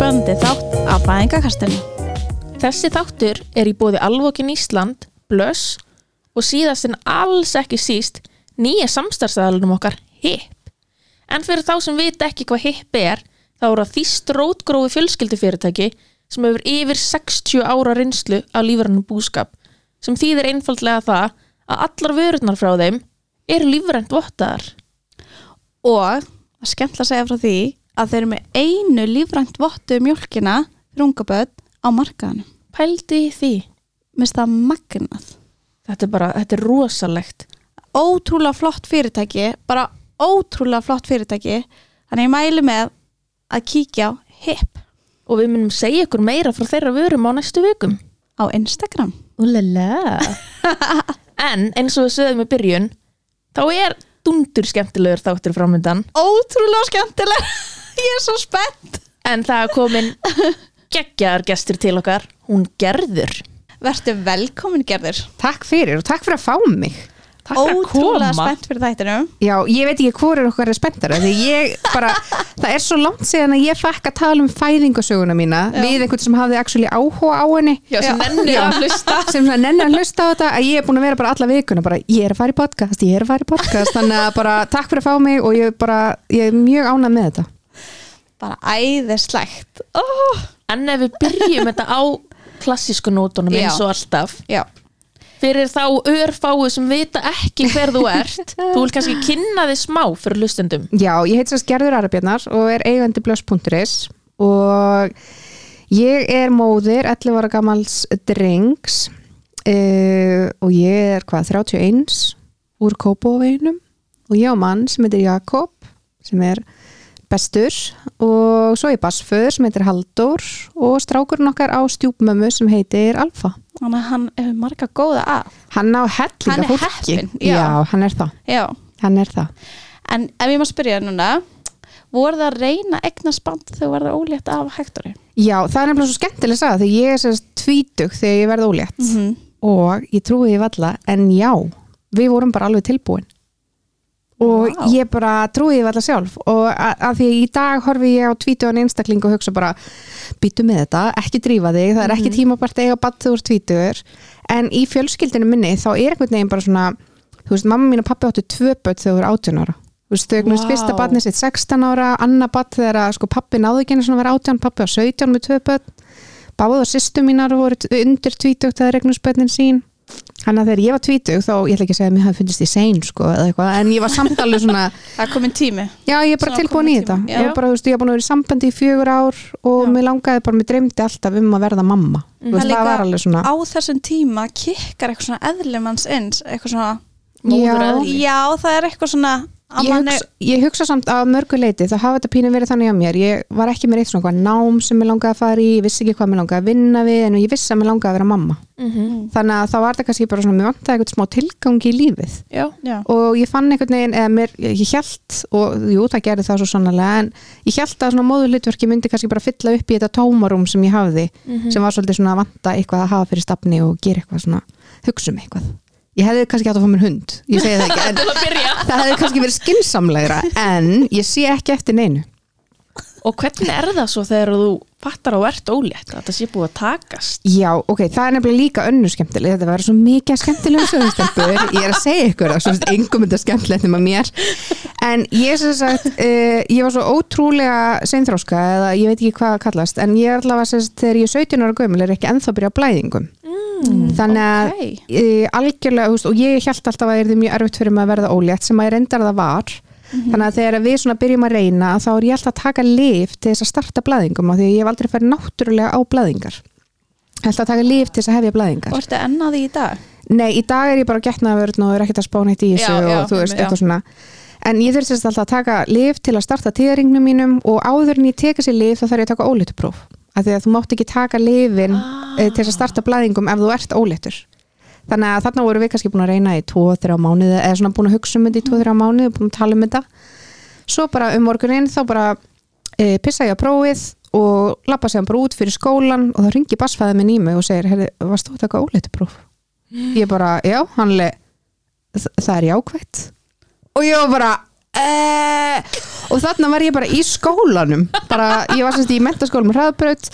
spöndi þátt af fæðingakastinu. Þessi þáttur er í bóði Alvokin Ísland, Blöss og síðast en alls ekki síst nýja samstarfsæðalunum okkar HIP. En fyrir þá sem vita ekki hvað HIP er, þá er það þýst rótgrófi fjölskyldufyrirtæki sem hefur yfir 60 ára reynslu af lífrænum búskap sem þýðir einfaldlega það að allar vörurnar frá þeim eru lífrænt vottaðar. Og það skemmt að segja frá því að þeir eru með einu lífrænt vottu mjólkina fyrir unga börn á markaðanum. Pældi því. Mist það magnað. Þetta er bara, þetta er rosalegt. Ótrúlega flott fyrirtæki, bara ótrúlega flott fyrirtæki. Þannig ég mæli með að kíkja á HIP Og við munum segja ykkur meira frá þeirra vörum á næstu vikum. á Instagram. En eins og við sögðum í byrjun, þá er dundur skemmtilegur þáttur framöndan. Ótrúlega skemmtileg. Ég er svo spennt. En það er komin geggjar gestur til okkar, hún Gerður. Vertu velkomin gerður. Takk fyrir og takk fyrir að fá mig Takk fyrir að Ótrúlega koma. spennt fyrir þættinum. Já, ég veit ekki hvor er okkar er spenntara því ég bara, það er svo langt síðan að ég fekk að tala um fæðingasöguna mína Já. við einhvern sem hafði actually áhuga á henni Já, sem nennir að hlusta. sem svona nenni að hlusta á þetta að ég er búin að vera bara alla vikuna bara ég er að fara í podcast, ég er að fara í podcast þannig að bara takk fyrir að fá mig og ég bara ég er mjög ánægð með þetta Bara æðislegt. Oh. En ef við byrjum þetta á klassísku nótunum eins og alltaf, Já. fyrir þá örfáu sem vita ekki hver þú ert, þú vil kannski kynna þig smá fyrir hlustendum. Já, ég heit sérst Gerður Arabjarnar og er eigandi blöss.is og ég er móðir 11 ára gamals drengs uh, og ég er hvað 31 úr Kópaveinum og ég á mann sem heitir Jakob sem er bestur og svo er bassföður sem heitir Haldur og strákurinn okkar á stjúpmömmu sem heitir Alfa Þannig að hann hefur marga góða að. hann á hellinga Hann er fólki heppinn, já. já, hann er það, Já. hann er það En ef ég má spyrja núna, voru það að reyna eignasband þegar þú verður ólétt af Hektori? Já, það er nefnilega svo skemmtileg að sagða þegar ég er sérst tvítug þegar ég verð ólétt -hmm. og ég trúi því valla en já, við vorum bara alveg tilbúin og Vá. ég bara trúi því valla sjálf. Og að því í dag horfi ég á tvítugan einstakling og hugsa bara býtu með þetta, ekki drífa þig það er ekki tímabært að eiga þegar þú ert tvítugur. En í fjölskyldinu minni þá er einhvern veginn bara svona þú veist, mamma mín og pappi áttu tvö börn þegar þú eru 18 ára. Þú veist, þau eignast Vá. fyrsta badnið sitt 16 ára, annað badd þegar að, sko, pappi náðu ekki að vera 18, pappi á 17 með tvö börn. Báðu og sýstu mínar voru undir tvítugt þegar eignast börnin sín Þannig að þegar ég var tvítug þá, ég ætla ekki að segja að mér hafi fundist í sein sko eða eitthvað, en ég var samt alveg svona Það er komin tími. já, ég er bara tilbúin í þetta tími, ég já. var bara, þú veist, ég var búin að vera í sambandi í fjögur ár og Já. mér langaði bara, mér dreymdi alltaf um að verða mamma þú veist, Það var alveg svona Á þessum tíma kikkar eitthvað svona eðlimanns eins, eitthvað svona, Móðureðli. já það er eitthvað svona, ég hugsa, ég hugsa samt að mörgu leiti þá hafa þetta pínu verið þannig á mér. Ég var ekki með eitt svona eitthvað nám sem mér langaði að fara í ég vissi ekki hvað mér langaði að vinna við en ég vissi að mér langaði að vera mamma. Þannig að þá var þetta kannski bara svona mér vantaði eitthvað smá tilgangi í lífið. Já. já, og ég fann einhvern veginn eða mér, ég held og jú það gerði það svo sannlega en ég held að svona móðurlitverki myndi kannski bara fylla upp í þetta tómarum sem ég hafði sem var svolítið svona að vanta eitthvað að hafa fyrir stafni og gera eitthvað svona hugsa um eitthvað ég hefði kannski átt að fá mér hund. Ég segi það ekki að það hefði kannski verið skinsamlegra en ég sé ekki eftir neinu. Og hvernig er það svo þegar þú fattar á ert ólétt að það sé búið að takast? Já, ok, það er nefnilega líka önnur skemmtileg. Þetta verður svo mikið skemmtilegum sögustelpur. Ég er að segja ykkur það, svo veist, engum þetta skemmtilegt nema mér. En ég sem sagt, uh, ég var svo ótrúlega seinþróska eða ég veit ekki hvað það kallast en ég er allavega sem sagt, þegar ég er 17 ára gömul er ekki ennþá að byrja á blæðingum þannig að ok. uh, algjörlega, þú veist, og ég held alltaf að það er mjög erfitt fyrir mig að verða ólétt sem að ég reyndar það var þannig að þegar við svona byrjum að reyna þá er ég alltaf að taka lif til þess að starta blæðingum af því að ég hef aldrei farið náttúrulega á blæðingar ég ætla að taka lif til þess að hefja blæðingar og ertu ennaði í dag? nei, í dag er ég bara getnaðvörn og er ekkert að spána eitt í þessu Já, já, og þú veist, já. eitthvað svona en ég þurfti alltaf að taka lif til að starta tíðaringnum mínum og áður en ég teka sér lif þá þarf ég að taka óléttupróf af því að þú mátt ekki taka lifin ah. til að starta blæðingum ef þú ert óléttur þannig að þarna voru við kannski búin að reyna í 2-3 mánuði eða svona búin að hugsa um þetta í 2-3 mánuði búin að tala um þetta svo bara um morgunin þá bara e, pissa ég á prófið og lappa sér bara út fyrir skólan og þá ringi bassfæðið minn í mig og segir Herri, varst þú að taka óléttupróf? Ég bara, já, hann le það er jákvætt og ég var bara eh, og þarna var ég bara í skólanum. Bara, ég var semst í mentaskólum hraðbraut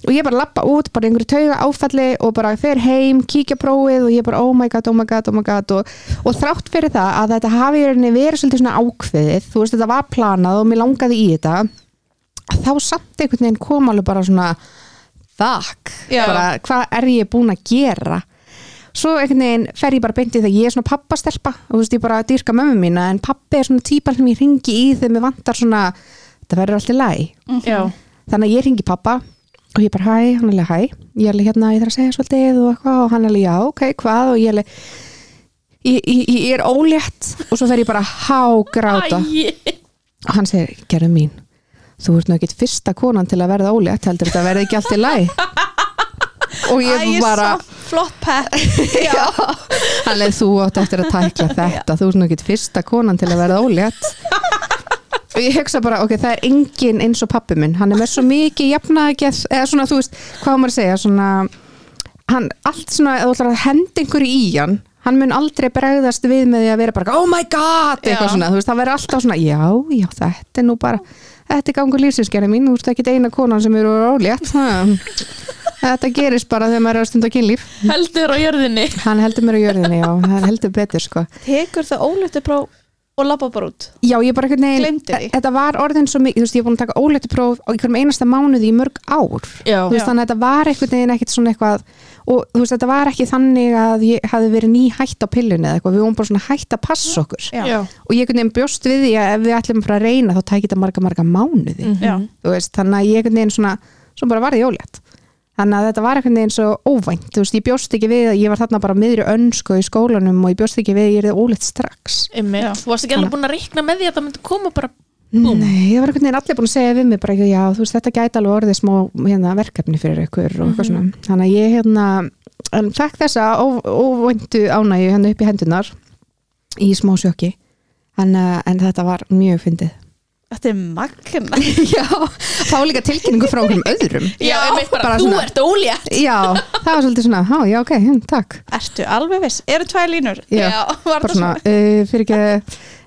og ég bara lappa út, bara einhverju tauga áfalli og bara fer heim, kíkja prófið og ég bara oh my god, oh my god, oh my god. Og, og þrátt fyrir það að þetta hafi verið svolítið svona ákveðið, þú veist þetta var planað og mér langaði í þetta þá samt einhvern veginn kom alveg bara svona Já. bara hvað er ég búin að gera svo einhvern veginn fer ég bara beintið þegar ég er svona pappastelpa og þú veist ég bara dýrka mömmu mína en pappi er svona típan sem ég ringi í þegar mér vantar svona, þetta verður alltaf læg Já, þannig að ég ringi pappa og ég bara hæ, hann er alveg hæ. Ég er alveg hérna, ég þarf að segja svolítið og eitthvað og hann er alveg já, ok, hvað? Og ég er alveg ég, ég, ég er ólétt og svo fer ég bara hágráta. Og hann segir, gerðu mín þú ert nú ekkit fyrsta konan til að verða ólétt heldur þetta verði ekki allt í læg og ég Æ, bara flott pep hann leið þú átt eftir að tækla þetta. Þú ert nú ekkit fyrsta konan til að verða ólétt. Og ég hugsa bara, ok, það er engin eins og pappi minn, hann er með svo mikið jafnaðgeð, eða svona, þú veist, hvað maður að segja? Svona, hann allt svona, að henda einhverju í hann hann mun aldrei bregðast við með því að vera bara, oh my god, eitthvað Já. svona þú veist, það verður alltaf svona, já, já, þetta er nú bara þetta er gangur lífsinskerði mín, þú veist ekki eina konan sem eru ólétt. Ha. Þetta gerist bara þegar maður er að stunda kynlíf. Heldur á jörðinni. Hann heldur mér á jörðinni, já, hann heldur betur sko. tekur það óléttu próf og labba bara út? Já, ég bara Gleymdi því. þetta var orðin svo mikið, þú veist, ég er búin að taka óléttu próf á einhverjum einasta mánuði í mörg ár. Já, þú veist, þannig að þetta var einhvern veginn ekkert svona eitthvað og þú veist, þetta var ekki þannig að ég hafi verið ný hætt á pillunni eða eitthvað, við vorum bara svona hætt að passa okkur. Já. já, og ég einhvern veginn bjóst við því að ef við ætlum bara að reyna þá tækir þetta marga marga mánuði. Já. þú veist, þannig að ég einhvern veginn svona svo bara var ég ólétt þannig að þetta var einhvern veginn svo óvænt þú veist, ég bjóst ekki við að ég var þarna bara miðri önsku í skólanum og ég bjóst ekki við að ég er ólétt strax Einmitt. Já. Þú varst ekki alveg búin að reikna með því að það myndi koma bara Búm. Nei, það var einhvern veginn allir búin að segja við mig bara, já, þú veist, þetta gæti alveg orðið smá hérna, verkefni fyrir ykkur og eitthvað svona þannig að ég hérna en fekk þessa óvæntu ánægju hérna upp í hendunar í smá sjöki en, uh, en þetta var mjög fyndið Þetta er magna Já, fá líka tilkynningu frá einhverjum öðrum. Já, einmitt bara, bara þú svona- ert ólétt. Já, það var svolítið svona, há, já, ok, hm, takk. Ertu alveg viss? Eru tvær línur? Já, var bara það svona, uh, fyrir ekki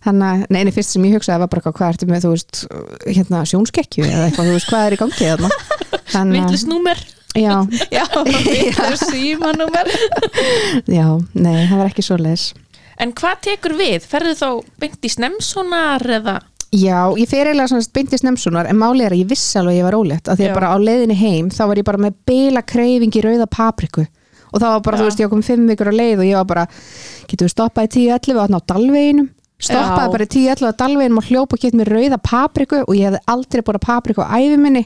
hann að, nei, nei, fyrst sem ég hugsaði var bara hvað ertu með, þú veist, hérna sjónskekkju eða eitthvað, þú veist, hvað er í gangi þarna? Þannig að- Villus númer Já, Já, vitlaus símanúmer já, nei, það var ekki svo leis En hvað tekur við? Ferðu þá beint í snemsonar eða Já, ég fer eiginlega svona beint í snemsunar en máli er að ég vissi alveg að ég var ólétt. Af því að bara á leiðinni heim þá var ég bara með beila kreifing í rauða papriku. Og það var bara, Já. þú veist, ég kom fimm vikur á leið og ég var bara, getur við stoppað í 10-11 og þarna á dalveginum? Stoppaði Já. bara í 10-11 á dalveginum og hljópa og gett mér rauða papriku og ég hefði aldrei búin papriku á æfi minni.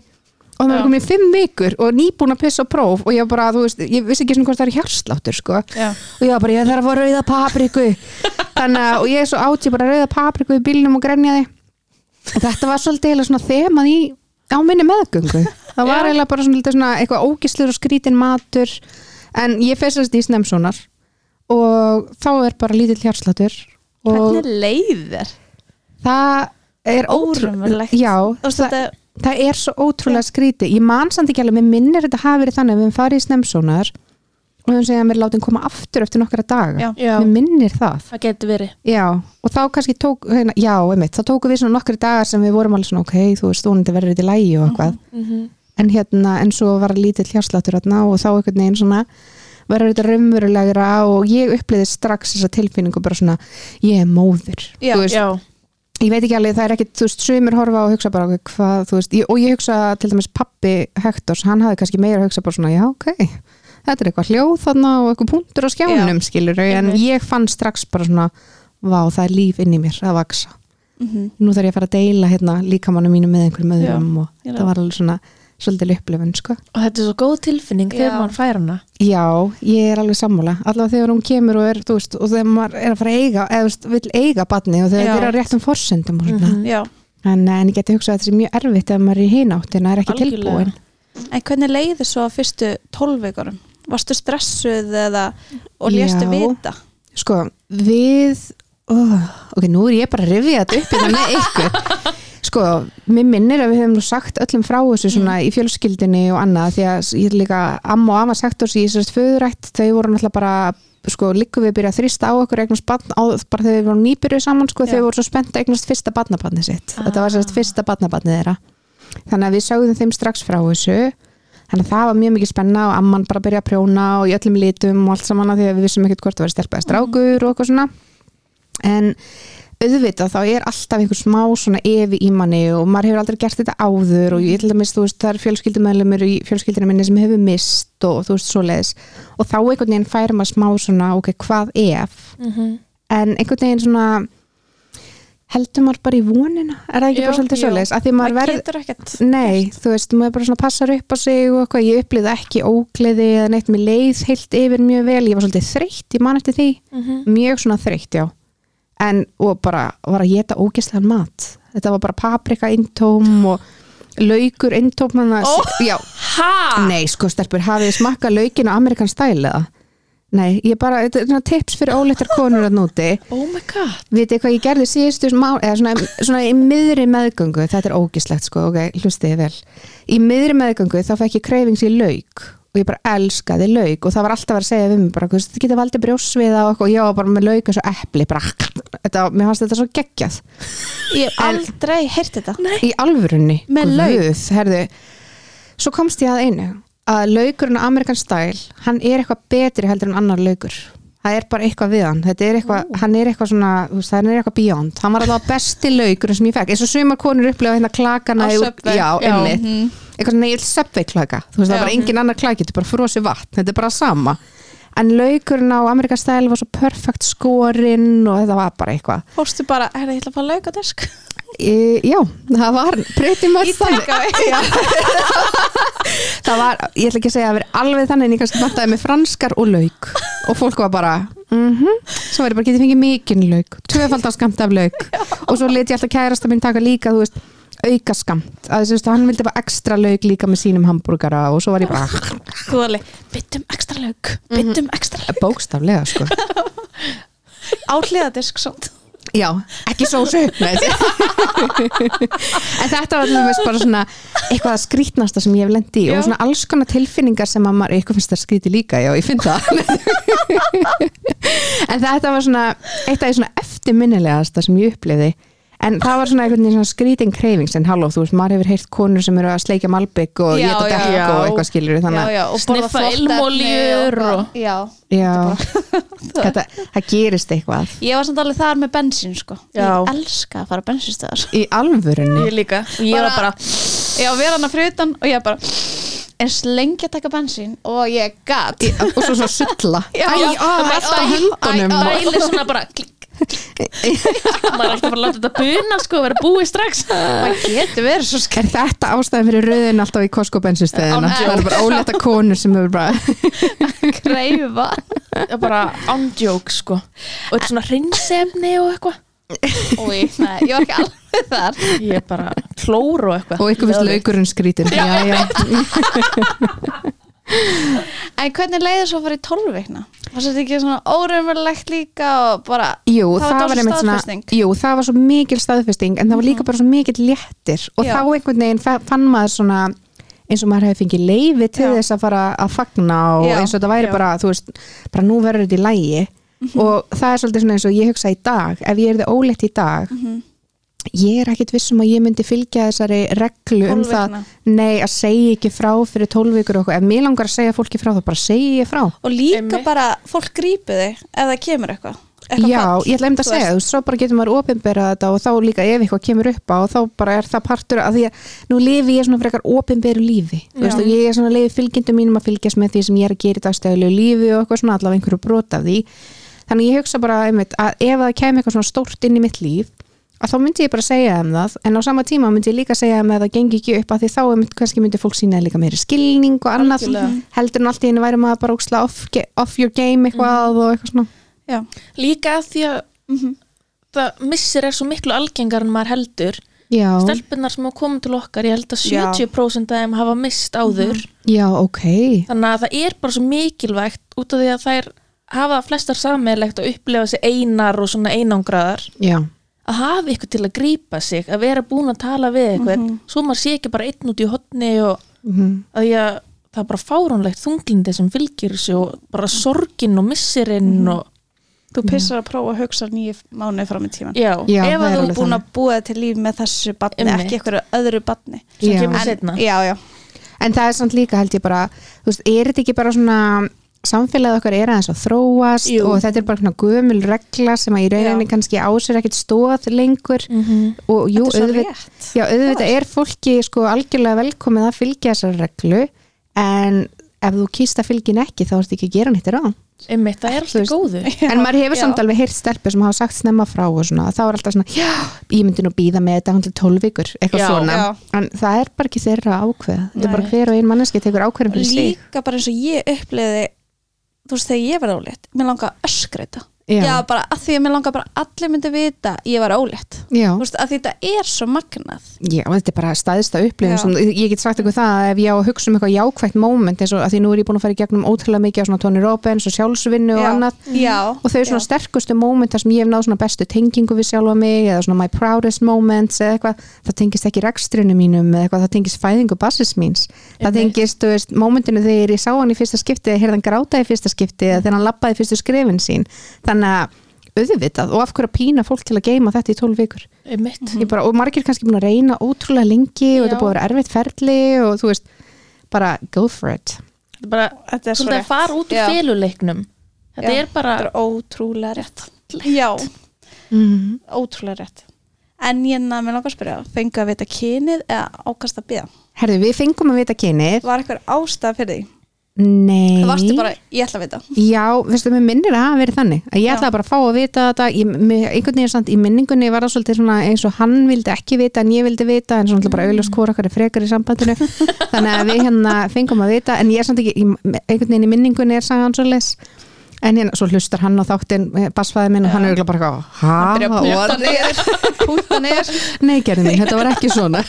Og það var komin í fimm vikur og nýbúin að pissa próf og ég var bara, þú veist, ég vissi ekki svona hvort það er hjarsláttur, sko. Já, og ég var bara, ég þarf að fá rauða papriku. Þannig að, og ég er svo átt ég bara rauða papriku í bílnum og grenjaði þetta var svolítið þemað í á minni meðgöngu. Það var eiginlega bara svona, svona eitthvað ógislur og skrítin matur. En ég festast í snemsonar og þá er bara lítill hjarslatur hvernig leið þér? það er ótrú Óraunverulegt. já, það, það er svo ótrúlega skrítið ég man samt ekki alveg, mér minnir þetta hafi verið þannig að við höfum farið í snemsonar og við höfum segjað að mér látum koma aftur eftir nokkra daga. Mér minnir það. Það getur verið. Já, og þá kannski tók, hérna, já, einmitt, þá tóku við svona nokkri dagar sem við vorum alveg svona, ok, þú veist, þú verður í lægi og eitthvað, mm en hérna, en svo var lítill hjásláttur hérna og þá einhvern veginn svona, verður þetta raunverulegra og ég uppliði strax þessa tilfinningu bara svona, ég er móðir, Já, þú veist, Já, ég veit ekki alveg, það er ekkit, þú veist, sumir horfa og hugsa bara, hvað, þú veist, ég, og ég hugsa til dæmis pappi Hektors, hann hafði kannski meira að hugsa bara svona, já, ok, þetta er eitthvað hljóð þarna og eitthvað punktur á skjánum, skilur, en ég fann strax bara svona, vá, það er líf inn í mér að vaksa mhm. nú þarf ég að fara að deila hérna líkamannu mínu með einhverjum öðrum og það var alveg svona svolítið upplifun sko. og þetta er svo góð tilfinning Já. þegar maður fær hana Já, ég er alveg sammála allavega þegar hún kemur og er, veist og þegar maður er að fara að eiga, eða veist, vill eiga batni og þegar þetta er á réttum forsendum Mhm. Já, en, en ég geti hugsað að þetta sé mjög erfitt ef maður er í hináttina, er ekki Algjörlega. tilbúin en hvernig leiði svo fyrstu tólvikurum? Varstu stressuð eða og léstu vita? Sko, við oh, ok, nú er ég bara að rifja þetta upp hérna með ykkur. Sko, mér minnir að við hefum sagt öllum frá þessu svona í fjölskyldinni og annað því að ég er líka amma og amma sagt oss í þessast föðurætt þau voru náttúrulega bara sko, líku við byrja að þrýsta á okkur eignast barn á, bara þegar við vorum nýbyrjuð saman sko, Já. við vorum svo spennt að eignast fyrsta barnabarnið sitt. Þetta var sérst fyrsta barnabarnið þeirra. Þannig að við sögðum þeim strax frá þessu þannig að það var mjög mikið spenna og amman bara byrja að prjóna og í öllum litum og allt saman að því að við vissum ekkert hvort það var stelpaði strákur og eitthvað svona. En auðvitað þá er alltaf einhver smá svona evi í manni og maður hefur aldrei gert þetta áður og ég til dæmis, þú veist, það er fjölskyldumæðlumir í fjölskyldinu minni sem hefur mist og þú veist, svoleiðis. Og þá einhvern veginn fær maður smá svona, ok, hvað ef? Mhm. en einhvern veginn svona heldur maður bara í vonina? Er það ekki Jú, bara svolítið svoleiðis? Að því maður maður verð getur ekkert Nei, þú veist, maður bara svona passar upp á sig og eitthvað, ég upplýði ekki ógleði eða neitt. Með leið heilt yfir mjög vel. Ég var svolítið þreytt, ég man eftir því. Mhm. mjög svona þreytt, já. En, og bara var að geta ógislegan mat. Þetta var bara paprika intóm og laukur intóm oh. já, Ha? nei, sko stelpur hafið þið smakkað laukin á Amerikan stæl eða? Nei, ég bara, þetta er svona tips fyrir óleittar konur að núti Oh my god Vitið hvað ég gerði síðustu má, eða svona, svona í miðri meðgöngu, þetta er ógislegt sko, ok, hlustiði vel. Í miðri meðgöngu þá fekk ég kreifings í lauk og ég bara elskaði lauk og það var alltaf að segja við mig bara, þetta getur valdið brjósviða og eitthvað var bara með lauk eins og epli, bara, þetta, mér fannst þetta svo geggjað. ég hef aldrei heyrt þetta Nei. Í alvörunni. Með herðu, svo komst ég að einu, að laukurinn á Amerikan stæl, hann er eitthvað betri heldur en annar laukur. Það er bara eitthvað við hann, er eitthvað, hann er eitthvað svona, hann er eitthvað beyond. Hann var alveg besti laukurinn sem ég fekk, eins og sumar konur upplefa hérna klakana Á Subway. Já, Já, einmitt. mhm. Eitthvað neil subway klaka, þú veist, það Já. er bara engin annar klaki, þetta er bara frosi vatn, þetta er bara sama. En laukurinn á Amerikan stæl var svo perfekt skorinn og þetta var bara eitthvað. fórstu bara, herri, ég ætla að E, já, það var pretty much. Já. það var, ég ætla ekki að segja að vera alveg þannig en ég kannski vantaði með franskar og lauk. Og fólk var bara mhm, svo var ég bara getið fengið mikinn lauk. Tvöfaldan skamt af lauk. Og svo leti ég alltaf kærasta minn taka líka þú veist, auka skamt að veist, hann vildi bara ekstra lauk líka með sínum hambúrgara og svo var ég bara Góðali, byttum ekstra lauk byttum ekstra lauk. Bókstaflega sko. Á hliðadisk samt Já, ekki sósu. En þetta var dæmis bara svona eitthvað að skrítnasta sem ég hef lendi í Já. og svona alls konar tilfinningar sem að maður eitthvað finnst það skríti líka, já, ég finn það. En þetta var svona eitt af því svona eftirminnilegasta sem ég uppliði en það var svona einhvern veginn svona skrítin kreifings en halló, þú veist, maður hefur heyrt konur sem eru að sleikja malbygg og Já, geta já, dekk já. og eitthvað skilur þannig að já, og Sniffa ilmolíur og- já, já, þetta, það gerist eitthvað ég var samt alveg þar með bensín sko Já. ég elska að fara á bensinstöðar í alvörunni Ég líka Og ég var bara ég var vera hana fyrir utan og ég bara eins lengi að taka bensín og ég gat og svo svo sulla Já, Æ, já, á, æ, allt á æ, höndunum æ, æ. Dæli svona bara klikk Maður er ekki bara að láta þetta buna sko Verða búið strax. Það getur verið svo Er þetta ástæðan fyrir rauðin alltaf í? Án Það er bara ólétta konur sem hefur bara er bara ándjók sko. Og þetta er svona hreinsefni og eitthvað. Úi, nei, ég var ekki alveg þar. Ég er bara klór og eitthvað. Og ykkur vist laukurinn skrítin já, já. En hvernig leiðir svo að fara í 12 vikna? Var þetta ekki svona óraunverulegt líka og bara Jú, Það var svona staðfesting. Mhm. Jú, það var svo mikil staðfesting en það var líka bara svo mikil léttir og Já. þá einhvern veginn fa- fann maður svona eins og maður hefði fengið leifi til Já. þess að fara að fagna og Já, eins og þetta væri. Mhm. bara, þú veist, bara nú verður þetta í lægi og það er svolítið svona eins og ég hugsa í dag, ef ég er þið ólétt í dag Mhm. Ég er ekkit vissum að ég myndi fylgja þessari reglu um 12 það. nei, að segja ekki frá fyrir 12 vikur og eitthvað, ef mér langar að segja fólki frá þá bara segi ég frá. Og líka Einmitt. bara, fólk grípi þig ef það kemur eitthvað. Eitthvað Já, fall, ég ætla einmitt að þú segja, þú veist, svo bara getur maður opinberað þetta og þá líka ef eitthvað kemur upp á og þá bara er það partur að því að nú lifi ég svona frekar opinberu lífi. Þú veist, Já. og ég er svona lifi fylgjendum mínum að fylgjast með því sem ég er að gera í dagstæðulegu lífi og því. Þannig ég hugsa bara einmitt að ef það kemur eitthvað svona stórt inn í mitt líf að þá myndi ég bara segja þeim það en á sama tíma myndi ég líka segja þeim að það gengi ekki upp að því þá einmitt kannski myndi fólk sína líka meiri skilning og annað Algjörlega. heldur en allt í henni væri maður bara úksla off, off your game eitthvað Mhm. og eitthvað svona Já, Líka af því að Mhm. það missir er svo miklu algengar en maður heldur Já. Stelpunar sem hafa komið til okkar Ég held að Já. 70% af þeim hafa mist áður Já, ok. Þannig að það er bara svo mikilvægt út af því að þær hafa flestar sammeðlegt að upplefa sig einar og svona einangraðar Já, að hafa ykkur til að grípa sig að vera búin að tala við eitthvað Mhm. svo maður sé ekki bara einn út í hotni og mm að ég, það er bara fáránlegt þunglindi sem fylgir þessu og bara sorgin og missirinn Mhm. og Þú pissar að prófa að hugsa nýju mánuði fram í tíman já, Já, Ef að þú er búin þannig. að búa til líf með þessu batni, Einmitt. ekki einhverju öðru batni sem Já. kemur En- setna Já, já, En það er samt líka held ég bara, þú veist, er þetta ekki bara svona samfélagið okkar er aðeins að þróast Jú. og þetta er bara gömul regla sem að í rauninni Já. kannski á sér ekkert stóð lengur Mhm. og jú, auðvitað, já, auðvitað er fólki sko algjörlega velkomið að fylgja þessar reglu en ef þú kýst að fylgja ekki þá ertu ekki að gera nýttir á einmitt, það er alltaf góðu en maður hefur já. samt alveg heyrt stelpur sem hafa sagt snemma frá og svona, þá er alltaf svona já, ég myndi nú býða með þetta til 12 vikur eitthvað Já. svona, Já. en það er bara ekki þeirra ákveð, þetta er bara hver og ein manneski tekur ákveðin fyrir sig Líka bara eins og ég uppliði Þú veist, þegar ég var ólétt Mér langa að öskreita Já. Já, bara að því að mér langa bara allir myndi vita ég var ólétt. Þú veist, að þetta er svo magnað. Já, þetta er bara staðista upplifun ég get sagt eitthvað það að ef ég á að hugsa um eitthvað jákvægt moment eins og að því nú er ég búin að fara í gegnum ótrúlega mikið á svona Tony Robbins og sjálfsvinnu og Já. annað. Já, og þau eru svona sterkustu moment þar sem ég hef náð svona bestu tengingu við sjálfa mig eða svona my proudest moments eða eitthvað, það tengist ekki rekstrinu mínum eða eitthvað, það tengist fæðingu basis míns. Það tengist, þú veist, momentinu þegar ég sá hann í fyrsta skipti eða þannig að auðvitað og af hverju að pína fólk til að geima þetta í 12 vikur bara, og margir kannski búin að reyna ótrúlega lengi og Já. þetta er búin að vera erfitt ferli og þú veist, bara go for it þetta er bara, Þetta er svo svolítið að rétt. fara út úr féluleiknum þetta Já. er bara Þetta er ótrúlega rétt Já, mm. ótrúlega rétt En ég nefnir mér langar að spyrja Fengu að vita kynið eða ákast að byða Herðu, við fengum að vita kynið Var eitthvað ástæða fyrir því? Nei. Það varstu bara, ég ætla að vita. Já, veistu, mér minnir að hafa verið þannig. Að ég Já. ætlaði bara að fá að vita þetta. Ég, mér, einhvern veginn samt í minningunni var það svolítið svona eins og hann vildi ekki vita en ég vildi vita en svona bara auðvitað hvora okkar er frekar í sambandinu. Þannig að við hérna fengum að vita en ég er samt ekki, einhvern veginn í minningunni er sagan svo les en hérna, svo hlustar hann á þáttin basfæði minn og hann er örugglega bara að hæ, púta niður. Púta niður. Nei, gerði mín, þetta var ekki svona.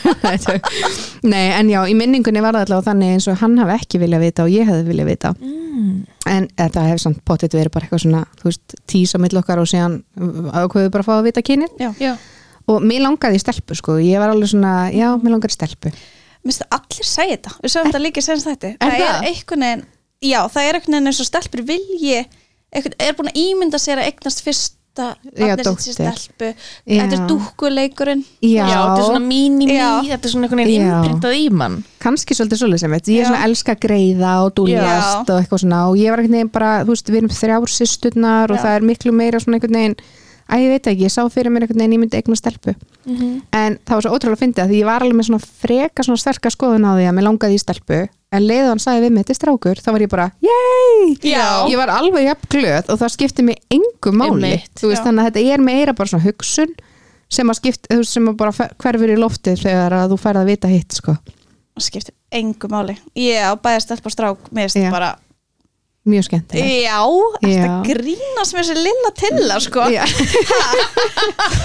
Nei, en já, í minningunni var það allavega þannig eins og hann hafi ekki viljað vita og ég hefði viljað vita. Mm, en þetta hefur samt potið verið bara eitthvað svona þú veist, tís á mill okkar og síðan ákveðu bara að fá að vita kynir Já, já, og mér langaði í stelpu sko, ég var alveg svona já, mér langaði í stelpu. Minnstu allir segja þetta. Við sögum þetta líka senst þetta Er Það er einhvern veginn Já, það er veginn eins og stelpur vilji einhvern, er búin að ímynda sér að eignast fyrsta Já, sé dóttur. stelpu Já. Þetta er dúkkuleikurinn já, þetta er svona mini-mí Já. þetta er svona einhvern veginn Já. innprintað í mann kannski svolítið svolítið sem veit, ég er Já. svona elska að greiða og dúljast Já. og eitthvað svona og ég var einhvern veginn bara, þú veist, við erum þrjár systurnar og Já. það er miklu meira svona einhvern veginn að ég veit ekki, ég sá fyrir mér einhvern veginn ég myndi eigna stelpu. En það var svo ótrúlega að fyndi að því ég var alveg með svona freka svona sterka skoðun á því að mér langaði í stelpu. En leiðu hann sagði við mig, þetta er strákur þá var ég bara, yey ég var alveg jafn glöð og það skipti mig engu máli, þú veist Já. þannig að þetta er meira bara svona hugsun sem að skipt, þú veist, sem að bara hverfur í loftið þegar að þú færð að vita hitt sko. Það skiptir engu máli. Ég á bæði mjög skemmt Já, þetta Já. grínast með þessi lilla tilla sko? Já.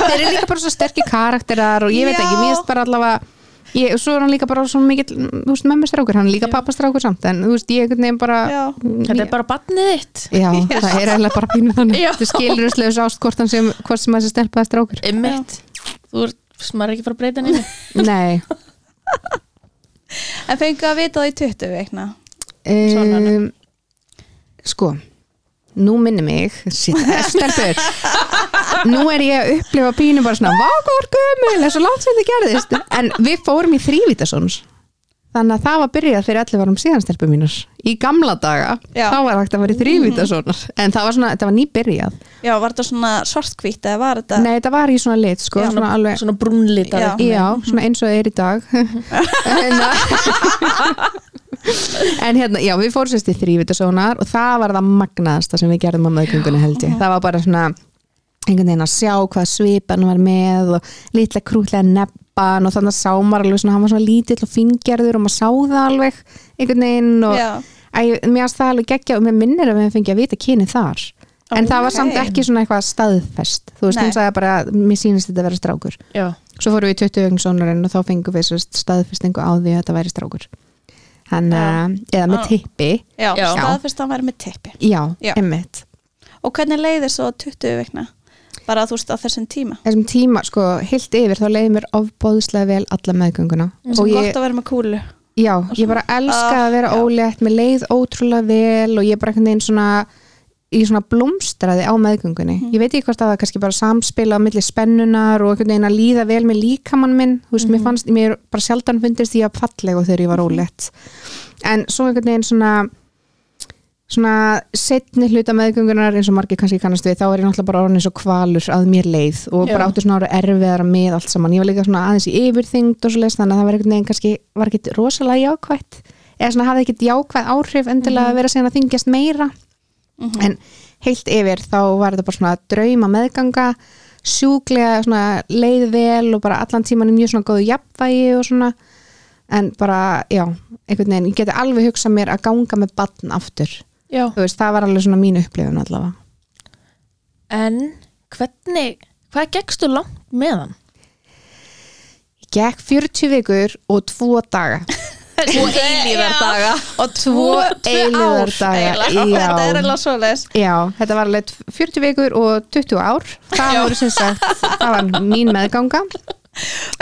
þeir eru líka bara svo sterkir karakterar og ég veit Já. ekki, mér finnst bara allavega ég, svo er hann líka bara svo veist, mömmustrákur, hann er líka pappastrákur samt en þú veist, ég einhvern veginn bara Já. þetta er bara barnið þitt. Já, það er eiginlega bara pínu þannig. Já. Þú skilur þesslega ást hvort hann sem hvort sem þessi stelpaði strákur. Einmitt, þú ert smaður ekki fara að breyta neina Nei. En fengu að vita það í 20 veikna um, Sko Nú minni mig. Stelpur. Nú er ég að upplifa pínu bara svona Vá, hvað var gömul, þessu langt sem þið gerðist. En við fórum í þrývítasons Þannig að það var byrjað fyrir 11 árum síðan stelpur mínar Í gamla daga Já. Þá var hægt að vera í þrývítasonar En það var svona, þetta var nýbyrjað. Já, var þetta svona svartkvít eða var þetta Nei, þetta var í svona lit, sko Já, svona alveg svona brúnlitar Já. svona eins og það er í dag. En, en hérna, já, við fórum sérst í þrývitasónar og það var það magnaðasta sem við gerðum á meðgöngunni held ég. Það var bara svona einhvern veginn að sjá hvað svipan var með og litla krútlega nebban og þannig að sá maður alveg svona, hann var svona lítill og fingerður og maður sá það alveg einhvern veginn og. Æ, mér það alveg geggja og mér minnir að við fengið að vita kyni þar. En það var samt ekki svona eitthvað staðfest. Þú veist, hún sagði bara, mér sýnist þetta að vera strákur. Já, svo fórum við í 20 veginn sónarinn og þá fengum við staðfestingu á því að þetta væri strákur hann, uh, eða með Já. tippi Já, staðfyrst að hann væri með tippi já, Já. emmitt Og hvernig leiði svo 20 veikna? Bara þú veist á þessum tíma þessum tíma, sko, heilt yfir þá leiði mér ofbóðslega vel alla meðgönguna Svo og gott ég, að vera með kúlu já, ég bara elska Ah, að vera já. ólétt mér leið ótrúlega vel og ég bara einhvern veginn svona í svona blómstraði á meðgöngunni. Mhm. ég veit ekki hvort það var kannski bara samspila á milli spennunar og einhvern veginn að líða vel með líkamann minn, þú veist, mér Mhm. fannst mér bara sjaldan fundist ég að falleg og þegar ég var ólétt. En svo einhvern veginn svona svona setni hluta meðgöngunar eins og margir kannski kannast við, þá er ég náttúrulega bara orðin eins og kvalur að mér leið og bara Já. áttu svona ára erfiðara með allt saman. Ég var líka svona aðeins í yfirþyngd og svo leist þannig að það var einhvern veginn kannski var ekkit rosalega jákvætt eða svona hafði ekkit jákvæð áhrif endilega að vera síðan að þingjast meira en heilt yfir þá var þetta bara svona drauma meðganga sjúklega svona leið vel og bara allan tíman í mjög svona góðu jafnvægi og svona. En bara, já, einhvern veginn ég geti alveg hugsað mér að ganga með batn aftur. Já. þú veist, það var alveg svona mín upplifun allavega. En hvernig, hvað gekkstu langt með hann? ég gekk 40 vikur og 2 daga Tvo eilíðar daga og tvo, tvö eilífðar ár. daga, eiginlega. já. þetta er alveg svoleiðis. Já, þetta var alveg 40 vikur og 20 ár. Það voru sem sagt, það var mín meðganga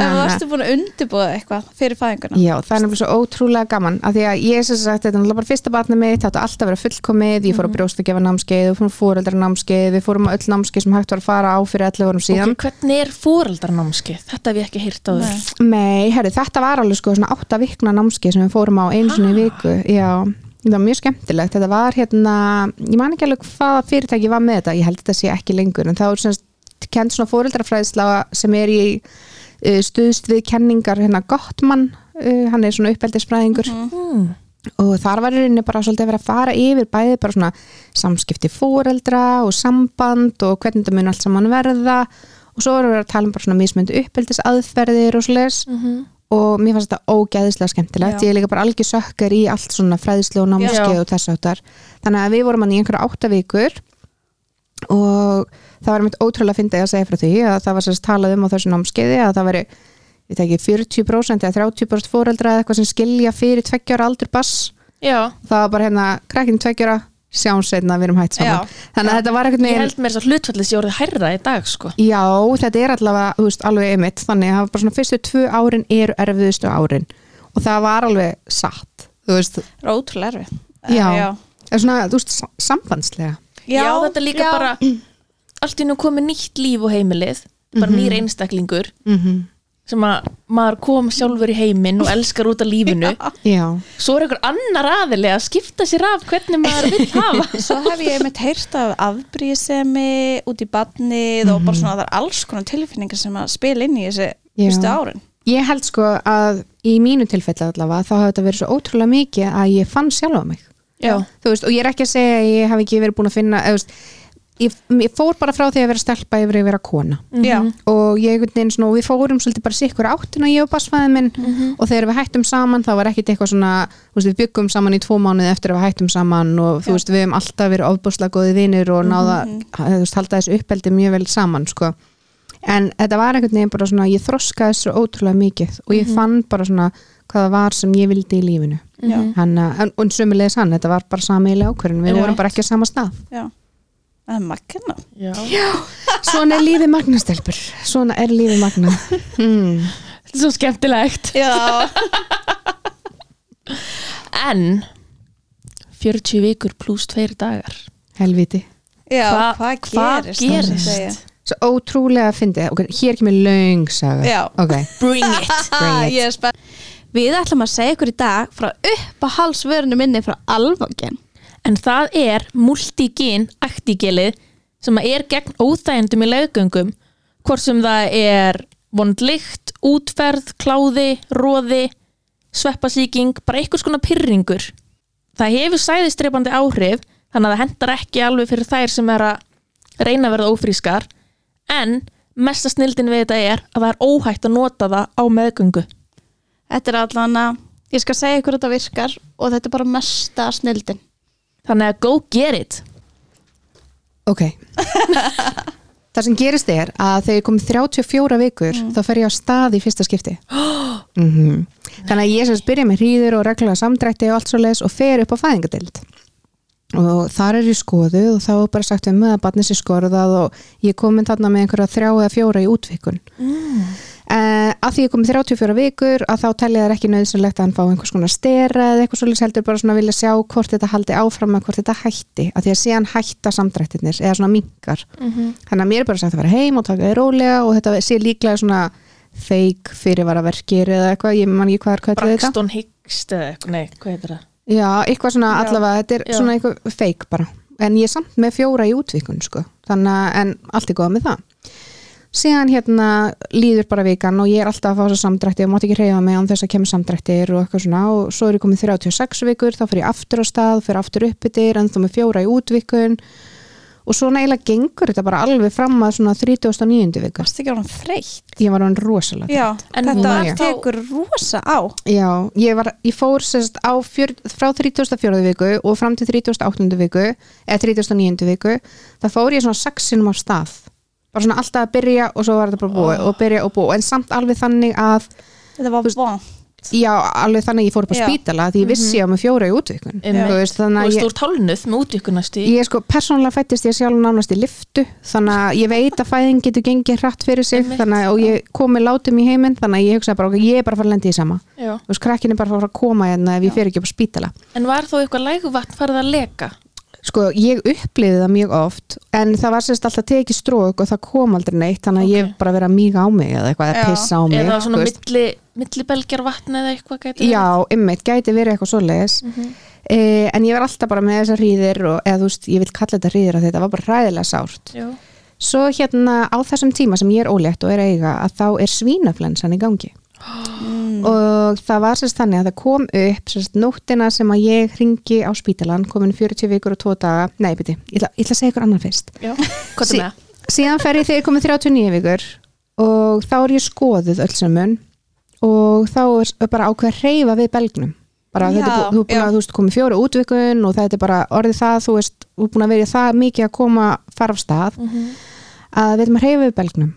en varstu búin að undirbúða eitthvað fyrir fæðinguna. Já, það er nefnilega svo ótrúlega gaman af því að ég sem sagt, þetta er náttúrulega bara fyrsta batni mitt þetta átti alltaf að vera fullkomið, ég fór Mhm. á brjóstagefa námskeið við fórum fóreldra námskeið, við fórum á öll námskeið sem hægt var að fara á fyrir 11 árum síðan. Ok, hvernig er fóreldarnámskið? Þetta hef ég ekki heyrt á þau Nei. Herri, þetta var alveg sko svona átta vikna námskeið sem við fórum á einu sinni í viku. Já, það var mjög skemmtilegt. Þetta var hérna, ég man ekki alveg hvaða fyrirtæki var með þetta, ég held þetta sé ekki lengur en það var svona kent svona fóreldrafræðisla sem er í stuðst við kenningar hérna Gottmann uh, hann er svona uppeldisfræðingur. Mm. og þar var í rauninni bara svolítið að vera að fara yfir bæði bara svona samskipti fóreldra og samband og hvernig það mun allt saman verða. Og svo voru við að tala um bara svona mismöndu uppeldisaðferðir og svoleiðis. Og mér fannst þetta ógæðislega skemmtilegt. Já. ég er líka bara algjör sökkar í allt svona fræðislu og námskeið og þess áttar þannig að við vorum hann í einhverja átta vikur og það var mitt ótrúlega að finna að segja frá því að það var sérst talað um á þessu námskeiði að það veri ég teki 40% eða 30% fóreldra eða eitthvað sem skilja fyrir tveggjára aldur bass Já, það var bara hérna krakkin tveggjára sjáum seinna við erum hægt saman. Já. þannig að þetta var eitthvað ég held mér þess að hlutfallið sé orðið hærra í dag sko. Já, þetta er allavega, þú veist, alveg einmitt þannig að það var bara svona fyrstu tvö árin eru erfiðustu árin. Og það var alveg satt, þú veist, Það er ótrúlega erfið Já. það er svona, þú veist, sa- sambandslega Já, þetta er líka já. bara allt í nú komið nýtt líf og heimilið bara nýr einstaklingur mm sem að maður kom sjálfur í heiminn og elskar út af lífinu. Já, svo er einhver annar aðili að skipta sér af hvernig maður vil hafa. Svo hef ég einmitt heyrt af afbríðsemi út í badnið og bara svona það er alls konar tilfinningar sem að spila inn í þessi fyrstu árin. Ég held sko að í mínu tilfelli allavega þá hafa þetta verið svo ótrúlega mikið að ég fann sjálfa mig veist, og ég er ekki að segja að ég hafi ekki verið búin að finna veist, ég, ég fór bara frá því að vera stelpa yfir að vera kona. Já, og ég svona, og við fórum svolítið bara sikkur áttina ég og basfæðin minn. Og þegar við hættum saman þá var ekkit eitthvað svona veist, við byggum saman í tvo mánuði eftir að við hættum saman og þú Já. veist, við hefum alltaf verið ofbúslega góði vinir og náða þú veist, halda þessu uppeldi mjög vel saman sko. en þetta var einhvern veginn bara svona ég þroskaði þessu ótrúlega mikið og ég fann bara svona hvað það var sem ég vildi í lífinu. Já, hann, en, og sömulegis hann, þetta var bara samiðlega ákvörðin við Já. vorum bara ekki á sama stað. Já. Það er makkina já. svona er lífið magnastelpur svona er lífið magna hmm. Þetta er svo skemmtilegt. Já, En 40 vikur pluss tveir dagar. Helviti já Hva- hvað hvað gerist? gerist? sem segja? Svo ótrúlega fyndið, ok, hér kemur löng saga. Já. Ok, Bring it. Ah, Bring it. er spennt Við ætlum að segja ykkur í dag frá upp að halsvörinu minni frá alvangin En það er multigin aktigelið sem er gegn óþægendum í laugöngum hvort sem það er vondlikt, útferð, kláði, róði, sveppasíking, bara einhvers konar pyrringur. Það hefur sæðistrepandi áhrif þannig að það hendar ekki alveg fyrir þær sem er að reyna að verða ófrískar en mesta snildin við þetta er að það er óhægt að nota það á meðgöngu. Þetta er allan að ég skal segja ykkur að þetta virkar og þetta er bara mesta snildin. Þannig að go get it. ok. Það sem gerist er að þegar ég komið 34 vikur þá fer ég á stað í fyrsta skipti. Mm Þannig að ég sem byrja með hríður og reglulega samdrætti og allt svo leis og fer upp á fæðingadeild og þar er ég skoðuð og þá er bara sagt við með að barnið sér skorðað og ég komin þarna með einhverja þrjá eða fjóra í útvikun uh, að því ég komið 34 vikur að þá telja þær ekki nöðsynlegt að hann fá einhvers konar stera eða eitthvað svolítið heldur bara svona vilja sjá hvort þetta haldi áfram að hvort þetta hætti að því að síðan hætta samdrættirnir eða svona minkar Mhm. þannig að mér er bara sagt að fara heim og taka þið rólega og þetta sé líklega svona feik fyrirvara verkir eða eitthvað, ég man ekki hvað er hvað þetta Braxton Hicks eða eitthvað, nei, hvað heitir það? Já, eitthvað svona allavega, þetta er Já. svona eitthvað feik bara en ég er samt með fjóra í útvikun sko. þannig að, en allt er góða með það síðan hérna líður bara vikan og ég er alltaf að fá þess samdrætti og mátt ekki reyfa mig án þess að kemur samdrættir og eitthvað svona og svo er ég komið 36 vikur þá fyrir ég aftur á stað, fyrir aftur upp yfir en þá með fjóra í útvikun og svo eiginlega gengur þetta bara alveg fram að svona 39. viku Varst ekki hann þreytt? ég var hann rosalega Já, En þetta þá- tekur rosa á Já, ég, var, ég fór sérst á fjör, frá 34. viku og fram til 38. viku eða 39. viku það fór ég svona sexinum á stað bara svona alltaf að byrja og svo var þetta bara búið og byrja og búið, en samt alveg þannig að Þetta var vond já, alveg þannig að ég fór upp á spítala því ég vissi ég á með fjóra í útvikun. Veist, þannig Þú að veist, ég, þú ert hálnuð með útvíkunasti ég sko, persónulega fættist ég sjálf nánast í liftu þannig að ég veit að fæðing getur gengið hratt fyrir sig að, og ég kom með látum í heiminn þannig að ég hugsaði bara, ok, ég er bara að fara að lendi í sama. Veist, krakkin er bara að fara að koma hérna ef ég fer ekki upp á spítala. En var þó eitthvað lægvatn farið að leka? Sko, ég uppliði það mjög oft en það var sérst alltaf tekið strók og það kom aldrei neitt, þannig að Ok. ég bara verið að míga á mig eða eitthvað, eða pissa á mig Eða svona milli, millibelgjar vatn eða eitthvað gæti já, ymmit, gæti verið eitthvað svoleiðis Mhm. eh, en ég var alltaf bara með þessar hríðir og, eða þú veist, ég vil kalla þetta hríðir að þetta var bara hræðilega sárt Já. svo hérna á þessum tíma sem ég er ólétt og er eiga að þá er svínaflensan í gangi mm. og það var sérst þannig að það kom upp sérst nóttina sem að ég ringi á spítalan, komin 40 vikur og 2 daga, nei byrti, ég ætla, ég ætla að segja ykkur annan fyrst. Sí- síðan fer ég þegar komin 39 vikur og þá er ég skoðuð öll saman og þá er bara ákveð að reyfa við belgnum. Bara Já, þetta er búin að þú veist komið fjóra útvikun og þetta er bara orðið það þú veist, þú er búin að vera í það mikið að koma fara af stað Mhm. að við erum að reyfa við belgnum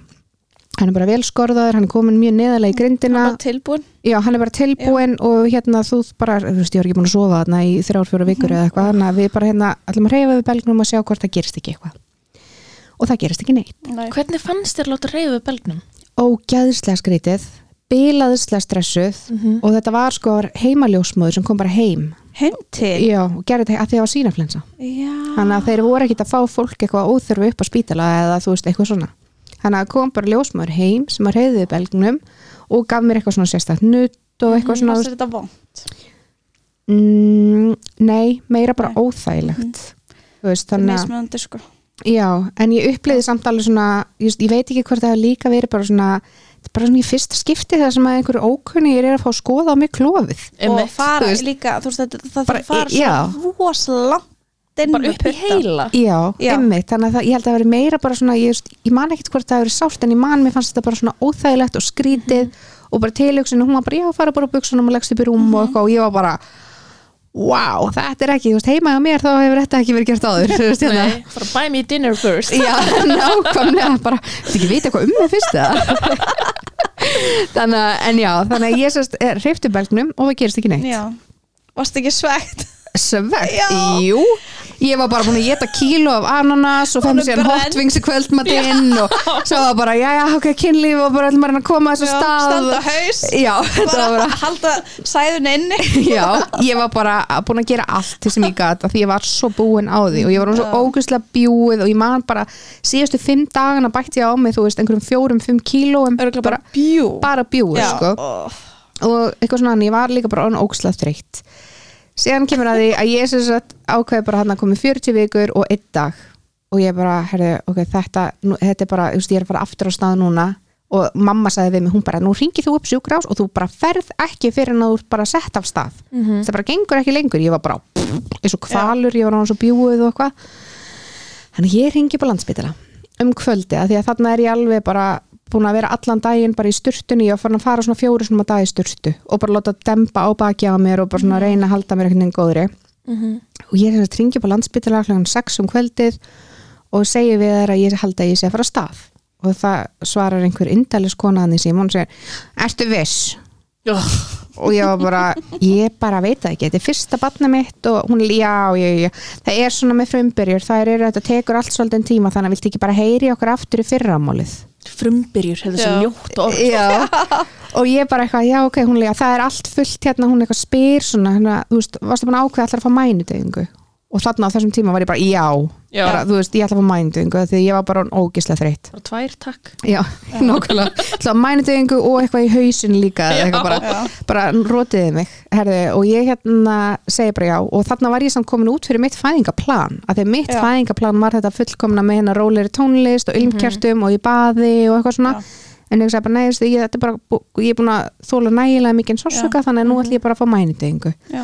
hann er bara vel skorðaður, hann er komin mjög neðalega í grindina Bara tilbúin Já, hann er bara tilbúin og hérna þú bara, þú veist, ég var ekki búin að sofa þarna í þrjár, fjóra vikur eða eitthvað, þannig að við bara hérna ætlum að reyfa við belgnum og sjá hvort það gerist ekki eitthvað. Og það gerist ekki neitt. Nei. Hvernig fannst þér láta reyðu belgnum? Ógæðislega skrítið, bilaðislega stressuð Mhm. og þetta var sko heimaljósmóður sem kom bara heim. Heim til Já, og gerði þetta að því að það var sínaflensa. Þannig að þeir voru ekkit að fá fólk eitthvað óþörfu upp á spítala eða þú veist, eitthvað svona. Þannig að kom bara ljósmóður heim sem að reyði við belgnum og gaf mér eitthvað svona sérstætt nutt og eitthvað svona, þú Varst þetta vond Mm, nei, meira bara Nei. óþægilegt. Þú veist, Það er mismunandi sko. Já, en ég uppliði samt alveg svona just, ég veit ekki hvort það hefur líka verið bara svona þetta er bara svona í fyrsta skipti þar sem að einhverju ókunni er að fá að skoða á mig klófið Og fara veist. líka, þú veist þetta Það Bara þarf að fara svo rosalega langt inn Bara upp í heila? já, Já. einmitt, þannig að það, ég held að það verið meira bara svona, ég, just, ég man ekkert hvort það hefur verið sárt en ég man, mér fannst þetta bara svona óþægilegt og skrítið og bara tilhugsun og hún var bara, já, fara bara á buksunum og leggst upp í rúm og eitthvað og ég var bara wow, þetta er ekki, þú veist, heima á mér þá hefur þetta ekki verið gert áður hérna. Nei, bara buy me dinner first. Já, nákvæmlega bara, þú ekki vita eitthvað um það fyrst eða? Þannig að, en já þannig að ég sérst hreyfti belgnum og það gerist ekki neitt. Já. Varst ekki svegt Svegt, jú Ég var bara búin að geta kíló af ananas og fenni hotwings í kvöldmatinn og svo var bara, já, já, ok, kynlíf og bara ætlum að koma að þessu Já, stað Standa haus. Já, Bara bara halda sæðun inni. Já, ég var bara búin að gera allt til sem ég gat því ég var svo búin á því og ég var hún svo ógustlega bjúið og ég man bara síðustu fimm dagana bætti ég á mig þú veist, einhverjum fjórum, fimm Örgulega bara, bara bjú bara bjúið, sko. Ó. og eitthvað svona, en ég var líka bara ógustlega þreytt síðan kemur að því að ég sem sagt ákveði bara hann að komi 40 vikur og einn dag. Og ég bara, herri, ok, þetta nú, þetta er bara, þú veist, ég er að fara aftur á stað núna. Og mamma sagði við mig, hún bara, nú ringið þú upp sjúkrás og þú bara ferð ekki fyrir en að þú bara sett af stað. Mhm. það bara gengur ekki lengur, ég var bara eins og kvalur, ég var hann svo bjúið og eitthvað. Þannig ég ringi på landsbytila um kvöldi, að því að þarna er ég alveg bara búin að vera allan daginn bara í sturtunni og fann að fara svona fjóru svona dag í sturtu og bara láta dempa á baki á mér og bara svona reyna að halda mér einhvern veginn góðri Mhm. og ég er þess að ringi på landsbytila kl. 6 um kvöldið og segi við þær að ég halda að ég sé að fara að stað og það svarar einhver indælis konaðan í síma og segir, ertu viss? Já. og ég var bara, ég bara veit það ekki þetta er fyrsta batna mitt og hún já, já, já, það er svona með frumbyrjur það er, þetta tekur allt svolítið tíma þannig að viltu ekki bara heyri okkur aftur í fyrramálið frumbyrjur, Já. svo ljótt orð. Og ég bara eitthvað, já ok, hún lega, það er allt fullt hérna, hún eitthvað spyr svona, hérna, þú veist, varstu búin að ákveða allar að fá mænudegingu og þarna á þessum tíma var ég bara, já, Já. Bara, þú veist, ég ætla að fá mænudegingu því ég var bara ógislega þreytt. Bara tvær takk. Já, að mænudegingu og eitthvað í hausin líka bara, bara rótiði mig herði, og ég hérna segi bara já. Og þarna var ég samt komin út fyrir mitt fæðingaplan að því að mitt Já. fæðingaplan var þetta fullkomna með hérna róleri tónlist og ilmkjartum og í baði og eitthvað svona. Já. En ég sagði bara veistu, ég, er bara, bú- ég er búin að þóla nægilega mikið sársöka þannig að nú ætlum ég bara að fá mænudegingu Já.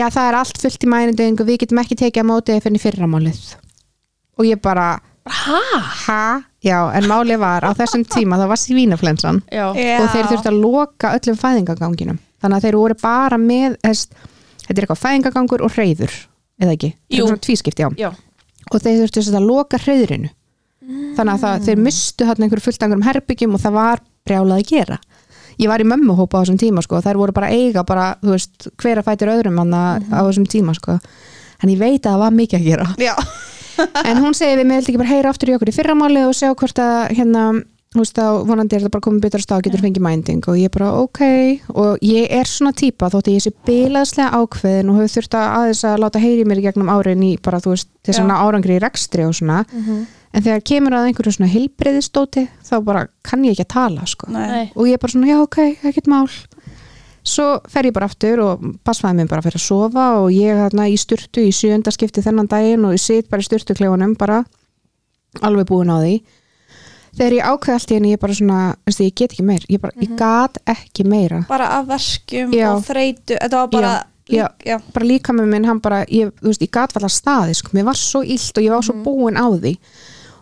Já það er allt fullt í mænudegingu við getum ekki tekið að móti fyrir fyrramálið. Og ég bara Hæ? ha, já, en málið var á þessum tíma það var svínaflensan og þeir þurftu að loka öllum fæðingaganginum þannig að þeir voru bara með þess, þetta er eitthvað fæðingagangur og hreyður eða ekki, Þetta er svona tvískipt já. já, og þeir sagt að loka hreyðrinu þannig að það, þeir mistu hann einhverju fullt einhverjum herbyggjum og það var brjálað að gera. Ég var í mömmuhópa á þessum tíma sko, þær voru bara að eiga bara, þú veist, hver að fætir öðrum hann á þessum tíma sko. En ég veit að það var mikið að gera. En hún segir við mig vildi ekki bara heyra aftur í okkur í fyrramáli og sjá hvort að hérna þú veist þá vonandi er þetta bara komið betur að stað getur fengið mænding. Og ég bara ok. Og ég er svona típa þótt að ég sé bilaðslega ákveðin og hefur þurft að aðeins að láta heyri mér gegnum árin í bara þú veist Já. svona árangri í rekstri og svona en þegar kemur að einhverju svona hilbriðistóti þá bara kann ég ekki að tala sko. Og ég bara svona já ok, ekkert mál. Svo fer ég bara aftur og passfæði mér bara fyrir að sofa og ég hérna í styrtu í sjönda skipti þennan daginn og ég sit bara í styrtuklefunum bara alveg búin á því. Þegar ég ákveði allt í henni ég bara svona, ég get ekki meir. Ég, bara, ég gat ekki meira. Bara af verkjum Já. og þreytu þetta var bara Já, lík- já. bara líka með minn, hann bara ég, þú veist, ég gat alltaf staði, sko, mér var svo illt og ég var svo búin á því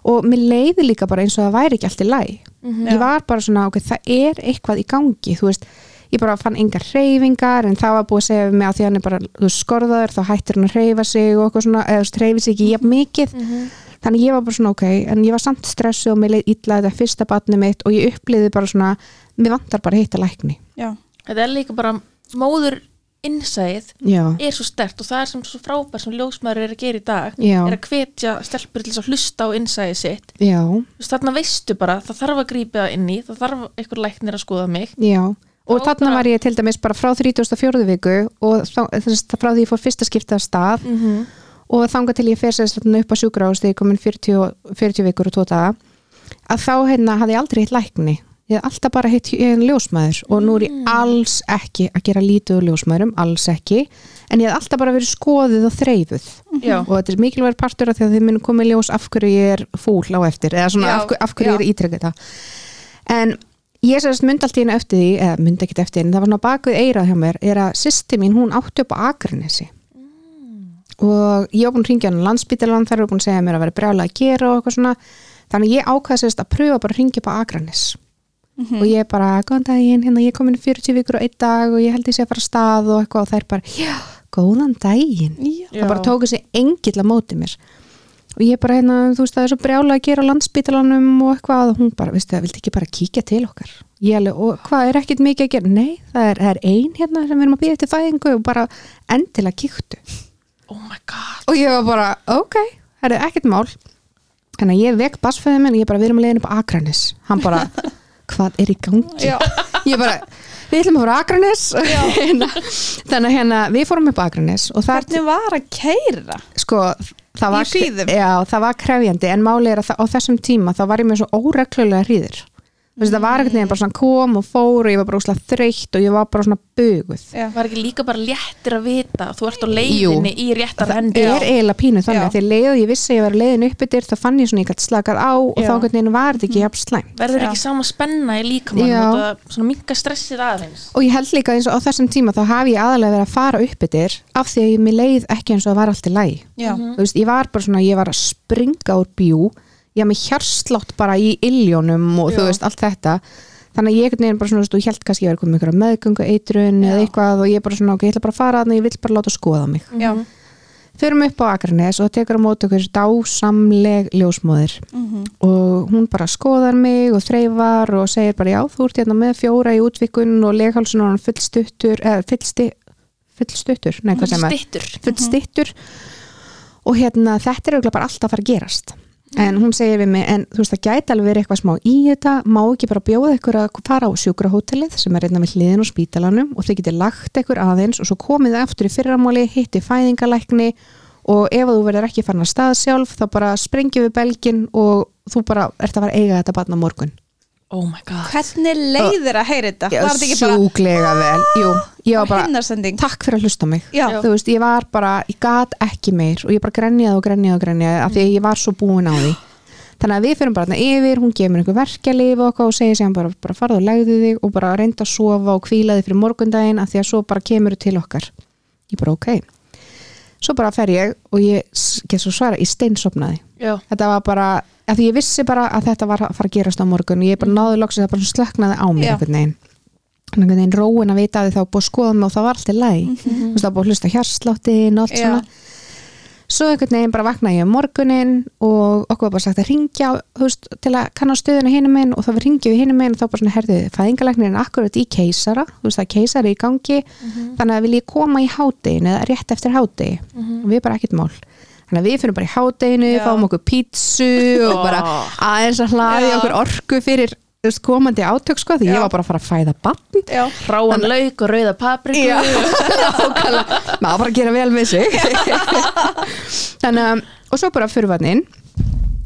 og mér leiði líka bara eins og það væri ekki allt í læg Mhm. ég var bara svona, ok, það er eitthvað í gangi, þú veist. Ég bara fann engar reyfingar en það var búið að segja við mig að því hann er bara, þú veist, skorðaður þá hættir hann að reyfa sig og eitthvað svona eða þú veist, reyfi sig ekki jafn mikið. Þannig ég var bara svona, ok, en ég var samt stressu og mér leið illa þetta fyrsta batni mitt og ég uppliði bara svona, mér vantar bara að hitta lækni. Já. Þetta er líka bara móður innsæð er svo stert og það er sem svo frábær sem ljósmaður er að gera í dag Já. er að hvetja stelpur til að hlusta á innsæði sitt þarna veistu bara, það þarf að grípa inn í það þarf einhver læknir að skoða mig já og Já, þarna bara- var ég til dæmis bara frá 34. viku og þá, frá því ég fór fyrsta skipta af stað mm -hmm. og þangað til ég svona upp á sjúkrahús þegar ég komin 40, og- 40 vikur og daga að þá hérna hafði ég aldrei hitt lækni ég hef alltaf bara hitt en ljósmaður og nú er ég alls ekki að gera lítið úr ljósmaðurum, alls ekki. En ég hef alltaf bara verið skoðið og þreifuð. Já, og þetta er mikilvægur partur af því að þið minn komið ljós af hverju ég er fúl á eftir eða svona af, af hverju ég já. er ítrekkað það. En ég sérst myndi allt í henni eftir því eða myndi ekkit eftir henni, það var svona bakuð eirað hjá mér er að sýsti mín, hún átti upp á Akranesi. Og ég var búin að ringja hann á landsbítalan þar eru búin að segja mér að vera brjálega að gera og eitthvað svona. Þannig ég ákvaði sérst að pröfa bara að ringja upp á Akranes og ég bara, góðan daginn, hérna ég er komin í 40 vikur og einn dag og ég held ég sé að fara að stað og eitthvað. Og þær bara, já, góðan daginn. Já. það bara tóku sig engill að móti mér. Og ég bara hérna, þú veist það er svo brjálega að gera á landsbítalanum og eitthvað og hún bara, veistu það, viltu ekki bara kíkja til okkar? Ég alveg, og hvað er ekkit mikið að gera? Nei, það er, það er ein hérna sem við erum að býja eftir fæðingu og bara endilega kíktu. Oh my god. Og ég var bara, ok, það er ekkert mál. Þannig að ég vek basfæðið minn og ég bara, við erum að leiðin upp á Akranes hann bara, hvað er í gangi? Ég bara, við ætlum að fara Akranes Hérna, þannig að hérna, við fórum upp Akranes og það hvernig var að keira sko, það var, já, það var krefjandi en máli er að það, á þessum tíma þá var ég með svo óreglulega hríður Þessi, það var ekkert neginn bara svona kom og fór og ég var bara úslega þreytt og ég var bara svona buguð. Já. Var ekki líka bara léttir að vita að þú ert á leiðinni í réttar það hendi er eiginlega pínu þannig. Að því leið og ég vissi að ég var leiðin upp yfir þá fann ég svona ég gætt slakað á og Já. þá einhvern veginn var þetta ekki jafn slæm Verður Já. ekki sama spenna í líkamann og það svona minka stressið aðeins? Og ég held líka eins og á þessum tíma þá hafi ég aðalega verið að fara upp yfir af því að ég og það þú ég að haf með hjarslátt bara í illjónum og þú Já. veist allt þetta, þannig að ég veginn bara svona, þú veist, þú held kannski að ég var komið einhverja meðgöngu eitrun eða eitthvað og ég bara svona, ok, ég ætla bara að fara þannig, ég vill bara láta skoða mig. Já. förum upp á Akranes og tekur á móti okkur dásamleg ljósmóðir. Mhm. og hún bara skoðar mig og þreifar og segir bara já, þú ert hérna með fjóra í útvikun og leghálsun og hann fullstuttur eða fullsti, fullstuttur? Nei, hvað sem er, Stittur. Fullstittur. Og hérna þetta er auðvitað bara alltaf að fara að gerast en hún segir við mig, en þú veist það gæti alveg verið eitthvað smá í þetta, má ekki bara bjóða ykkur að fara á sjúkrahótelið sem er einna við hliðin á spítalanum og þau getið lagt ykkur aðeins og svo komið þið aftur í fyrramáli, hitti fæðingalækni og ef þú verður ekki farin að stað sjálf þá bara sprengjum við belgin og þú bara ert að fara að eiga þetta barn á morgun oh my god. Hvernig leiðir að heyra þetta? Var þetta ekki bara sjúklega vel, jú, ég var bara hinnarsending? takk fyrir að hlusta á mig. Já. þú veist, ég var bara, ég gat ekki meir og ég bara grenjaði og grenjaði og grenjaði af því að ég var svo búin á því. Þannig að við fyrir bara þarna yfir, hún gefur mér einhver verkjalið og og segir sem bara, bara farðu og legðu þig og bara reynda að sofa og hvíla þig fyrir morgundaginn af því að svo bara kemur til okkar. Ég bara ok. Svo bara fer ég og ég svo svara, ég steinsopnaði já, þetta var bara, af því ég vissi bara að þetta var að fara að gerast á morgun og ég bara náði loksins að bara svona slöknaði á mér einhvern veginn. Einhvern veginn róin að vita að þið þá búið að skoða mig og það var alltaf læg mm -hmm. það búið að hlusta hjarsláttin og allt svona. Svo einhvern veginn bara vaknaði ég um morgunin og okkur var bara sagt að ringja veist, til að kanna stöðuna hinum minn og þá við ringjum við hinum minn og þá bara svona herðið fæðingalæknirinn akkurat í keisara. Þú veist það keisari í gangi. Þannig að vil ég koma í hádegin eða rétt eftir hádegi? Og við bara ekkert mál að við finnum bara í hádeginu, Já. fáum okkur pítsu og bara aðeins að hlaði Já. okkur orku fyrir þú veist, komandi átök sko því Já. ég var bara að fara að fæða bann Já, ráan lauk og rauða papriku. Já, nákvæmlega. Maður bara að gera vel með sig. Þannig að og svo bara fyrir vannin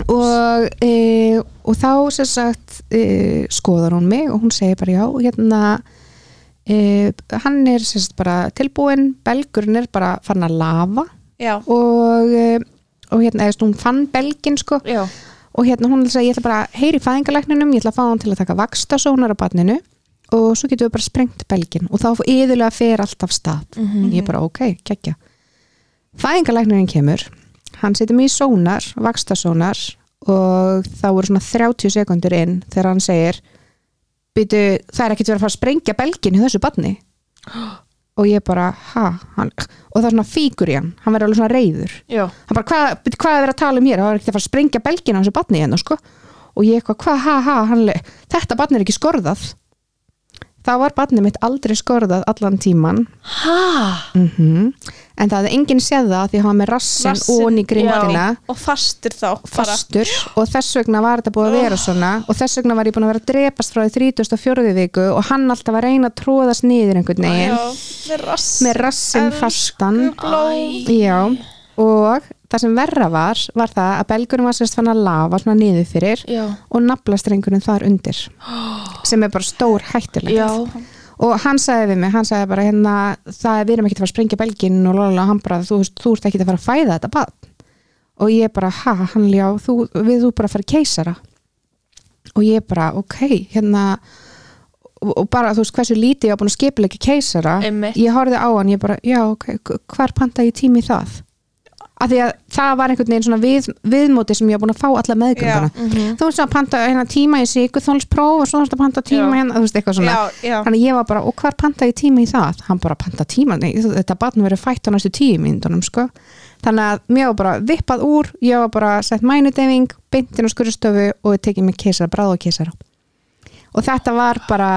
og, e, og þá sem sagt e, skoðar hún mig og hún segir bara já hérna e, hann er sem sagt bara tilbúin belgurinn er bara farin að lafa. já, og, e, og hérna eða hún fann belgin sko. Já, og hérna hún sagði ég ætla bara að heyri fæðingalækninum ég ætla að fá hann til að taka vakstasónar á barninu og svo getum við bara sprengt belgin og þá yðurlega fer allt af stað. Ég bara ok, kekja fæðingalæknirinn kemur hann setur mig í sónar, vakstasónar og þá voru svona 30 sekundur inn þegar hann segir byrju, það er ekkert verið að fara að sprengja belgin í þessu barni og ég bara, ha hann, og það er svona fíkur í hann, hann verður alveg svona reyður já, hann bara, hvað, hvað er verið að tala um hér? Það var ekkert að fara að sprengja belgina á þessu batni hérna sko. og ég eitthvað, hvað, ha, ha hann, le- þetta batni er ekki skorðað. Þá var batni mitt aldrei skorðað allan tíman ha? Mm en það hefði enginn séð það því hann var með rassin, Rassinn, onni grindina og fastur þá fastur. Og þess vegna var þetta búið að vera svona. Og þess vegna var ég búin að vera að drepast frá því 34. viku og hann alltaf að reyna að tróðast niður einhvern veginn. Með rass með rassin Elsku fastan. Já, og það sem verra var var það að belgurinn var sérst fann að lafa svona niður fyrir já, og naflastrengurinn þar undir. Sem er bara stór hættulegt. Já, og hann sagði við mig, hann sagði bara hérna, það er við erum ekki að fara að sprengja belginn og lala, hann bara, þú, þú ert ekki að fara að fæða þetta barn. Og ég bara, ha, hann ljá þú, við þú bara að fara keisara. Og ég bara, ok, hérna og bara, þú veist, hversu lítið ég var búin að skipilegja keisara. Einmitt. ég horfði á hann, ég bara, já, ok hvar panta ég tími það af því að það var einhvern veginn svona við, viðmóti sem ég var búin að fá alla meðgönguna þú veist að panta hérna tíma í síkuþólspróf og svo þarfst að panta tíma Já. hérna, þú veist, eitthvað svona. Já, já. þannig ég var bara, og hvar panta ég tíma í það? Hann bara panta tíma, nei, þú- þetta barn verið fætt á næstu tíu myndunum, sko. Þannig að mér var bara vippað úr ég var bara sett mænudeyfing, beintin á skurðstofu og ég tekið mig keisara, bráð og keisara. Og þetta var bara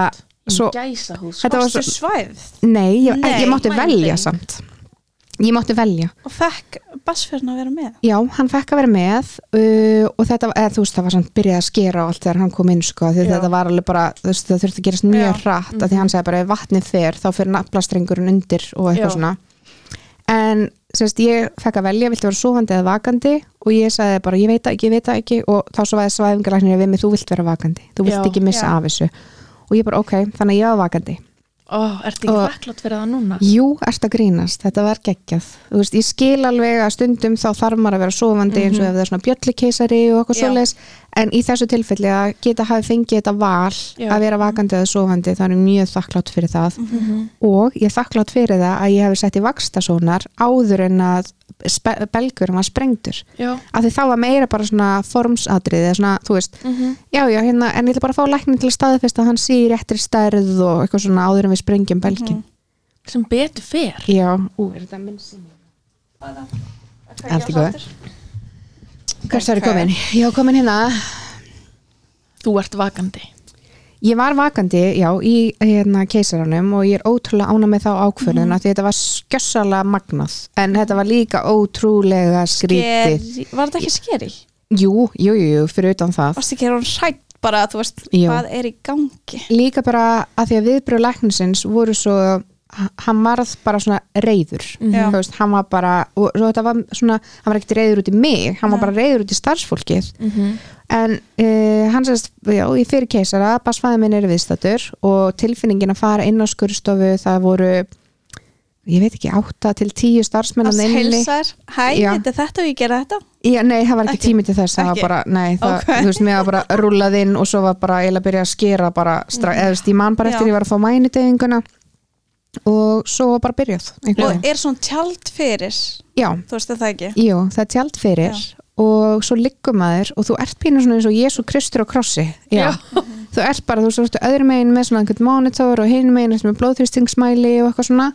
svo, þetta var svo, svæð nei, ég, Nei, ég mátti velja samt ég mátti velja. Og fekk bassferðin að vera með? Já, hann fekk að vera með uh, og þetta, eða, þú veist, það var samt byrjað að skera allt þegar hann kom inn, sko, því Já. þetta var alveg bara, þú veist, það þurfti að gerast mjög Já. hratt, mm því hann sagði bara, ef vatnið fer þá fyrir naflastrengurinn undir og eitthvað Já. svona. En, semst, ég fekk að velja, viltu vera sofandi eða vakandi? Og ég sagði bara, ég veit það ekki, ég veit það ekki. Og þá svo væði svæfingalæknir við mig, þú vilt vera vakandi. Þú vilt ekki missa af þessu. Og ég bara, ok, þannig að ég var vakandi Ó, ertu ekki Og- þakklátt fyrir það núna? Jú, erst að grínast, þetta var geggjað Þú veist, ég skil alveg að stundum þá þarf maður að vera sofandi eins og ef það er svona bjöllikeisari og Já. svoleiðis en í þessu tilfelli að geta hafi fengið þetta val Já. að vera vakandi eða sofandi það er mjög þakklátt fyrir það Mhm. og ég er þakklátt fyrir það að ég hefði sett í vakstasónar áður en að belgurinn var sprengtur Já, af því þá var meira bara svona formsatrið eða svona, þú veist, Mhm. já, já, hérna en ég ætla bara fá læknin til að staðfesta að hann sé í réttri stærð og eitthvað svona áður en við sprengjum belgin sem betur fer. Já, ú, er þetta minn sími? Allt í góðu. Hvert er Ok. komin? Ég var komin hérna. Þú ert vakandi Ég var vakandi, já, í hérna keisaranum og ég er ótrúlega ána með þá ákförðun mm. því þetta var skjössalega magnað en þetta var líka ótrúlega skrítið Skeri- Var þetta ekki skeri? jú, jú, jú, fyrir utan það varst ekki hún hrætt bara, þú veist, Jú. hvað er í gangi líka bara að því að viðbröð læknisins voru svo hann varð bara svona reyður Já. þú veist, hann var bara og svo þetta var svona, hann var ekkert reyður út í mig hann var Nei. bara reyður út í starfsfólkið Mhm. en uh, hann sérst já, í fyrir keisara, basfæði minn er viðstatur og tilfinningin að fara inn á skurstofu það voru ég veit ekki, átta til tíu starfsmenn að heilsar, hæ, þetta þetta og ég gera þetta Já, nei, það var ekki, Ekki? tími til þess það var bara, nei, það, Ok. þú veist, mér var bara rúlað inn og svo var bara eiginlega að byrja að skera bara, stra, eða þú veist, ég man bara eftir Já. ég var að fá mænudeyðinguna og svo bara byrjað og er svona tjald fyrir? Já, þú veist það ekki? Jú, það er tjald fyrir og svo liggum maður og þú ert pínu svona eins og Jésu Kristur á krossi. Já, þú ert bara, þú veist, öðru megin með svona einhvern monitor og hinn megin með blóðþrýstingsmæli og eitthvað svona.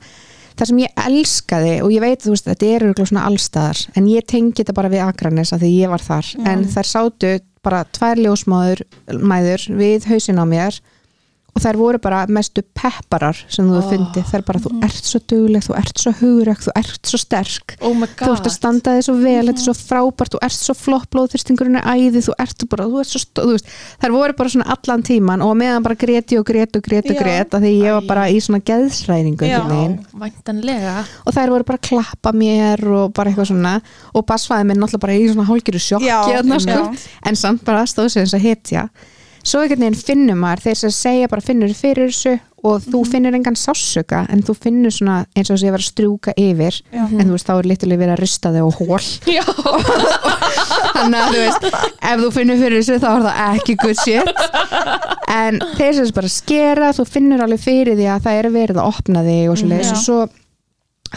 Það sem ég elskaði og ég veit, þú veist, þetta er örugglega svona allstaðar en ég tengi þetta bara við Akranes af því ég var þar, en þær sátu bara tvær ljósmáður mæður við hausin á mér og þær voru bara mestu pepparar sem þú oh. fundið, þær bara, þú ert svo dugleg þú ert svo hugurökk, þú ert svo sterk. Oh þú ert að standa þig svo vel, þetta er svo frábært þú ert svo flott, blóðþyrstingurinn er æði þú ert bara, þú ert svo, stó- þú veist þær voru bara svona allan tíman og meðan bara greti og greti og greti og greti því ég var bara í svona væntanlega. Og þær voru bara að klappa mér og bara eitthvað svona. Og basfæði minn náttúrulega bara í svona hálgiru þarna, sko. en samt bara stóð svo einhvern veginn finnur maður þeir sem segja bara finnur fyrir þessu og þú Mhm. finnur engan sásuga en þú finnur svona eins og þess að ég var að strjúka yfir Já. en þú veist þá er litilega verið að rista þig og hól þannig að þú veist ef þú finnur fyrir þessu þá er það ekki good shit en þeir sem bara skera þú finnur alveg fyrir því að það er verið að opna þig og svo leiðis Já. og svo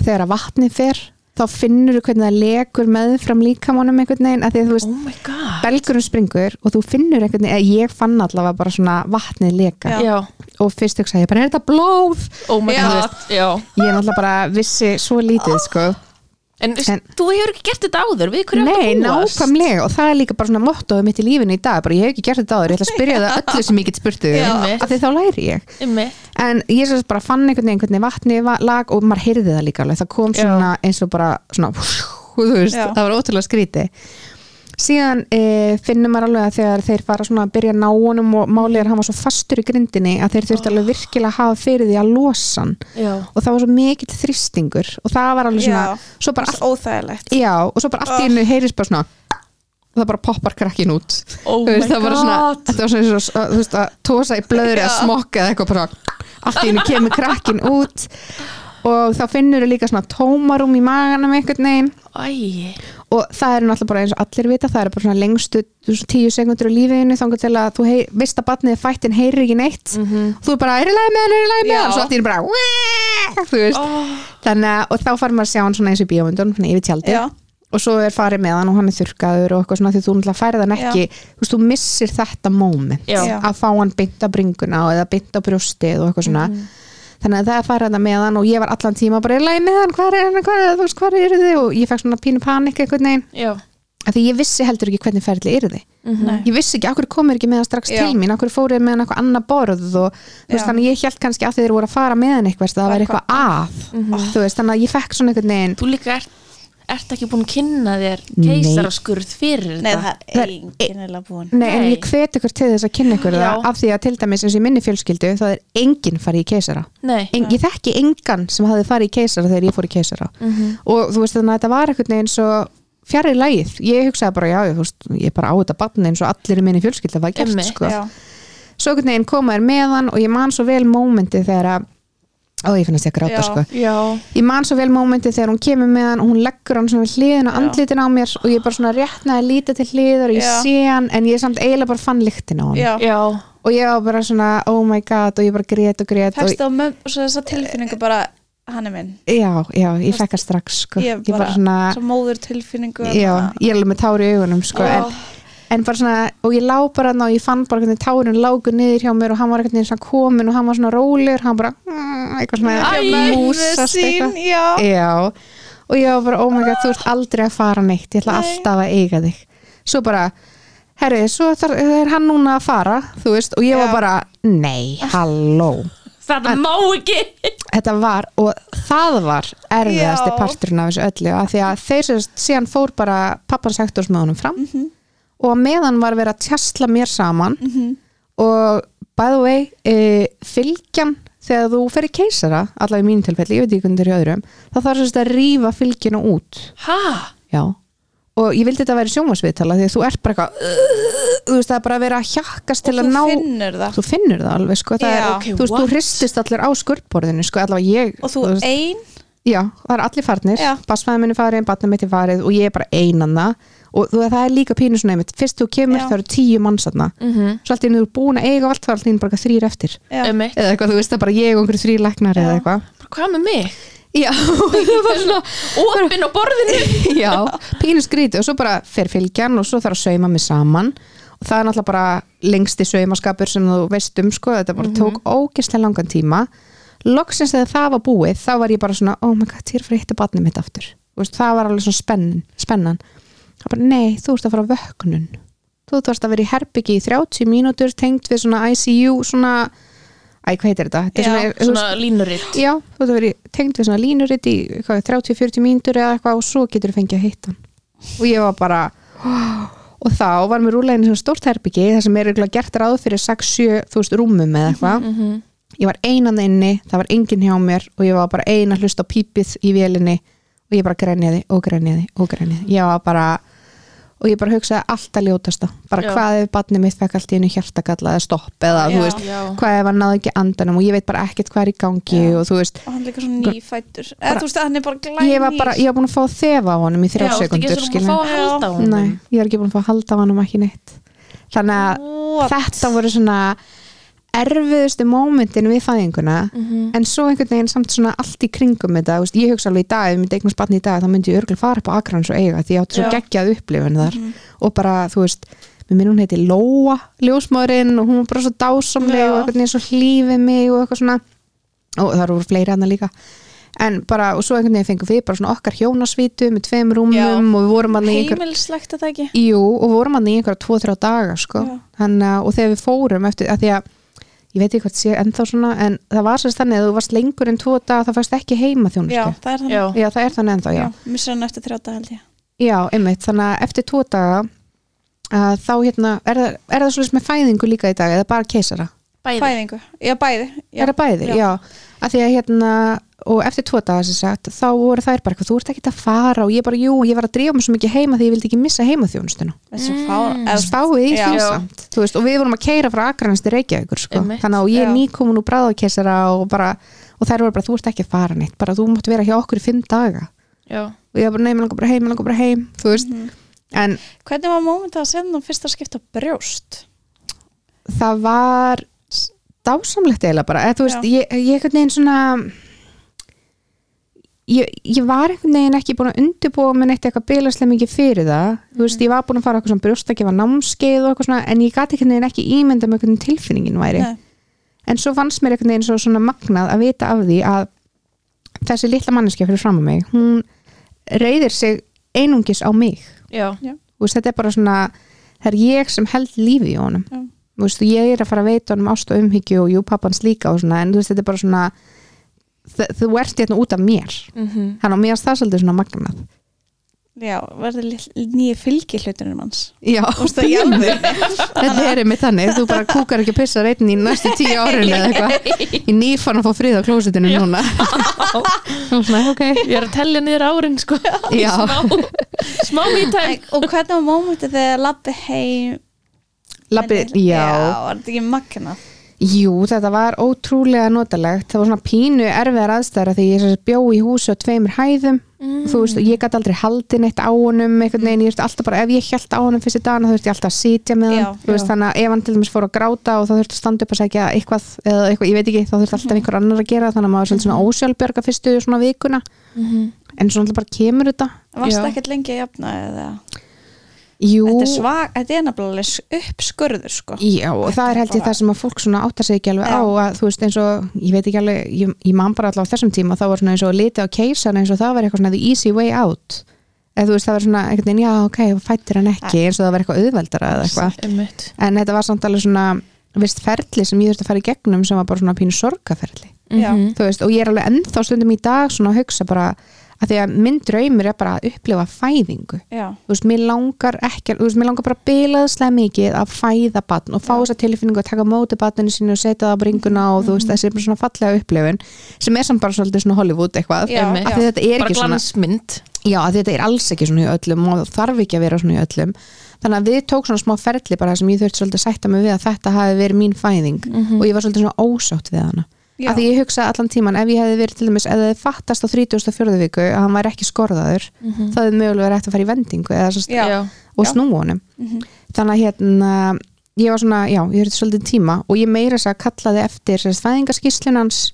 þegar að vatnið fer þá finnur þú hvernig það lekur með fram líkamánum einhvern veginn að því að þú veist oh belgurum springur og þú finnur einhvern veginn, eða ég fann allavega bara svona vatnið leka Já. og fyrst hugsa ég bara, er þetta blóð? oh my Já. god já. Ég er náttúrulega bara vissi svo lítið sko en, En- þú hefur ekki gert þetta áður við hverju Nei, áttu að búast nákvæmlega og það er líka bara svona mottoðu mitt í lífinu í dag bara ég hef ekki gert þetta áður, ég ætla að spyrja það öllu sem ég get spurt þig Já. um, af því þá læri ég Einmitt. en ég svo bara fann einhvern veginn hvernig vatni va- lag og maður heyrði það líka alveg það kom Já. svona eins og bara svona, þú veist, Já. það var ótrúlega skríti síðan e, finnum maður alveg að þegar þeir fara svona að byrja að ná honum og málið er að hann var svo fastur í grindinni að þeir þurfti alveg virkilega að hafa fyrir því að losa hann. Já, og það var svo mikill þrýstingur og það var alveg svona, Já. svo bara Svo óþægilegt. Já, og svo bara allt í hennu heyrist bara svona og það bara poppar krakkin út. Oh veist, það var svona, þetta var svona að, þú veist, að tósa í blöðri að Já. smokka eða eitthvað bara allt í hennu kemur krakkin út og þá finnur þau líka svona tómarum í maganum einhvern veginn. Æ, og það er náttúrulega bara eins og allir vita það er bara svona lengstu tíu sekundur á lífiðinu þangar til að þú hei, veist að batnið er fættin heyrir ekki neitt. Mhm. þú er bara, er í lagi með hann, er í lagi með hann? Svo allt í hennu bara, oh, þannig að, og þá fær maður að sjá hann svona eins og í bíómyndun, yfir tjaldi Já, og svo er farið með hann og hann er þurrkaður og eitthvað svona því þú náttúrulega færið hann ekki þú veist, þú missir þetta moment Já. Að fá hann á bringuna og eða á brjóstið og eitthvað svona. Mhm. Þannig að það farið hann með hann og ég var allan tíma bara, er lagi með hann, hvað er hann, hvað er, þú veist, hvað er þið? Og ég fekk svona pínu panik veginn. Já. Af því ég vissi heldur ekki hvernig ferli er þið Nei. ég vissi ekki, akkur komir ekki með hann strax Já. til mín akkur fórið með hann eitthvað annað borð og þú veist, þannig að ég held kannski að þeir voru að fara með hann eitthvað, það Var væri eitthvað. að Mhm. þú veist, þannig að ég fekk svona Þú líka ert, ekki búin að kynna þér keisaraskurð fyrir Nei, þetta? það Það er enginn eða búin Nei, en ég hvet ykkur til þess að kynna ykkur það. Já. af því að til dæmis eins og í minni fjölskyldu það er enginn farið í keisara. Nei. En, ég þekki engan sem hafði farið í keisara þegar ég fór í keisara. Mhm. og þú veist þannig að þetta var einhvern veginn svo fjarrir lægið, ég hugsaði bara já, ég, þú veist, ég er bara á þetta barni eins og allir í minni fjölskyldu það var gert sko. Já, svo einhvern veginn koma þér með hann og ég man svo vel mómenti þegar að ó, ég finnast ég að gráta Já. sko Já, ég man svo vel mómenti þegar hún kemur með hann og hún leggur hann svona hliðin á Já. andlitin á mér og ég bara svona réttnaði að líta til hliðar og ég Já. sé hann en ég samt eiginlega bara fann lyktin á hann já já og ég var bara svona oh my god og ég bara grét og grét og, Fækst á möm, svo þessa tilfinningu bara hann er minn já, já, ég fekk það strax sko. Ég ég bara bara- svona Svo móður tilfinningu já, ég er alveg með tári í augunum sko. Já. en, en bara svona og ég lá bara og ég fann bara hvernig tárin lágu niður hjá mér og hann var einhvern veginn svona komin og hann var svona rólegur, hann bara mm, eitthvað svona músast sín, eitthvað. já. Já, og ég var bara oh my god, þú ert aldrei að fara neitt ég ætla Nei. alltaf að eiga þig. Svo bara, herri, svo er hann núna að fara, þú veist, og ég var Já. bara nei, halló. Þetta má ekki. Þetta var, og það var erfiðasti parturinn af þessu öllu af því að þeir sem síðan fór bara pappan sektorsmöðunum fram. Mhm. Og meðan var verið að tjastla mér saman. Mhm. og by the way e, fylgjan þegar þú fer í keisara allavega í mínu tilfelli, ég veit ekki hvernig þetta er í öðrum þá þarf sérst að rífa fylgjuna út. Og ég vildi þetta væri sjónvarsviðtala því að þú ert bara eitthvað þú veist það er bara að vera að hjakkast til og að þú ná finnur það. Þú finnur það alveg sko það Já. er, Ok, þú veist, þú what? hristist allir á skurðborðinu sko allavega ég og þú veist, ein? Já, það er allir farnir, Já. basfæði minni farin batna mitt er farið og ég er bara einanna og þú það er líka pínu svona einmitt fyrst þú kemur Já. það eru tíu mannsatna Mm -hmm. svo alltaf þú er búin að eiga allt það er alltaf bara þrýr eftir. Já, eða eitthvað, þú veist það bara ég og einhverju þrý læknar eða eitthvað. Hvað með mig? já, það var svona Opinn á borðinu. Já, pínu skríti og svo bara fer fylgjan og svo þarf að sauma mig saman. Og það er náttúrulega bara lengsti saumaskapur sem þú veist um sko, þetta bara tók ógeðslega langan tíma. Loksins þegar það var búið þá var ég bara svona, oh my god, ég er fyrir að hitta barnið mitt aftur. Veist, það var alveg svona spennan, spennan það bara, nei, þú ert að fara vöknun. Þú þarfst að vera í herbyggi í 30 mínútur tengt við svona ICU svona, æ, hvað heitir þetta? þetta Já, svona, Svona línuritt. Já, þú ert að vera tengd við svona línuritt í eitthvað, 30-40 mínútur eða eitthvað og svo getur þú fengið að hitta hann. Og ég var bara og þá var mér í svona stórt herbyggi þar sem er eiginlega gert ráð fyrir 6-7 þú veist rúmum eða eitthvað. Mhm. ég var einan inni, það var enginn hjá mér og ég var bara ein að hlusta á pípið í vélinni. Og ég bara grenjaði og grenjaði og grenjaði, ég var bara og ég bara hugsaði alltaf ljótasta bara Já. hvað ef barnið mitt fekk allt í einu hjartakalla eða stopp eða Já. þú veist Já. hvað ef hann náði ekki andanum og ég veit bara ekkert hvað er í gangi Já. og þú veist, og hann er líka svona nýfættur eða þú veist að hann er bara glæn ég var bara ég var búin að fá þefa á honum í Já, þrjá sekundur ég er ekki búin að fá að halda á honum ekki neitt þannig að What? þetta voru svona erfiðustu mómentin við fæðinguna Mhm. en svo einhvern veginn samt svona allt í kringum þetta, veist, ég hugsa alveg í dag ef ég myndi eignast batni í dag, þá myndi ég örgulega fara upp á Akrans og eiga, því ég átti svo geggjað upplifun þar. Mhm. og bara, þú veist mér minn hún heiti Lóa, ljósmáðurinn og hún var bara svo dásamleg og einhvern veginn svo hlífið mig og eitthvað svona. Og það voru fleiri hana líka. En bara, og svo einhvern veginn fengum við bara svona okkar hjónasvítu með tveim rúmum og við vorum hann í einhver heimilslegt að það ekki? Jú, og vorum hann í einhverja tvo-þrjá daga sko. Að, og þegar við fórum eftir, að því að ég veit ekki hvað sé ennþá svona, en það var sérst þannig að þú varst lengur en tvo daga, það fannst ekki heima já, þjónustu. það er þannig Já. Já, það er þannig ennþá, já. já, missar hann eftir þrjáta held ég Já, einmitt, þannig að eftir tvo daga að þá hérna, er er það svolítið með fæðingu líka í dag, eða bara keisara? Bæði fæðingu, já bæði já. Er það bæði? Já. Já. Að því að hérna, og eftir tvo daga sem sagt, þá voru þær bara þú ert ekki að fara og ég bara, jú, ég var að drífa mig svo mikið heima því ég vildi ekki missa heimaþjónustuna. Þessi fá- Mm. spáið í því samt veist, og við vorum að keira frá Akranes til Reykjavíkur sko. Þannig að ég er nýkomin úr bráðakessara og, bara, og þær voru bara, þú ert ekki að fara neitt bara þú mátt vera hjá okkur í fimm daga Já. og ég var bara, nei, mér langar bara heim, mér langar bara heim þú veist, Mhm. en hvernig var móment að senda hann fyrst að skipta brjóst það var dásamlegt eiginlega bara, eða þú veist, Já. ég, ég einhvern veginn svona ég, ég var einhvern veginn ekki búin að undirbúa minn eitt eitthvað bilaslega mikið fyrir það þú veist, ég var búin að fara eitthvað svona brjóst að gefa námskeið og eitthvað svona, en ég gati einhvern veginn ekki ímynda með hvernig tilfinningin væri Nei. en svo fannst mér einhvern veginn svo svona magnað að vita af því að þessi litla manneskja fyrir fram á mig hún reyðir sig einungis á mig Já. Þú veist, þetta er bara svona það er ég sem held lífi í honum Já. Veist, og ég er að fara að veita honum ást og umhyggju og jú pappans líka og svona en þú veist þetta er bara svona þú ert hérna út af mér. Mhm. hann á mér það svolítið svona magnað. Já, verður nýju fylgi hlutunum hans já, Þú veist það í alveg þetta er einmitt þannig. Þú bara kúkar ekki að pissa reytin í næstu tíu árin eða eitthvað. Ég nýfann að fá frið á klósitinu núna. Og svona, ok. Ég er að tellja niður árin sko. Já, Smá, smá mítæm og hvernig var mómentið þegar labbi heim labbi, já, já var þetta ekki magnað Jú, þetta var ótrúlega notalegt. Það var svona pínu erfiðar aðstæðar því ég bjó í húsi á tveimur hæðum. Mm. Þú veist, og ég gæti aldrei haldið neitt á honum, einhvern veginn, ég veist alltaf bara, ef ég held á honum fyrst í dagana, þá þurfti ég alltaf að sitja með hann. Já, Þú veist, já. þannig að ef hann til dæmis fór að gráta og þá þurfti að standa upp að segja eitthvað, eða eitthvað, ég veit ekki, þá þurfti alltaf einhver annar að gera, þannig að maður er svona ósjálfbjörga fyrstu svona vikuna, Mhm. en svo alltaf bara kemur þetta. varst Já. ekkert lengi að jafna eða Jú, þetta er svag, þetta er nefnilega uppskurður sko Já, og Þetta það er held ég það sem að fólk svona áttar sig ekki alveg Já. á að þú veist eins og, ég veit ekki alveg ég, ég man bara allavega á þessum tíma, þá var svona eins og litið á keisar eins og það var eitthvað svona the easy way out eða þú veist það var svona einhvern veginn, já ok, fættir hann ekki eins og það var eitthvað auðveldara eða eitthvað en þetta var samt alveg svona vist ferli sem ég þurfti að fara í gegnum sem var bara svona pínu sorgaferli. Mhm. þú veist, og ég er alveg ennþá stundum í dag svona að hugsa bara að því að minn draumur er bara að upplifa fæðingu. Já, þú veist, mér langar ekki þú veist, mér langar bara bilaðslega mikið að fæða batn og fá þessa tilfinningu að taka móti batninu sínu og setja það á bringuna og þú veist, þessi er bara svona fallega upplifun sem er samt bara svolítið svona Hollywood eitthvað. Já, af því þetta er bara ekki svona glansmynd. Já, af því þetta er alls ekki svona í öllum og þarf ekki að vera svona í öllum. Þannig að við tók svona smá ferli bara sem ég þurfti svolítið að sætta mig við að þetta hafi verið mín fæðing og ég var svolítið svona ósátt við hana af því ég hugsa allan tíman ef ég hefði verið til dæmis ef það hefði fattast á 34. viku að hann væri ekki skorðaður það hefði mögulega verið hægt að fara í vendingu eða, svo, Já. og Já. snúa honum Mhm. þannig að hérna ég var svona, já, ég þurfti svolítið tíma og ég meira þess að kallaði eftir sérst, fæðingaskíslun hans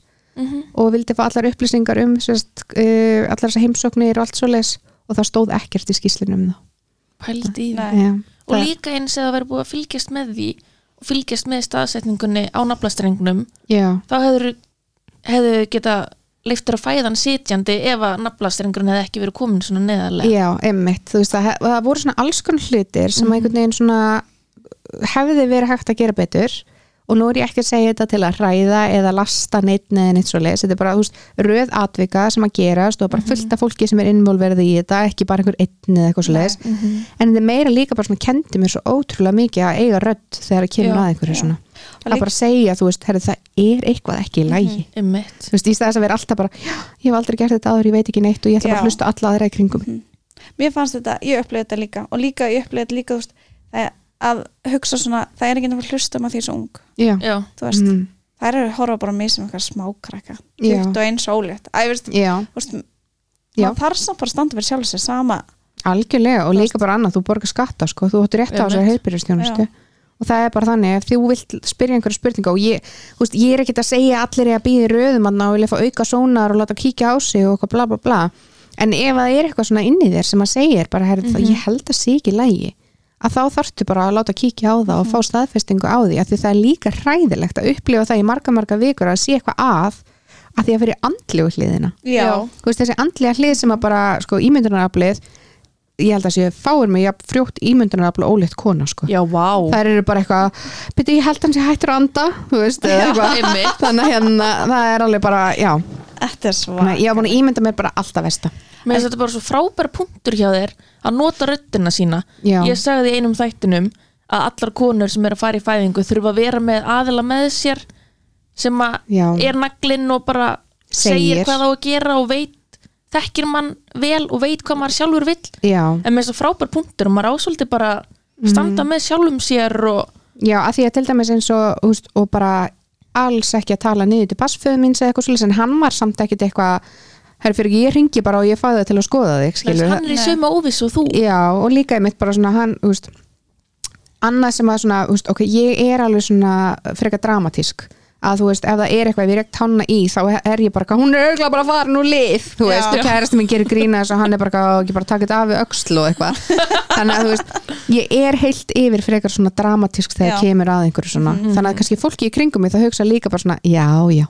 og vildi fá allar upplýsingar um sérst, uh, allar þessar heimsóknir og allt svoleiðis og það stóð ekkert í skíslunum um pældi það og það, líka eins eða verið búið að fylgjast með því og fylgjast með staðsetningunni á naflastrengnum já, þá hefur hefðu geta leiftur að fæðan sitjandi ef að naflastrengurinn hefði ekki verið komin svona neðarlega. Já, emmitt þú veist, það, hef- það voru svona alls konar hlutir sem Mhm. einhvern veginn svona hefði verið hægt að gera betur og nú er ég ekki að segja þetta til að hræða eða lasta neitt neða neitt svo leis þetta er bara, veist, röð atvika sem að gerast og bara Mhm. fullt af fólki sem er innvolverið í þetta ekki bara einhver einn eða eitthvað svo leis Mhm. en þetta er meira líka bara svona kendi mér svo ótrúlega mikið að eiga rödd þegar það kemur að einhverju svona að líka- bara segja, þú veist, herri, það er eitthvað ekki í lægi Einmitt. þú veist, í stæðis að vera alltaf bara ég hef aldrei gert þetta áður, ég veit ekki neitt og ég ætla bara að hlusta alla aðra í kringum Mhm. mér að hugsa svona, það er ekki náttúrulega hlusta um að því er svo ung, já, já, þú veist mm, það er að horfa bara mig sem eitthvað smákrakka. Já. 21 ólétt, æ, veist, já, þú veist Já. það þarf samt bara að standa fyrir sjálf sér sama. Algjörlega og líka bara annað, þú borgar skatta sko, þú áttur rétt á þessari heilbyrjastjónustu og það er bara þannig, ef þú vilt spyrja einhverja spurninga og ég, þú veist, ég er ekkert að segja allir er að býða röðum að vilja fá auka sónar og láta kíkja á sig og eitthvað bla bla bla. En ef það er eitthvað svona inni þér sem að segja bara, herri, það, ég held að sé ekki lægi að þá þarftu bara að láta kíkja á það og fá staðfestingu á því, að því það er líka hræðilegt að upplifa það í marga marga vikur að sé eitthvað að, að því að fyrir andlegu hliðina. Já, þú veist þessi andlega hlið sem að bara sko ímyndunaraflið ég held að sé fáir með jafn frjótt ímyndunaraflið óleitt kona sko. Já, vá. Þær eru bara eitthvað, byrju ég held hann sé hættur að anda þú veist, eða eitthvað. Einmitt. þannig að hérna, það er alveg bara, já þetta er svo Nei, ég var búin að ímynda mér bara alltaf versta Mér finnst þetta bara svo frábær punktur hjá þér að nota röddina sína Já. Ég sagði í einum þættinum að allar konur sem eru að fara í fæðingu þurfa að vera með aðila með sér sem að Já. er naglinn og bara Segir. segir, hvað á að gera og veit þekkir mann vel og veit hvað maður sjálfur vill já, en með þess að frábær punktur og maður ásvöldi bara standa Mhm. með sjálfum sér og já, að því að til dæmis eins og, þú veist, og bara alls ekki að tala niður til passföðu mín eða eitthvað svolítið, en hann var samt ekkit eitthvað herri fyrir ekki, ég ringi bara og ég fæði það til að skoða þig skilur, hann er í sömu óviss og þú. Já, og líka einmitt bara svona hann, veist annað sem að svona, veist, ok, ég er alveg svona frekar dramatísk að þú veist, ef það er eitthvað, ef ég rekt hanna í þá er ég bara, hún er auðvitað bara að fara nú lið, þú Já. veist, og kærasti minn gerir grína þess að hann er bara "Á, ekki bara taka þetta af við öxl og eitthvað, þannig að þú veist ég er heilt yfir frekar svona dramatísk þegar Já. kemur að einhverju svona. Þannig að kannski fólki í kringum mig það hugsa líka bara svona, já, já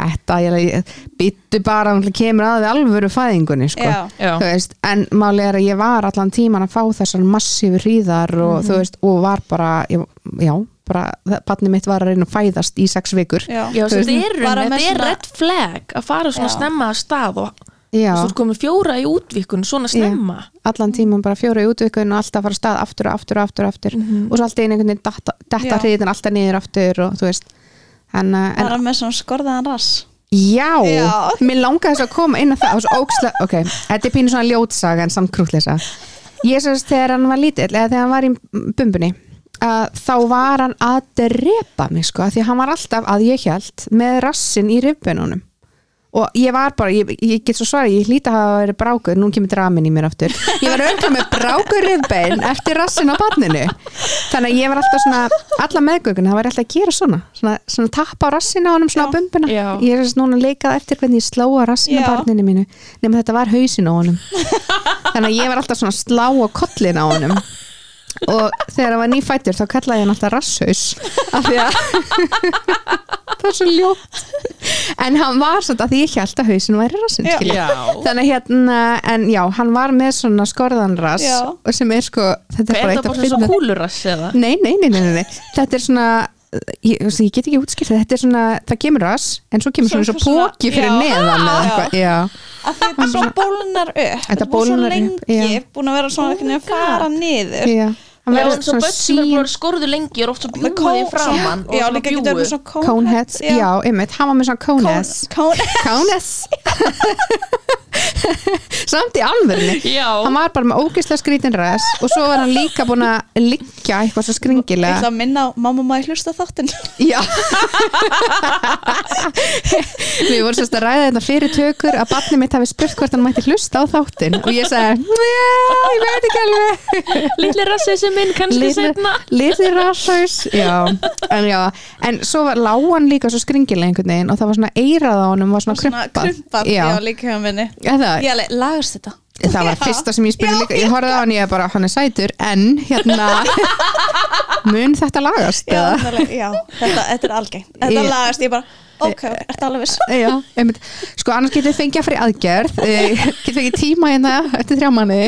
þetta, ég byttu bara hún kemur að við alvöru fæðingunni, sko. Já, Já. þú veist, en máli er að ég var allan tíman að fá þessar massífu hríðar og þú veist, og var bara ég, já, bara, barnið mitt var að reyna að fæðast í sex vikur. Já, Já, þetta er, bara rauninni, með þetta er svona- red flag að fara svona Já. snemma að stað og já, þú ert komið fjóra í útvíkun svona snemma. Allan tíman bara fjóra í útvikun og alltaf fara að stað aftur og aftur og aftur, aftur. og svo alltaf einhvern veginn detta, detta Já. hríðin alltaf niður aftur og þú veist. En, uh, en bara með svona skorðaðan rass? Já, Já. mér langaði þess að koma inn á það og svo óksla, ok, þetta er pínu svona ljótsaga en samt krútleysa ég sérst þegar hann var lítill eða þegar hann var í bumbunni að þá var hann að drepa mig sko, því hann var alltaf að ég hjælt með rassin í rifbeinunum og ég var bara, ég, ég get svo svarið ég hlýta að hafa verið brákur, nú kemur dramin í mér aftur ég var auðvitað með brákur rifbein eftir rassin á barninu þannig að ég var alltaf svona, alla meðgönguna það var alltaf að gera svona, svona, svona tappa á rassin á honum svona á Já. bumbuna Já. ég er þess núna að leikað eftir hvernig ég slá á rassin á Já. barninu mínu nema þetta var hausin á honum þannig að ég var alltaf svona slá á kollin á honum og þegar hann var nýfættur þá kallaði hann alltaf rasshaus af því að það er svo ljótt. En hann var svona að því ég held að hausin væri rassin þannig hérna, en já, hann var með svona skorðanrass sem er sko, þetta er Er bara það eitt bara að svona finna kúlurass eða? nei, nei, nei, nei, nei, nei, þetta er svona ég, ég get ekki útskilt þetta. Er svona, það kemur rass en svo kemur Svo svona, svona svona- póki fyrir já. neðan eða Já. eitthvað, já, að þetta svo bólnar upp. Þetta er búið svo lengi búin að vera svona oh að fara niður. Já Já, eins og börn sem er skorðu lengi er oft svo bjúið framann svo- já, líka getur bjúið svona coneheads, já, einmitt, hann var með svona coneheads Cone- coneheads samt í alvörni Já, hann var bara með ógeðslega skrítin ræs og svo var hann líka búin að liggja eitthvað svo Ég skringilega. Ætla að minna á mamma maður hlusta á þáttinn? Já. Við vorum sérst að ræða þetta fyrir tökur að barnið mitt hafi spurt hvort hann mætti hlusta á þáttinn og ég sagði, já, ég veit ekki alveg. Litli rassið sem minn kannski Litli- setna Litli rassaus Já, en En svo var lágan líka svo skringilega einhvern veginn og það var svona eirað á honum var svona Svona krumpað. já, líka hjá minni Ég alveg, lagast þetta. Það var fyrsta sem ég spurði líka. Ég horfði á hann, ég bara, hann er sætur en hérna mun þetta lagast Já, eða? alveg, já. Þetta, þetta er algengt. Þetta Ég- lagast, ég bara, ok, ertu alveg viss? Já, einmitt. sko annars getur þið fengið að fyrir aðgerð. Eh, getur fengið tíma hérna eftir þrjá manni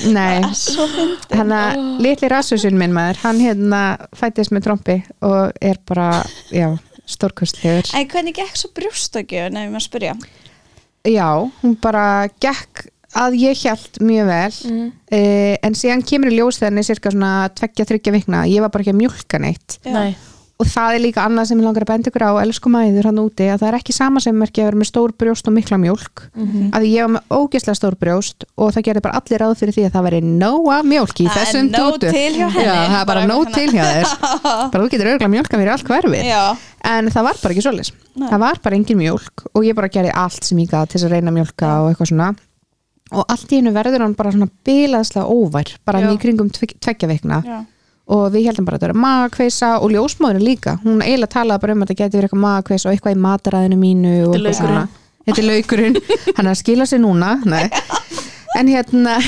Nei, Svo fyndi hann að litli rassusinn minn maður, hann hérna fættist með trompi og er bara, já, stórkostlegur. En hvernig gekk svo brjóstakjöfun ef ég maður spyrja Já, hún bara gekk að ég hjælt mjög vel mm. eh, en síðan kemur í ljós er cirka svona tveggja, þryggja vikna, ég var bara ekki að mjólka neitt. Nei, og það er líka annað sem ég langar að benda ykkur á elsku mæður hann úti, að það er ekki sama sem merki að vera með stór brjóst og mikla mjólk. Mhm. að ég var með ógeðslega stór brjóst og það gerði bara allir ráð fyrir því að það veri nóa mjólk í Það þessum. Já, það er bara hérna. til hjá þér. Bara þú getur örgulega mjólka mér í allt hverfið. En það var bara ekki Nei. það var bara engin mjólk og ég bara gerði allt sem ég gat til þess að reyna að mjólka og eitthvað svona. Og allt í hennu verður hann bara svona bilaðslega óvær bara í kringum tvek- tveggja vikna. Já, og við heldum bara að þetta var magakveisa og ljósmóðurinn líka, hún eiginlega talaði bara um að þetta geti verið eitthvað magakveisa og eitthvað í mataræðinu mínu og eitthvað svona. þetta er laukurinn, hann er að skila sig núna. Nei. en hérna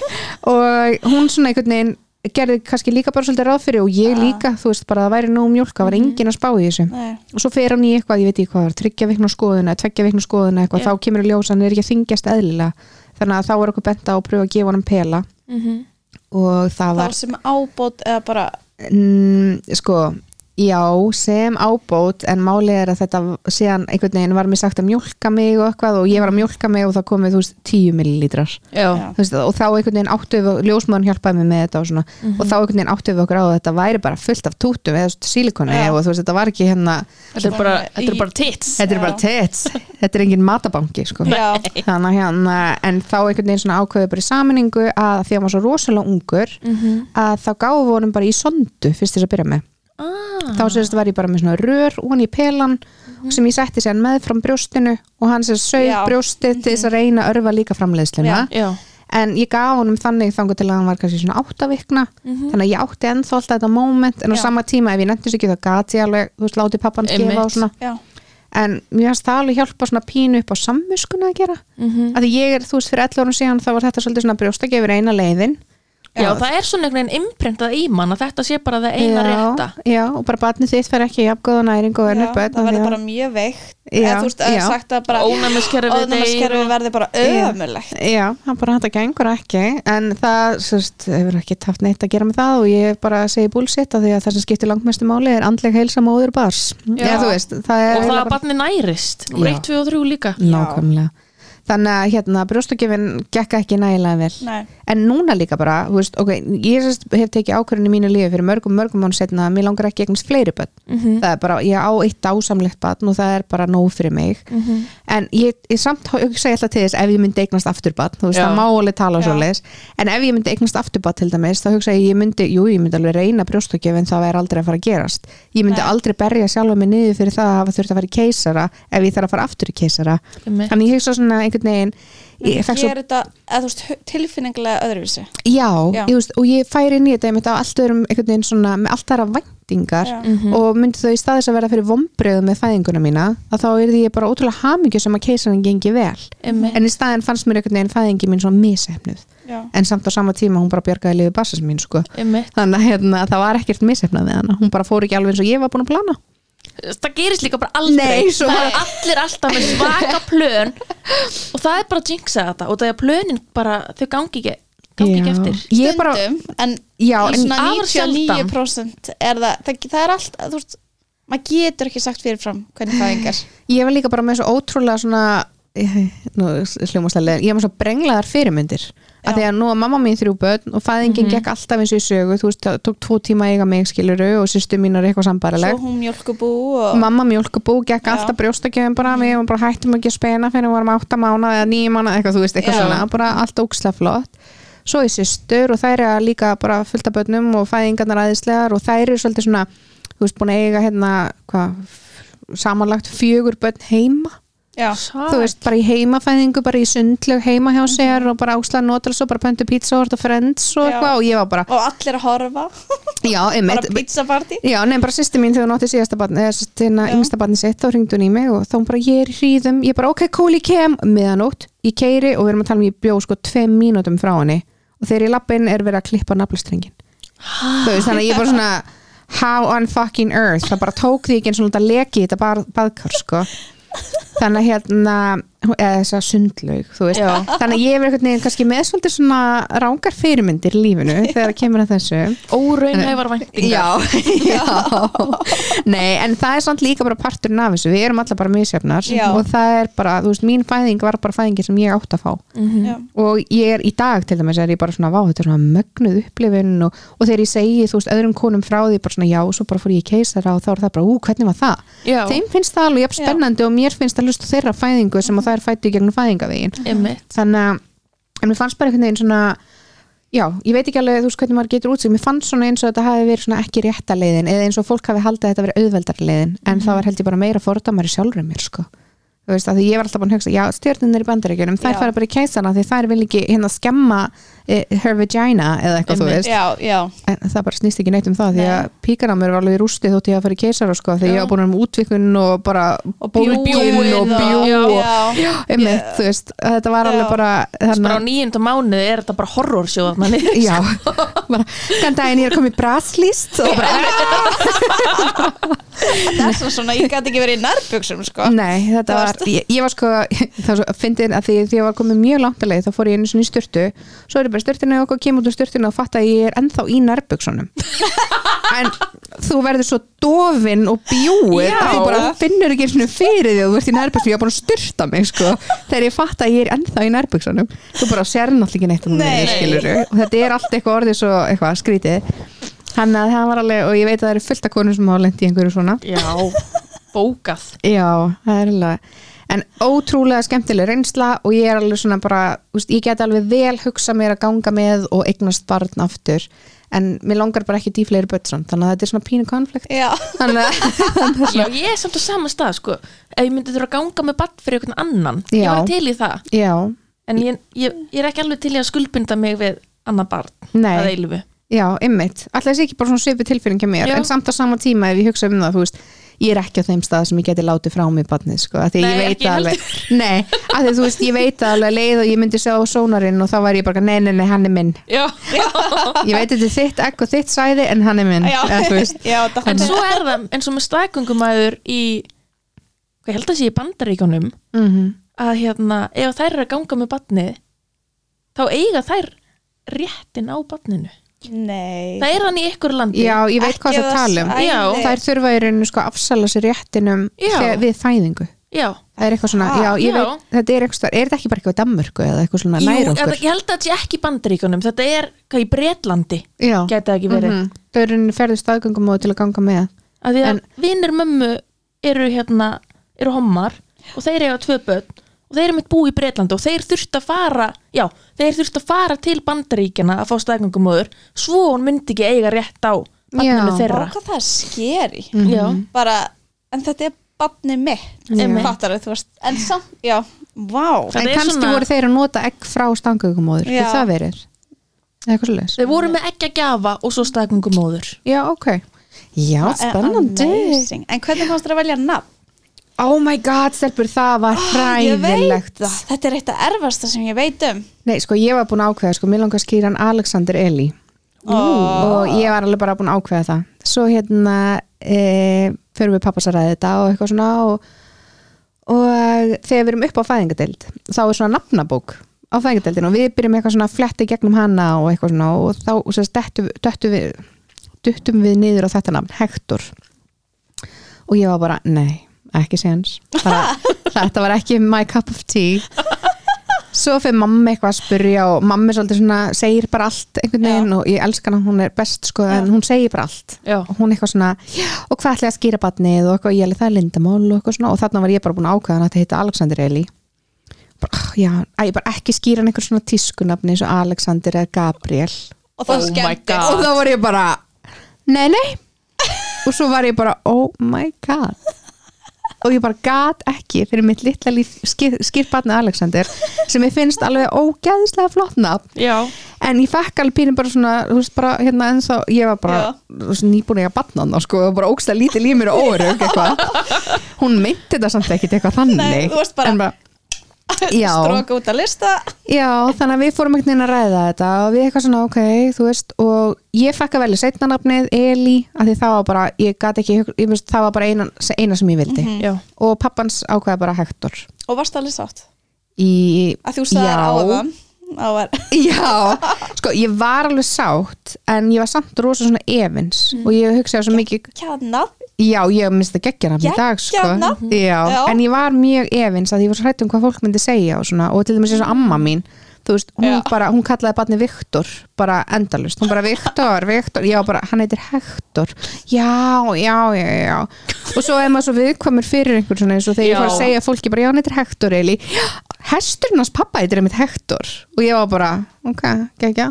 og hún svona einhvern veginn gerði kannski líka bara svolítið ráð fyrir og ég Ja. líka, þú veist bara að það væri nóg mjólk það var engin að spá í þessu. Nei. Og svo fer hann í eitthvað, ég veit ekki hvað tryggja vikna skoðuna, tveggja vikna skoðuna eitthvað, Já. þá kemur í ljós hann er ekki að þingjast eðlilega. Þannig að þá er okkur bent á að pröfa að gefa hann pela. Mm og það Þá var sem ábót eða bara mm, sko, já, sem ábót en málið er að þetta síðan einhvern veginn var mér sagt að mjólka mig og eitthvað og ég var að mjólka mig og það komið þú veist 10 millilítrar. Veist, og þá einhvern veginn áttu við ljósmaðurinn hjálpaði mig með þetta og svona og þá einhvern veginn áttu við okkur á að þetta væri bara fullt af tútum eða sílikoni Já. og þú veist, þetta var ekki hérna þetta er bara, Svona þetta er í- bara tits. Þetta er bara tits, þetta er engin matabanki sko. Já, þannig hérna en þá einhvern veginn svona ákveðu bara í saminningu að því að var svo rosalega ungur mm að þá gáfu við honum bara í sondu fyrst þess að byrja með ah. þá sérst var ég bara með svona rör og hann í pelan sem ég setti sér með fram brjóstinu og hann sér sögð Já. brjóstið til þess að reyna að örfa líka framleiðsluna. En ég gaf honum þannig þangur til að hann var kannski svona áttavikna. Mhm. þannig að ég átti ennþá alltaf þetta moment. En á Já. sama tíma ef ég nefndis ekki þá gati ég alveg, þú veist, látið pappan gefa og svona. Já, en mér finnst það alveg hjálpa svona pínu upp á sammuskuna að gera. Mm að ég er, þú veist, fyrir 11 árum síðan þá var þetta svolítið svona brjóstakefur eina leiðin Já, það er svona einhvern veginn imprintað í mann að þetta sé bara það eina já, rétta. já, og bara barnið þitt fer ekki jafngóða næring og já önnur börn það af því verður að- bara mjög veikt. Já, eða þú veist, eða já. sagt að bara Ónæmiskerfið ónæmiskerfi verði bara Já. ömulegt Já, hann bara þetta gengur ekki en það sérst, hefur ekki haft neitt að gera með það og ég bara segi bullshit að því að það sem skiptir langmestu máli er andleg heilsa móður bars Já. Já, þú veist, það er og það að barni nærist. Númer Já. 1, 2 og 3 líka. Nákvæmlega þannig að hérna brjóstakefin gekk ekki nægilega vel. Nei, en núna líka bara, þú veist, ok ég hef tekið ákvörðin í mínu lífi fyrir mörgum mörgum mánu setna að mér langar ekki eignast fleiri börn. Mm það er bara, ég á eitt ásamlegt barn og það er bara nóg fyrir mig. -hmm. en ég, ég samt hugsa ég alltaf til þess ef ég myndi eignast afturbat, þú veist, Já. það má alveg tala svo leis, en ef ég myndi eignast afturbat til dæmis, þá hugsa ég, ég myndi jú, ég myndi alveg reyna brjóstökjöf en það væri aldrei að fara að gerast, ég myndi Nei. aldrei berja sjálfa mig niður fyrir það að hafa þurft að fara í keisara ef ég þarf að fara aftur í keisara. Þannig ég hugsa svona einhvern veginn ég fekk svo, þetta þú veist, tilfinningilega öðruvísi já, Já. Ég, veist, og ég færi inn í þetta einmitt á allt öðrum einhvern veginn svona, með allt aðra væntingar Já. Mhm. og myndi þau í staðis að vera fyrir vombriðu með fæðinguna mína að þá er því ég bara ótrúlega hamingju sem að keisarinn gengi vel Einmitt. en í staðin fannst mér einhvern veginn fæðingi mín svona misefnuð Já, en samt á sama tíma hún bara bjargaði liði bassas mín sko. Einmitt. þannig að hérna, það var ekkert misefnað við hana hún bara fór ekki alveg eins og ég var búin að plana það gerist líka bara aldrei. Nei, svo- það er allir alltaf með svaka plön. Og það er bara að jinxa þetta og það er plönin bara, þau gangi ekki gangi Já. ekki eftir. Ég bara, stundum en já, í en svona afar 99% er það, það, það er allt þú veist, maður getur ekki sagt fyrirfram hvernig það engar ég var líka bara með svo ótrúlega svona hljómaslega ég var svo brenglaðar fyrirmyndir. Að því að nú að mamma mín þrjú börn og fæðingin gekk alltaf eins og í sögu. Þú veist, það tók tvo tíma að eiga mig skiluru og sýstu mín er eitthvað svo sambarileg hún mjölkubú og mamma mjólkubú, gekk Já. alltaf brjóstakjöfum bara, við varum bara hættum ekki að spena fyrir við varum átta mánuð eða nýju mánuð eitthvað, þú veist, eitthvað Já. svona, bara allt ókslega flott. Svo í systur og þær eru líka bara fullt af börnum og fæðingarnar aðeinslegar og já, þú veist, bara í heimafæðingu, bara í sundlög heima hjá sér og bara ákslega notal svo bara pöntu pizza og friends og eitthvað og ég var bara, og allir að horfa. Já, bara einmitt pizzaparty Já, nefn bara sýsti mín þegar hún átti síðasta barn eða Já. yngsta barni sitt þá hringdi hún í mig og þá hún bara ég er í hríðum. Ég bara ok, cool, ég kem. Miðanótt ég keiri og við erum að tala um ég bjó sko tveim mínútum frá henni og þegar ég lappa inn er verið að klippa naflastrengin þú veist, þannig að ég bara svona how on fucking earth? Það bara tók því ekki eins og þetta leki þetta baðkar sko þannig að hérna eða þess að sundlaug þú veist. Já. þannig að ég er einhvern veginn kannski með svolítið svona rángar fyrirmyndir í lífinu þegar það kemur að þessu. Óraunhæfar væntingar. Já, já. Nei, en það er samt líka bara parturinn af þessu. Við erum alla bara misjafnar Já. og það er bara, þú veist, mín fæðing var bara fæðingin sem ég átt að fá. Mhm. já, og ég er í dag til dæmis er ég bara svona, vá, þetta er svona mögnuð upplifin og, og þegar ég segi, þú veist, öðrum konum frá því bara svona, já, og svo bara fór ég í keisara og þá er fættu gegnum fæðingavegin þannig að en mér fannst bara einhvern veginn svona já, ég veit ekki alveg þú veist hvernig maður getur útsig mér fannst svona eins og þetta hafi verið svona ekki rétta leiðin eða eins og fólk hafi haldið að þetta verið auðveldar leiðin en það var held ég bara meira fordamari sjálfur mér sko þú veist, að því ég var alltaf búin að hugsa, já, stjórnir í bandaríkjunum þær fara bara í keisana því þær vil ekki hérna skemma eh, her vagina eða eitthvað, þú veist já, já, en það bara snýst ekki neitt um það því Nei. að píkan á mér var alveg í rústi þótt ég að fara í keisara sko, því Já. ég var búin um útvikun og bara og bólgin bjúgin og bjú Já. og, já, einmitt, þú veist, að þetta var alveg Já. bara bara á nýjunda mánuði er þetta bara horrorsjóð þarna niður. Já, bara, kann daginn ég er komið braslist og bara, þess að svona, ég gæti ekki verið í nærbjöksum sko. nei, þetta Það var ég, ég var sko, það svo fyndin að því því ég var komið mjög langt að leið, þá fór ég einu svona í styrtu svo er ég bara styrtinu og eitthvað, kem út úr styrtinu og fatt að ég er ennþá í nærbuksunum en þú verður svo dofin og bjúið að þú bara finnur ekki einu fyrir því að þú ert í nærbuksunum, ég var búin að styrta mig sko, þegar ég fatt að ég er ennþá í nærbuksunum þú bara sér náttúrulega ekki neitt um Nei. mig, skilurðu. og þetta er allt eitthvað orðið svo eitthvað skrítið. Hann að það var alveg, og ég veit að það eru fullt af konur sem hafa lent í einhverju svona. Já, bókað. Já, það er alveg en ótrúlega skemmtileg reynsla og ég er alveg svona bara, úst, ég get alveg vel hugsa mér að ganga með og eignast barn aftur. En mér langar bara ekki í fleiri bötsan, þannig að þetta er svona pínu konflikt. Já, Já, ég er samt á sama stað sko. Ef ég myndi þurfa að ganga með badd fyrir einhvern annan Ég Já. var til í það. Já, En ég, ég, ég er ekki alveg til í að skuldbinda mig við annað barn Nei. að eilifu já, ymmit alltaf þessi ekki bara svona svipu tilfinning hjá mér Já. en samt á sama tíma ef ég hugsa um það, þú veist ég er ekki á þeim stað sem ég geti látið frá mig barnið, sko, að því Nei, ég veit alveg nei, að því þú veist, ég veit alveg leið og ég myndi sjá sónarinn og þá var ég bara, nei, nei, nei, hann er minn. Já, ég veit þetta er þitt egg og þitt sæði en hann er minn já, já það en svo er það eins og með staðgöngumæður í hvað held að sé í bandaríkjónum mm að hérna, ef þær eru að ganga með badnið þá eiga þær réttin á badninu nei, það er hann í ykkur landi. Já, ég veit hvað Ekki það það tala um. Já, þær þurfa í rauninu sko að afsala sér réttinum þegar- við fæðingu. Já. það er eitthvað svona, já, ég já. veit þetta er eitthvað, er þetta ekki bara eitthvað í Danmörku eða eitthvað svona Jú, nær okkur? ég held að þetta sé ekki í bandaríkjónum þetta er hvað í Bretlandi já, gæti það ekki verið. Mhm. þau eru rauninu ferðu staðgöngum til að ganga með. Að því að En- vinnir mömmu eru hérna, eru hommar og þeir eiga tvö börn og þeir eru mitt búi í Breitlandi og þeir þurft að fara já, þeir þurft að fara til bandaríkjana að fá staðgöngumóður svo hún myndi ekki eiga rétt á banninu þeirra. Vá, hvað það er skeri Mhm. já, bara, en þetta er barnið mitt. Einmitt. fattar þú veist, en samt, já vá, Það en kannski svona- voru þeir að nota egg frá staðgöngumóður, Já. er það verið? Eða eitthvað svo þeir voru með ekki að gjafa og svo staðgöngumóður. Já, ok. Já, spennandi. en hvernig fannst þér að velja nafn? Oh my god, stelpur, það var veit hræðilegt. það, þetta er eitt af erfasta sem ég veit um. Nei, sko, ég var búin að ákveða, sko, mér langar að skýra hann Alexander Eli og ég var alveg bara búin að ákveða það. Svo hérna e, fyrir við pappas að ræða þetta og eitthvað svona og, og þegar við erum upp á fæðingadeild þá er svona nafnabók á fæðingadeildinu og við byrjum eitthvað svona að fletti gegnum hana og eitthvað svona og þá og sérst, dettum, dettum við duttum við niður á þetta nafn, Hector og ég var bara, nei, ekki séns. Bara, þetta var ekki my cup of tea. Svo fyrir mamma eitthvað að spyrja og mamma er svolítið svona, segir bara allt einhvern veginn og ég elska hana, hún er best sko, en hún segir bara allt. Já. og hún eitthvað svona, "Já, og hvað ætla ég að skýra batnið og eitthvað, ég alveg það er lindamál og eitthvað svona. Og þarna var ég bara búin að ákvæða hann að þetta heita Alexander Eli bara, já, að ég bara ekki skýra hann einhver svona tískunafni eins og Alexander eða Gabriel. Og það Oh þá var ég bara, nei, nei. Og svo var ég bara, oh my god og ég bara gat ekki fyrir mitt litla líf skýrbarni Alexander sem ég finnst alveg ógæðislega flott nafn. Já, en ég fekk alveg pínum bara svona þú veist bara hérna ennþá ég var bara nýbúin að ég að batna hann sko, og bara ógstlega lítið límir og órug eitthvað. Hún meinti þetta samt ekkit eitthvað þannig. Nei, bara- En já, stróka út að lista. Já, þannig að við fórum ekkert inn að ræða þetta og við eitthvað svona ok, þú veist og ég fekk að velja setna nafnið Eli, af því það var bara, ég gat ekki ég veist, það var bara eina, eina sem ég vildi. Já. Og pappans ákveða bara Hector og varst alveg sátt? Í, að þú sagðir á það á var Já, sko, ég var alveg sátt en ég var samt rosa svona evins og ég hugsaði svo mikið kjana já, ég minnst það geggjana í dag sko. Nafn. já, Já. en ég var mjög evins að ég var svo hrætt um hvað fólk myndi segja og, svona, og til dæmis eins og amma mín veist, hún bara, hún kallaði barni Viktor bara endalust, hún bara Viktor, Viktor. Já, bara, hann heitir Hector já, já, já, já. Og svo er maður svo viðkvæmur fyrir einhver svona eins og þegar ég Já. fór að segja fólki bara, já, hann heitir Hector Eli hesturinn hans pappa heitir einmitt Hector og ég var bara, ok, geggja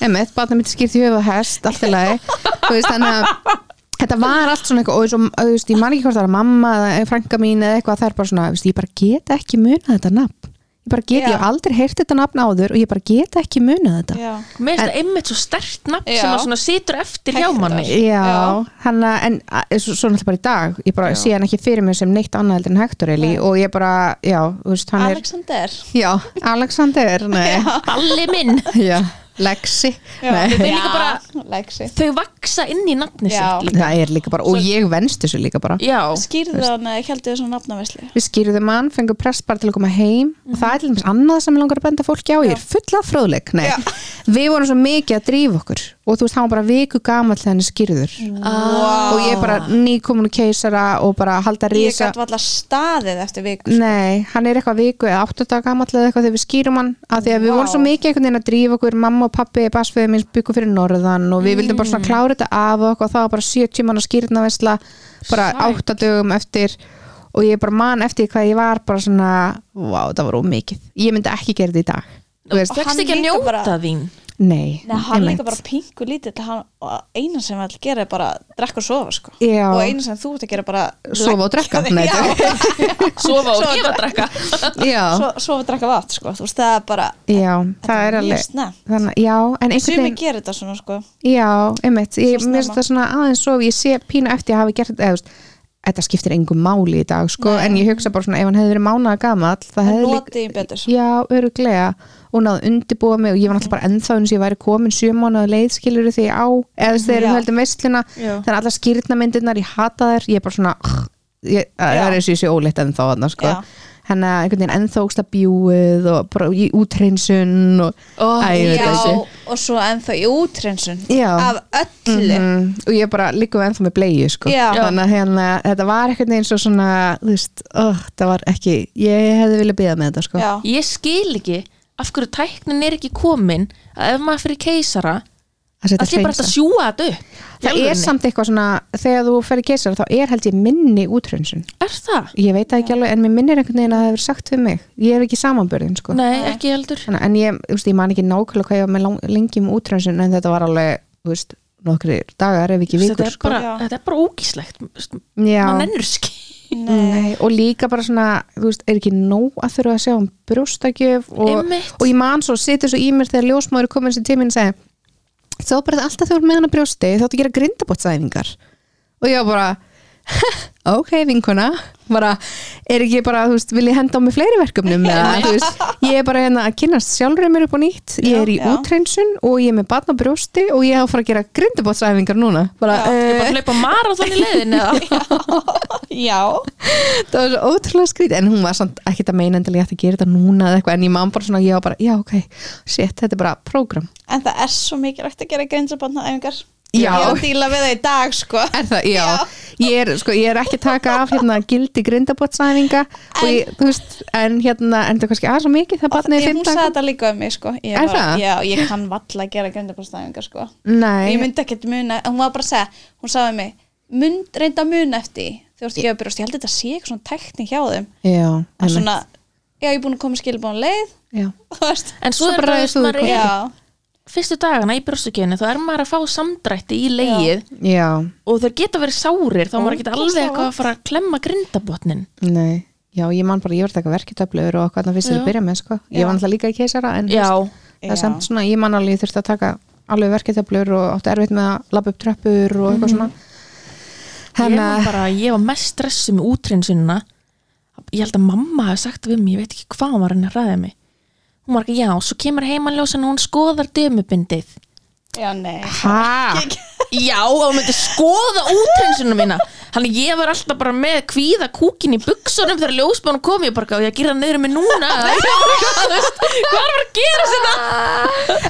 einmitt, barnið mitt skýrt í höfuð á hest allt í lagi, þú veist, þannig að þetta var allt svona eitthvað og þú veist, ég man ekki hvort það var mamma eða frænka mín eða eitthvað, það er bara svona, þú veist, ég bara get ekki munað þetta nafn. Ég bara get, Já. ég hef aldrei heyrt þetta nafn áður og ég bara get ekki munað þetta. Já, Mér finnst það einmitt svo stert nafn Já. sem að svona situr eftir hjá Hector. manni. Já, Já. hann að, en að, svo, svo náttúrulega bara í dag, ég bara sé hann ekki fyrir mig sem neitt annað heldur en Hector Eli og ég bara, já, þú veist, hann Alexander. Er Já, Alexander, nei. Alli minn. Já, Lexi. Þau líka bara, Lexi. þau vaksa inn í nafni sitt líka. Það er líka bara, og ég venst þessu líka bara. Eða heldur svona nafnavisli Við skýrðum hann, fengum press bara til að koma heim. Og það er til dæmis annað sem mig langar að benda fólki á. Ég er full af fróðleik, nei. Já. Við vorum svo mikið að drífa okkur og þú veist, hann var bara viku gamall er skýrður Ah. og ég bara nýkomin keisara og bara halda ég rísa gæti valla staðið eftir viku Nei, hann er eitthvað viku eða áttudag gamall eða eitthvað þegar við skýrum hann. Af því að við Vá. vorum svo mikið einhvern veginn að drífa okkur. Mamma og pappi, basfiðið mín byggu fyrir norðan og við vildum bara svona klára þetta af okkur. Og það var bara 70 manna skýrnaversla bara Sæt. áttadögum eftir. Og ég bara man eftir hvað ég var bara svona, vá, það var ómikið ég myndi ekki gera þetta í dag. Og hann að líka njóta bara- Nei, Nei, hann einmitt. líka bara pingu lítið hann, og eina sem hann vil gera er bara drekka og sofa sko. Já. og eina sem þú ert að gera er bara Sofa og drekka? Sofa og Sofa- gefa að drekka sofa og drekka vatn sko. þú veist það er bara já, þetta það er mjög alveg þannig, Já, en einhvern sumi veginn gerir þetta svona sko. Já, einmitt, ég snemma. það svona aðeins svo ég sé pínu eftir að hafa gert eða, þú veist, þetta skiptir engum máli í dag sko, Nei. en ég hugsa bara svona ef hann hefði verið mánaða gamall það það hefði líka, já, öruglega og náðu undirbúa mig og ég var náttúrulega bara ennþá eins og ég væri komin sjö mánuða leiðskilur því á, eða Já. við höldum veistluna Já. þannig að allar skýrnamyndirnar, ég hata þær ég er bara svona ég, það er eins og ég sé óleitt ennþá þarna sko. Að einhvern veginn ennþá ógsta bjúið og bara í útreinsun og ekki. og svo ennþá í útrensun Já. af öllu Mhm. og ég bara líka ennþá með bleiðu sko. Þannig að hérna, þetta var eitthvað eins og svona þú veist, oh, það var ekki ég hefði viljað byggja með þetta sko. Ég skil ekki af hverju tæknin er ekki komin að ef maður fyrir keisara að setja að sé bara að sjúga þetta upp það er samt eitthvað svona þegar þú fer í keisar þá er held ég minni útrönsun Er það? ég veit það ekki alveg en mér minnir einhvern veginn að það hefur sagt við mig ég er ekki samanbörðin sko. Nei, ekki heldur Þannig, en ég, þú veist, ég man ekki nákvæmlega hvað ég var með lengi um útrönsun en þetta var alveg þú veist, nokkri dagar ef ekki Þetta vikur er sko. bara, Já. þetta er bara ógíslegt Já. Man ennur skil Nei, og líka bara svona þú veist, er ekki nóg að þurfa að sjá um brjóstakjöf og, og ég man svo, situr svo í mér þegar ljósmáður komin sem tíminn segja þá bara alltaf þú er með hana brjósti þá þú að gera grindabótsæfingar og ég var bara ok vinkona. Bara, er ekki bara, þú veist, vil ég henda á mig fleiri verkefnum eða, þú veist, ég er bara hérna að kynast sjálfur mér upp á nýtt, ég er í Já. útreinsun og ég er með batna brjósti og ég á að fara að gera grindabótsæfingar núna. Bara, Ég er bara að hlaupa marathon í leiðin Já, það var svo ótrúlega skrít en hún var samt ekkert að meina endilega að gera þetta núna eða eitthvað, en ég man bara svona, var bara, já ok shit, þetta er bara prógram. En það er svo mikið rægt að gera greinsabandnaæfingar Já. Ég er að díla við það í dag sko. Er það, já, Ég, er, sko, ég er ekki að taka af hérna gildi grindabótsæfinga og ég, þú veist, en hérna en það er kannski aðeins svo mikið það barnið Ég, er hún 15 sagði þetta líka um mig sko. Ég, Er bara, það? Já, ég kann valla að gera greinsabandnaæfingar sko. Nei, Ég myndi ekkert muna, hún var bara að segja Hún sagði við mig, mynd, reynda að muna eftir því þú ert ekki að byrjast, ég held að þetta sé eitthvað svona tækni hjá þeim. Já, að einmitt. svona, já, ég er búin að koma skilbúin leið. Já. þú veist. En svo, Svo er bara veist, þú er Já, fyrstu dagana í brjóstukjöfni þá er maður að fá samdrætti í leið já, og þeir geta verið sárir þá maður ekki Ógeðslega alveg eitthvað að fara að klemma grindabotnin nei. Já, ég man bara, ég var að taka verketöflur og hvað það fyrst Já. að byrja með, sko. Ég Já. var alltaf líka í keisara en veist, það er samt svona, ég man alveg, ég þurfti að taka alveg verketöflur og átti erfitt með að labba upp tröppur og eitthvað svona. Ég Þannig var að, bara ég var mest stressu með útrinsunina ég held að mamma hafi sagt við mig ég veit ekki hvað var henni að ræða mig hún var ekki, já, svo kemur heimanljósan og hún skoðar dömubindið. Já, nei. Hæ? já, og hún myndi skoða útrinsunum mína Þannig ég var alltaf bara með kvíða kúkin í buksunum þegar ljósbánum kom. Ég bara, "Á ég að gera niður með núna. Hvað var að gera þetta?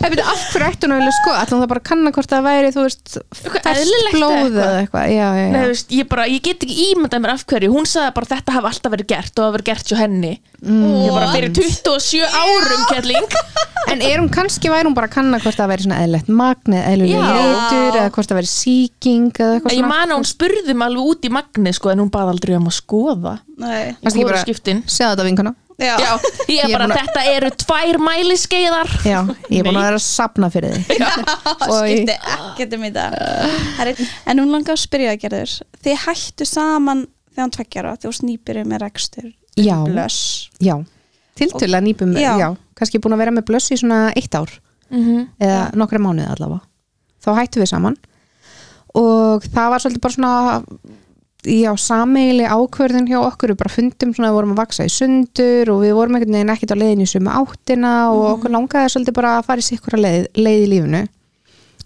Ef við af hverju ættu hún að vilja sko hún það bara að kanna hvort það væri, þú veist Eitthvað ferskt eðlilegt blóð eitthvað. eða eitthvað? Já, já, Nei, já. þú veist, ég, bara, ég get ekki ímyndað mér af hverju. Hún sagði bara þetta hafi alltaf verið gert og hafi verið gert hjá henni. Ég bara fyrir 27 árum kettling. En er hún kannski, væri hún bara að kanna hvort það væri svona eðlilegt magn eða eðlilega Já. ég að hún út í magni sko, en hún baði aldrei um að skoða nei, ekki góða bara- skiptin Segðu þetta vinkona? Já, Já, ég Ég er bara, að- þetta eru tvær mæliskeiðar. Já, ég er búin að vera að sapna fyrir þig. Og í- skipti ekkert um í dag Herri, en hún langar að spyrja það gerður. Þið hættu saman þegar hann tveggjara þú snýpir með rekstur Já. blöss. Já, tiltölulega nýpum já. Já. kannski búin að vera með blöss í svona eitt ár. Mm eða nokkra mánuði allavega. Þá hættum við saman. Og það var svolítið bara svona já, sameigli ákvörðun hjá okkur. Við bara fundum svona, við vorum að vaksa í sundur og við vorum einhvern veginn ekkert á leiðin í sumu áttina og okkur langaði svolítið bara að fara í sikkur leið, leið í lífinu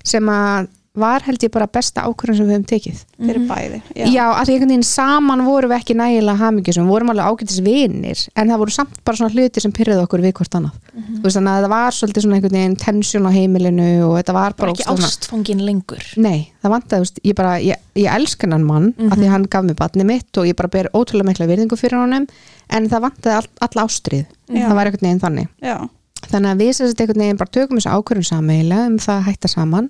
sem að var held ég bara besta ákvörðun sem við höfum tekið. Fyrir bæði Já, já að því einhvern veginn saman vorum við ekki nægilega hamingjusum, við vorum alveg ágætis vinir en það voru samt bara svona hluti sem pyrrðu okkur við hvort annað. Þú veist þannig að það var svolítið svona einhvern veginn tensjón á heimilinu og þetta var bara, bara ekki ástfangin lengur? Nei, það vantaði, þú veist, ég bara, ég, ég elskan hann mann af því hann gaf mér batni mitt og ég bara ber ótrúlega mikla virðingu fyrir honum en það all, það var einhvern veginn þannig. já, Þannig að við sem sagt einhvern veginn bara tökum þessu ákvörðum sameiginlega um það að hætta saman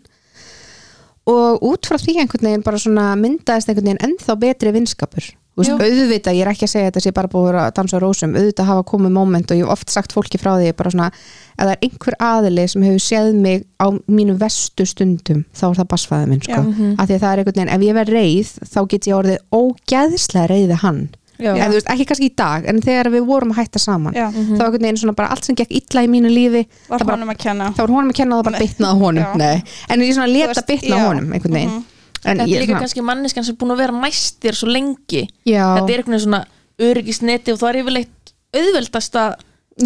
og út frá því einhvern veginn bara svona myndaðist einhvern veginn ennþá betri vinskapur. Veist, auðvitað, ég er ekki að segja þetta sé bara búið að dansa á rósum, auðvitað hafa komið moment og ég hef oft sagt fólki frá því bara svona, ef það er einhver aðili sem hefur séð mig á mínu vestu stundum þá er það basfæðið minn, sko. Já. Mhm. af því að það er einhvern veginn, ef ég verð reið þá get ég orðið ógeðslega reiði hann Já. en þú veist, ekki kannski í dag en þegar við vorum að hætta saman já, þá einhvern veginn svona bara allt sem gekk illa í mínu lífi var bara honum að kenna. þá var honum að kenna og það bara bitnaði honum. En ég svona leta veist, bitna á já. honum einhvern veginn. Mhm. en þetta er ég líka svona, kannski manneskan sem er búin að vera næst þér svo lengi. Já, þetta er einhvern veginn svona öryggisneti og það er yfirleitt auðveldast að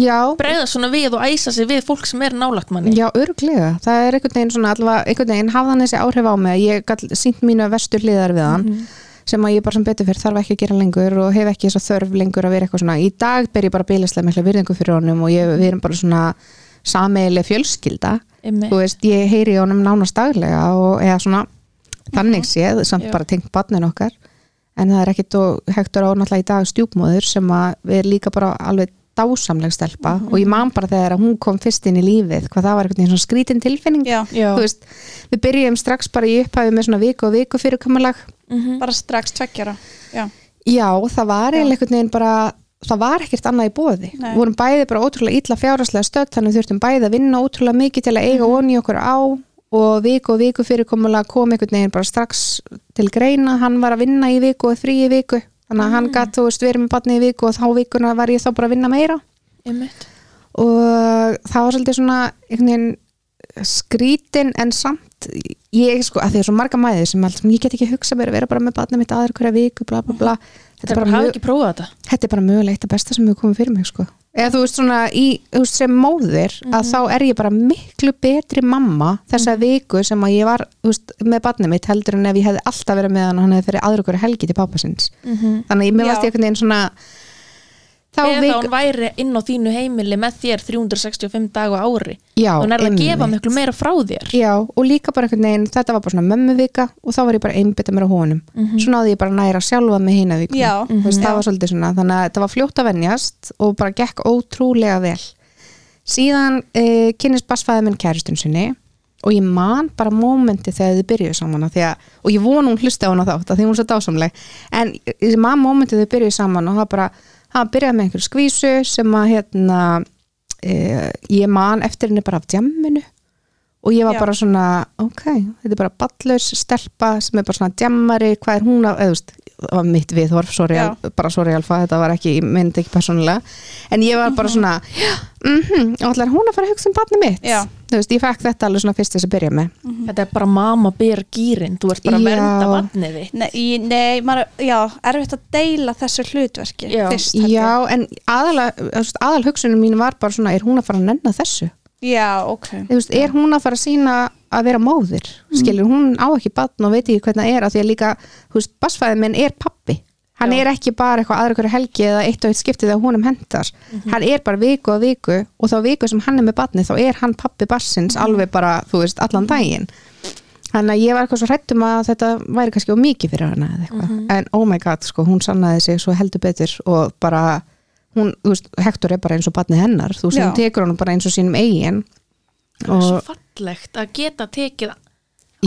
já, bregða svona við og æsa sig við fólk sem er nálagt manni. Já, örglega það er einhvern veginn svona allavega einhvern veginn hafði hann þessi áhrif á mig að ég sínt mínu vestur hliðar við hann sem að ég bara sem betur fyrir þarf ekki að gera lengur og hef ekki þess að þörf lengur að vera eitthvað svona í dag ber ég bara bílaslega mikla virðingu fyrir honum og ég, við erum bara svona sameigileg fjölskylda. Einmitt. þú veist, ég heyri honum nánast daglega og eða svona þannig séð, samt Já. bara tengt barnin okkar. En það er ekkit og hektur á náttúrulega í dag stjúpmóður sem að við erum líka bara alveg dásamleg stelpa. Og ég man bara þegar að hún kom fyrst inn í lífið hvað það var veginn svona skrítin tilfinning. Já, Já. þú veist, við byrjum strax bara í upphæfi með svona viku og viku fyrirkomulag Mhm. bara strax tveggjara já, já, það var eiginlega einhvern veginn bara það var ekkert annað í bóði Nei. við vorum bæði bara ótrúlega illa fjáraslega stödd þannig þurftum bæði að vinna ótrúlega mikið til að eiga Mhm. onni okkur á og viku og viku fyrirkomulega kom einhvern veginn bara strax til greina hann var að vinna í viku og þrý í viku þannig að Mm. hann gatt, þú veist, verið með barni í viku og þá vikuna var ég þá bara að vinna meira Einmitt. og það var svolítið svona skrítin en samt veist, ég sko, að því er svo marga mæði sem allt, ég get ekki hugsa mér að vera bara með barnið mitt aður hverja viku, bla bla bla. Þetta er bara, hafa ekki prófað þetta. Þetta er bara mögulega eitt af besta sem hefur komið fyrir mig sko. eða þú veist svona í, þú veist, sem móðir að þá er ég bara miklu betri mamma þessa viku sem að ég var veist, með barnið mitt heldur en ef ég hefði alltaf verið með hann og hann hefði fyrir aður hverju helgi til pappa sinns þannig að ég ég einhvern veginn svona Eða viku, hún væri inn á þínu heimili með þér 365 dag á ári. Já, Hún er að einmitt. gefa miklu meira frá þér. Já, og líka bara einhvern veginn, þetta var bara svona mömmuvika og þá var ég bara einbytta mér á honum. Svo náði ég bara að næra sjálfa með hina viku Já. veist, það Já. var svolítið svona þannig að þetta var fljótt að venjast og bara gekk ótrúlega vel. Síðan uh, kynist basfæði minn kæristun sinni og ég man bara mómenti þegar þið byrjuðu saman af því að, og ég vona hún hlusti á hana þátt af því hún er svo dásamleg. En ég man mómenti þegar þið byrjuðu saman og það bara, það byrjaði með einhverju skvísu sem að hérna uh, ég man eftir henni bara af djamminu. Og ég var Já. bara svona, ok, þetta er bara ballaus stelpa sem er bara svona djammari, hvað er hún að, veist, það var mitt viðhorf, sorry, al- bara sorry alfa, þetta var ekki, ég myndi ekki persónulega, en ég var bara svona, mhm, og allar hún að fara að hugsa um barni mitt, Já. Þú veist, ég fekk þetta alveg svona fyrst þess að byrja með, Þetta er bara mamma ber gýrin Þú ert bara að Já. vernda vatnið þitt. Nei, nei maður, já, erfitt að deila þessu hlutverki Já. fyrst já, en aðal, aðal hugsunum mín var bara svona, er hún að fara að nenna þessu? Já, ok. Þú veist, er hún að fara að sína að vera móðir, skilur, hún á ekki batn og veit ekki hvernig það er, af því að líka þú veist, basfæði minn er pappi hann Já. er ekki bara eitthvað aðra hverju helgi eða eitt og eitt skiptið þegar honum hendar hann er bara viku að viku og þá viku sem hann er með batni, þá er hann pappi barsins alveg bara, þú veist, allan daginn. Þannig að ég var eitthvað svo hrættum að þetta væri kannski of mikið fyrir hana eða eitthvað, en oh my god, sko, hún sannaði sig svo heldur betur og bara hún, þú veist, Hector er bara eins og batni hennar, þú veist, hún tekur hann bara eins og sínum eigin Það er svo fallegt að geta tekið.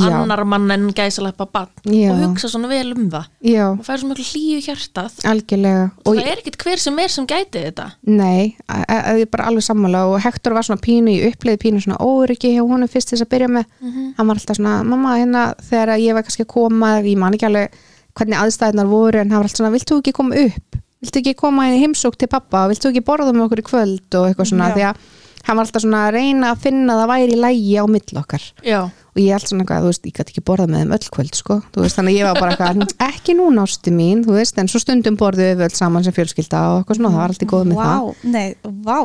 Annar mann en gæsaleppa bann og hugsa svona vel um það. Já, og færa svo miklu hlýju hjartað. Algjörlega. Og það er ekkit hver sem er sem gæti þetta. Nei, að að ég bara alveg sammála og Hector var svona pínu í uppleið pínu svona óryggi hjá honum fyrst þess að byrja með. Hann var alltaf svona, mamma hérna þegar ég var kannski að koma, ég man ekki alveg hvernig aðstæðnar voru en hann var alltaf svona, vilt þú ekki koma upp? Vilt þú ekki koma í heimsók til pappa vilt þú ekki borða með okkur í kvöld? og eitthvað svona Já. því að hann var alltaf svona að reyna að finna að það væri lægi á mill okkar. Já, og ég held svona eitthvað, þú veist, ég gæti ekki borðað með þeim öll kvöld, sko, þú veist, þannig ég var bara eitthvað, ekki núna ásti mín, þú veist, en svo stundum borðuðu við öll saman sem fjölskylda og eitthvað svona, það var alltaf góð með það. Vá, nei, vá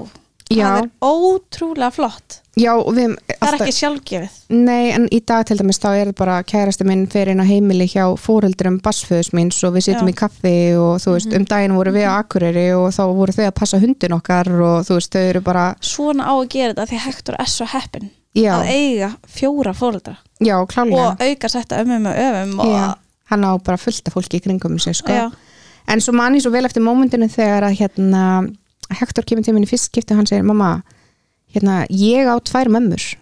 Já. Það er ótrúlega flott Já, við Það er ekki sjálfgefið Nei, en í dag til dæmis þá er það bara kærasti minn fyrir inn á heimili hjá fóreldrum bassföðus míns og við sitjum Já. í kaffi og þú veist, um daginn voru við á Akureyri og þá voru þau að passa hundin okkar og þú veist, þau eru bara, Svona á að gera þetta því Hector er svo heppin já, að eiga fjóra klálega og auka setta ömmum og öfum og hann á bara fullt af fólki í kringum sig, sko. En svo man ég svo vel eftir mómentinu þegar að hérna, Hector kemur til minni fyrst skipti og hann segir, mamma hérna, ég á tvær mömmur.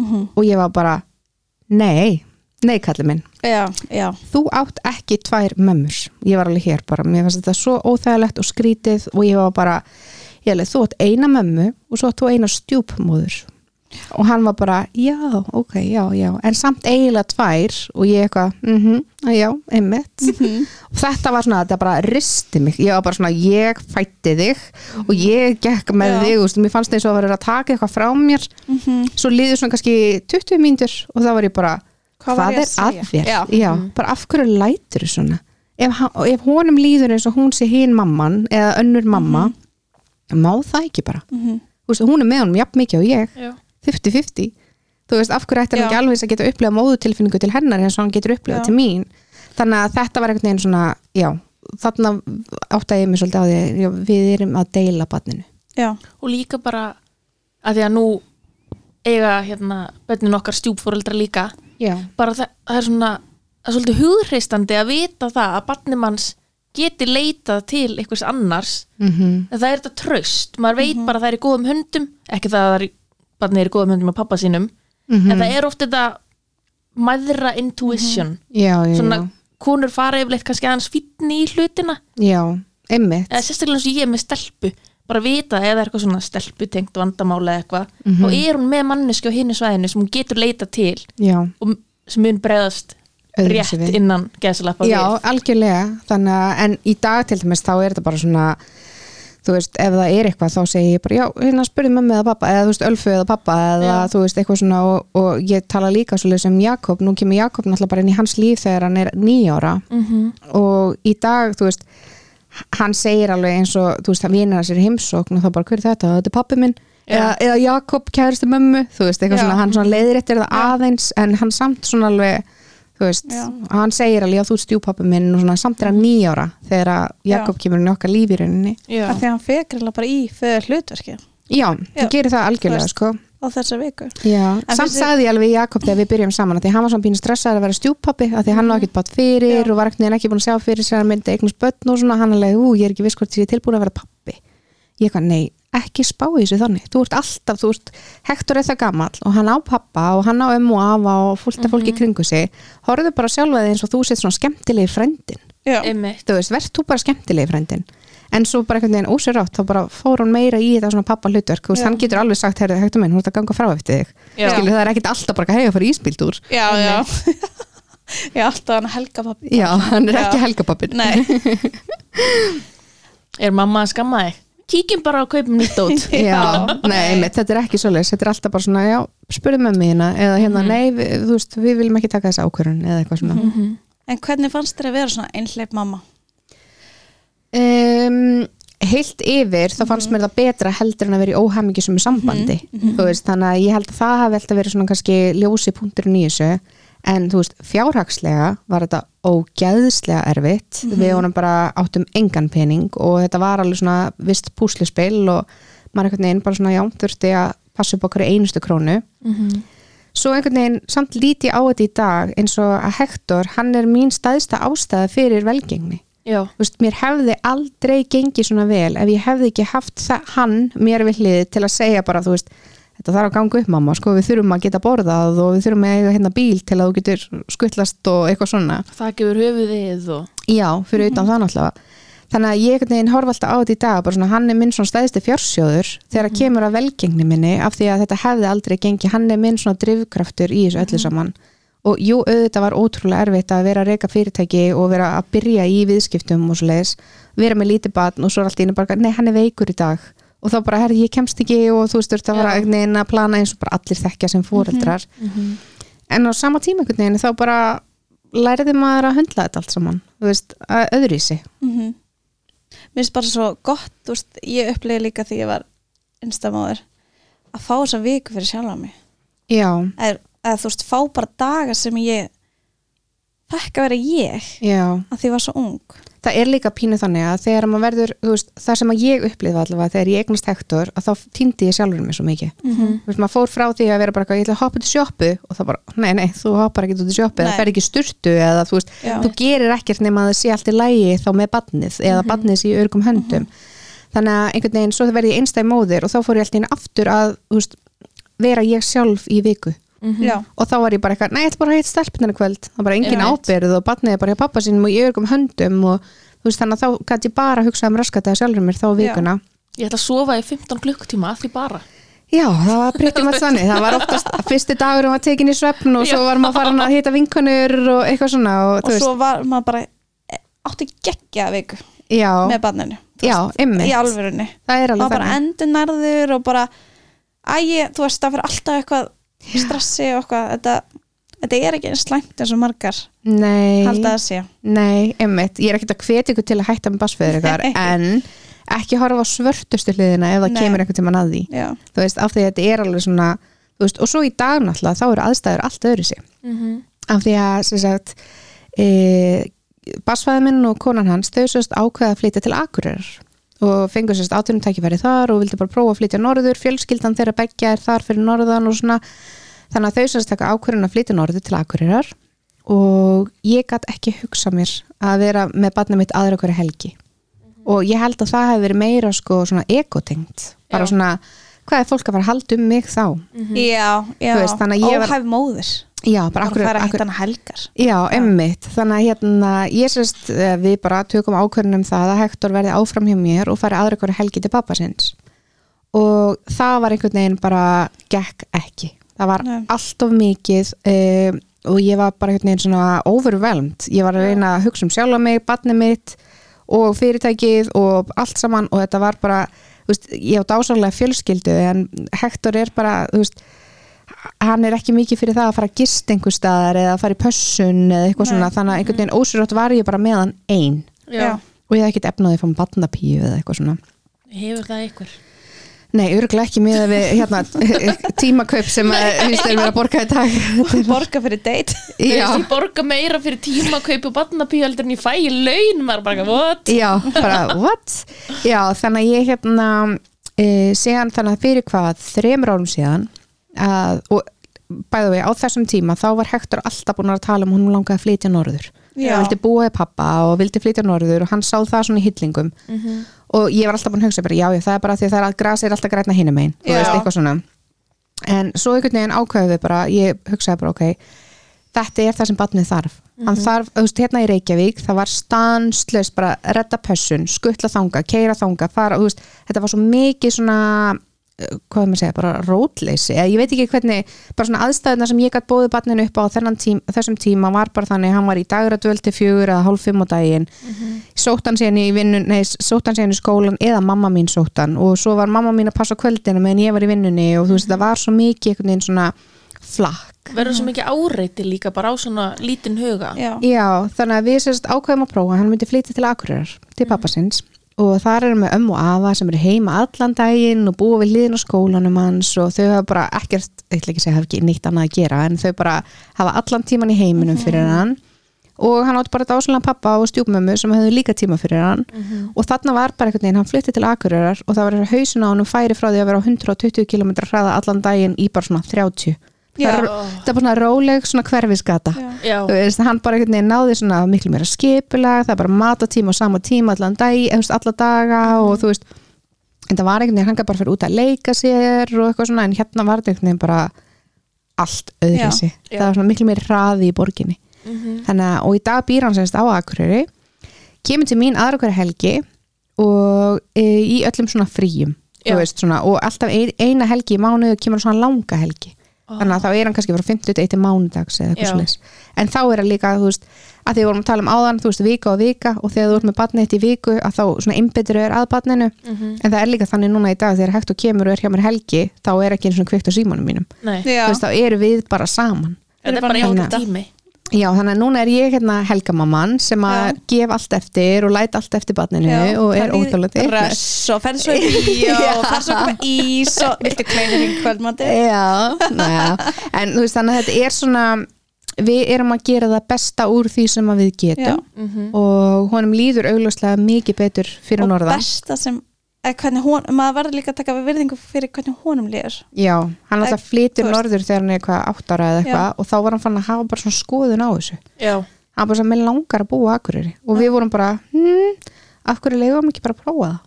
Mhm. og ég var bara, nei nei kalli minn, já, já, þú átt ekki tvær mömmur, ég var alveg hér bara. Mér fannst þetta svo óþægilegt og skrítið og ég var bara, ég alveg, þú átt eina mömmu og svo átt þú eina stjúpmóður og hann var bara, já, ok, já, já en samt eiginlega tvær og ég eitthvað, mhm, já, einmitt og þetta var svona, þetta bara risti mig, ég var bara svona, ég fætti þig og ég gekk með Já. þig og mér fannst eins og að vera að taka eitthvað frá mér Mhm. svo liður svona kannski 20 mínútur og þá var ég bara Hvað hvað, ég er að að segja? þér? Já. bara af hverju lætur þú svona ef, ef honum líður eins og hún sé hinn mamman eða önnur mamma má það ekki bara Mhm. Hún er með honum jafn mikið og ég já 50-50 þú veist, af hverju ætti hann ekki alveg eins að geta upplegað móðutilfinningu til hennar eins og hann getur upplegað Já. til mín? Þannig að þetta var einhvern veginn svona já, þarna áttaði ég mig svolítið á því já, við erum að deila barninu. Já, og líka bara að því að nú eiga hérna bönnin okkar stjúpfóreldra líka já, bara það, það er svona það er svolítið hugreistandi að vita það að barnimanns geti leitað til einhvers annars. Mm en það er þetta tröst, maður veit bara að það er í góðum hundum ekki það að það er, barnið er í góðum hundum með pappa sínum, Mhm. en það er oft þetta mæðra intuition. Já, já, svona konur fara yfirleitt kannski aðeins fínni í hlutina. Já, einmitt. Eða sérstaklega eins og ég með stelpu. Bara vita er eitthvað svona stelputengt vandamála eða eitthvað, Mhm. þá er hún með manneski á hinnu svæðinu sem hún getur leita til já, og sem mun bregðast rétt við. innan geðsalappa já, algjörlega. Þannig að, en í dag til dæmis þá er þetta bara svona þú veist, ef það er eitthvað þá segi ég bara, já, hérna spurði mömmu eða pappa eða þú veist, Ölfu eða pappa eða Já. þú veist, eitthvað svona og, og ég tala líka svolítið sem Jakob, nú kemur Jakob náttúrulega bara inn í hans líf þegar hann er nýjára Mhm. og í dag, þú veist hann segir alveg eins og, þú veist, hann vinir að sér heimsókn og þá bara, hver er þetta? Þetta er pappi minn eða, eða Jakob kæristu mömmu þú veist, eitthvað Já. svona, hann svona leiðir eftir það aðeins en hann samt svona alveg veist, Já. hann segir alveg, já, þú stjúpappi minn og svona samt er hann nýjára þegar að Jakob kemur inn í okkar líf í rauninni. Já. af því að hann fekriðlega bara í föður hlutverki Já, Já, þú gerir það algjörlega sko. á þessa viku. Já, samt sagði ég alveg Jakob þegar við byrjum saman að því hann var svona pínu stressaður að vera stjúppappi að því hann var ekkert bátt fyrir Já. og var ekkert ekki búin að sjá fyrir sér að hann myndi eignast börn og svona hann alveg, ú, ég er ekki viss hvort ég er tilbúin að vera pappi ég eitthvað, nei, ekki spá í þessu þannig. Þú ert alltaf, þú ert, Hektor er það gamall og hann á pappa og hann á ömmu og afa og fullt af fólki kringu sig. Horfðu bara sjálfa þig eins og þú sett svona skemmtilegi frændin já, Einmitt. þú veist, verð þú bara skemmtilegi frændin en svo bara einhvern veginn ósérátt þá bara fór hann meira í þetta svona pappa hlutverk þú veist, hann getur alveg sagt, herðu, Hektor minn, hún ert að ganga frá eftir þig. Já. skilur það er ekkit alltaf bara hega fyrir íspíldúr já, já. já, alltaf hann helga pappi já, hann er Já. ekki helgapappin nei, Er mamma að skamma þig? Kíkjum bara og kaupum nýtt út. Já, nei, einmitt, þetta er ekki svoleiðis. Þetta er alltaf bara svona, já, spurðu með mína eða hérna, nei, við, þú veist, við viljum ekki taka þessa ákvörun eða eitthvað svona. En hvernig fannst þér að vera svona einhleip mamma? Um, heilt yfir þá fannst mér það betra heldur en að vera í óhamingisum sambandi þú veist, þannig að ég held að það hafi alltaf verið svona kannski ljósi punkturinn í þessu en þú veist, fjárhagslega var þetta ógeðslega erfitt. Við honum bara áttum engan pening og þetta var alveg svona vist púsluspil og maður einhvern veginn bara svona já, þurfti að passa upp okkur einustu krónu. Svo einhvern veginn samt líti á þetta í dag eins og að Hector, hann er mín staðista ástæða fyrir velgengni. Já, Þú veist, mér hefði aldrei gengið svona vel ef ég hefði ekki haft það, hann mér við hliðið til að segja bara þú veist, þetta þarf að ganga upp mamma sko, við þurfum að geta borðað og við þurfum að eiga hérna bíl til að þú getur skuttlast og eitthvað svona. Það gefur höfuðið og já, fyrir utan það náttúrulega. Þannig að ég veginn horfa alltaf á þetta í dag bara svona, hann er minn svona stæðsti fjársjóður þegar mm. kemur að velgengni minni af því að þetta hefði aldrei gengið, hann er minn svona drifkraftur í þessu öllu saman. Og jú, auðvitað var ótrúlega erfitt að vera að reyka fyrirtæki og vera að byrja í viðskiptum og svo leiðis, vera með lítið batn og svo er allt einu bara, nei, hann er veikur í dag og þá bara, herði, ég kemst ekki og þú veist, það var Já. einhvern veginn að plana eins og bara allir þekkja sem fóreldrar en á sama tíma einhvern veginn þá bara læriði maður að höndla þetta allt saman þú veist, að öðruvísi. Mm mér finnst bara svo gott þú veist, ég upplegi líka því ég var einstamóður að fá þessa viku fyrir sjálfa mig. Já, eða, eða þú veist, fá bara daga sem ég fekk að vera ég já. að því ég var svo ung það er líka pínu þannig að þegar maður verður veist, það sem að ég upplifa allavega þegar ég eignast hektor að þá týndi ég sjálfur mig svo mikið. Mhm. þú veist, maður fór frá því að vera bara eitthvað, ég ætla að hoppa til sjoppu. Og það bara, nei, nei, þú hoppar ekki til eða Nei. fer ekki sturtu eða þú veist, þú gerir ekkert nema að það sé allt í lægi þá með badnið eða badnið sé í örgum höndum. Þannig að einhvern veginn, svo verði ég einstæð móðir og þá fór ég alltaf inn aftur að vera ég sjálf í viku já, og þá var ég bara eitthvað, nei, ég ætla bara að heita stelpunar kvöld. Það var bara engin ábyrð og batnið er bara hjá pappa sínum og í örgum höndum og þú veist, þannig að þá gæti ég bara að hugsa um raskata sjálfur mér þá vikuna. Ég ætla að sofa í 15 klukkutíma því bara. Já, það var breyttum að þannig. Það var oftast, fyrsti dagur var tekin í svefn og svo var maður farin að hita vinkunur og eitthvað svona og, og svo var maður bara e, átti geggja viku já, með barninu já, í alvörunni. Það er maður alveg bara endur nærður og bara æ, þú veist, það fyrir alltaf eitthvað stressi og eitthvað þetta, þetta er ekki eins slæmt eins og margar Nei, halda að sé. Nei, einmitt. Ég er ekkert að hvetja ykkur til að hætta með basföður ykkar en ekki horfa á svörtustu hliðina ef það Nei. kemur einhvern tímann að því. Já, þú veist, af því að þetta er alveg svona þú veist, og svo í dag náttúrulega þá eru aðstæður allt öðru sig af því að sem sagt e, basfæði minn og konan hans þau sérst ákveða að flytja til Akureyrar og fengur sérst áttunum tækifæri þar og vildi bara prófa að flytja norður. Fjölskyldan þeirra beggja er þar fyrir norðan og svona. Þannig að þau sérst taka ákveðin að flytja norður til Akureyrar og ég gætt ekki hugsa mér að vera með barnið mitt aðra hverju helgi. Og ég held að það hefði verið meira sko svona ekotengt bara Já. svona, hvað er fólk að fara að halda um mig þá. Já, já. Þú veist, þannig að ég var- óhæf móðir. Já, bara akkur, fara að akkur, hitta hana helgar. Já, emmitt, þannig að hérna, ég sérst, eh, við bara tökum ákvörðunum það að Hector verði áfram hjá mér og fari aðra hverju helgi til pappa sinns og það var einhvern veginn bara gekk ekki, það var Nei. allt of mikið um, og ég var bara einhvern veginn svona overwhelmed, ég var að reyna að hugsa um sjálfa mig, barnið mitt og fyrirtækið og allt saman og þetta var bara, veist, ég á dásalega fjölskyldu en Hector er bara, þú veist hann er ekki mikið fyrir það að fara að gist einhver staðar eða að fara í pössun eða eitthvað Nei. svona, þannig að einhvern veginn ósýrátt var ég bara með hann ein. Já, og ég hef ekkert efnaði að fá barnapíu eða eitthvað svona. Hefur það ykkur Nei, örgulega ekki með við hérna, tímakaup sem að þeir vera að borga í dag. Borga fyrir date. Ég borga meira fyrir tímakaup og barnapíu heldur en ég fæ í laun. Maður bara, what? já, bara what? Já, þannig að ég hérna e, síðan þannig að fyrir hvað þremur árum síðan að, og bæðu við á þessum tíma þá var Hector alltaf búin að tala um hún langaði að flytja norður Já. vildi búa í pappa og vildi flytja norður og hann sá það svona í hillingum. Og ég var alltaf búin að hugsa bara, já, já, það er bara því að það er að grasi er alltaf grætna hinum einn, þú veist, eitthvað svona. En svo einhvern veginn ákveðu við bara ég hugsaði bara, ok þetta er það sem batnið þarf. Hann þarf, þú veist, hérna í Reykjavík það var stanslaust bara redda pössun skuttla þanga, keira þanga fara, þú veist, þetta var svo mikið svona hvað er maður að segja, bara rótleysi. Ég veit ekki hvernig, bara svona aðstæðuna sem ég gætt bóðið barninu upp á þennan tím, þessum tíma var bara þannig, hann var í dagradvöld til fjögur eða hálf fimm á daginn. Sótt hann síðan í vinnun, nei, sótt hann síðan í skólan eða mamma mín sótt hann. Og svo var mamma mín að passa á kvöldinu meðan ég var í vinnunni og þú veist, það var svo mikið einhvern veginn svona flakk. Verður svo mikið áreiti líka bara á svona lítinn huga. Já, Já, þannig að við sérst ákveðum að prófa hann myndi flytja til Akureyrar, til pappasins og þar erum við ömmu og afa sem eru heima allan daginn og búa við liðin á skólanum hans og þau hafa bara ekkert, ég ætla ekki að segja hafa ekki neitt annað að gera en þau bara hafa allan tíman í heiminum fyrir hann. Og hann átti bara dásalega pappa og stjúpmömmu sem hefðu líka tíma fyrir hann. Og þarna var bara einhvern veginn, hann flytti til Akureyrar og það var hausin á hann færi frá því að vera á 120 km hraða allan daginn í bara svona 30 Já. Það er, bara svona róleg svona hverfisgata. Já. Já, þú veist, hann bara einhvern veginn náði svona miklu meira skipulag, það er bara matatíma á sama tíma allan dag, eða, þú veist, alla daga og þú veist, en það var einhvern veginn hann gæti bara fyrir út að leika sér og eitthvað svona en hérna var þetta einhvern veginn bara allt öðrisi, það var svona miklu meira hraði í borginni. Þannig að, og í dag býr hann semst á Akureyri kemur til mín aðra hverja helgi og e, í öllum svona fríum veist, svona, og alltaf ein, eina helgi í mánuðu kemur svona langa helgi þannig að þá er hann kannski frá 50 til mánudags eða eitthvað svoleiðis. En þá er hann líka, þú veist, að því við vorum að tala um áðan þú veist, vika og vika og þegar þú ert með batnið eitt í viku að þá svona innbyttur er að batninu en það er líka þannig núna í dag þegar hægt og kemur og er hjá mér helgi þá er ekki eins og kveikt á símanum mínum. Þú veist, þá eru við bara saman. Þetta er bara njóta. tími Já, þannig að núna er ég hérna helgamamman sem að Já. gef allt eftir og læt allt eftir barninu og er óþjólandi Ress og ferð svo í Já. og ferð svo koma ís og viltu kleinir í kvöldmandi Já, næja. En þú veist þannig að þetta er svona við erum að gera það besta úr því sem við getum. Og honum líður augljóslega mikið betur fyrir og norðan. besta sem hvernig hún, maður verður líka að taka við virðingu fyrir hvernig honum líður. Já, hann alltaf flytur þú veist. norður þegar hann er eitthvað átt ára eða eitthvað og þá var hann fann að hafa bara svona skoðun á þessu. Já, hann bara sem með langar að búa akkurir og við vorum bara, hm, hverju leiðum ekki bara að prófa það?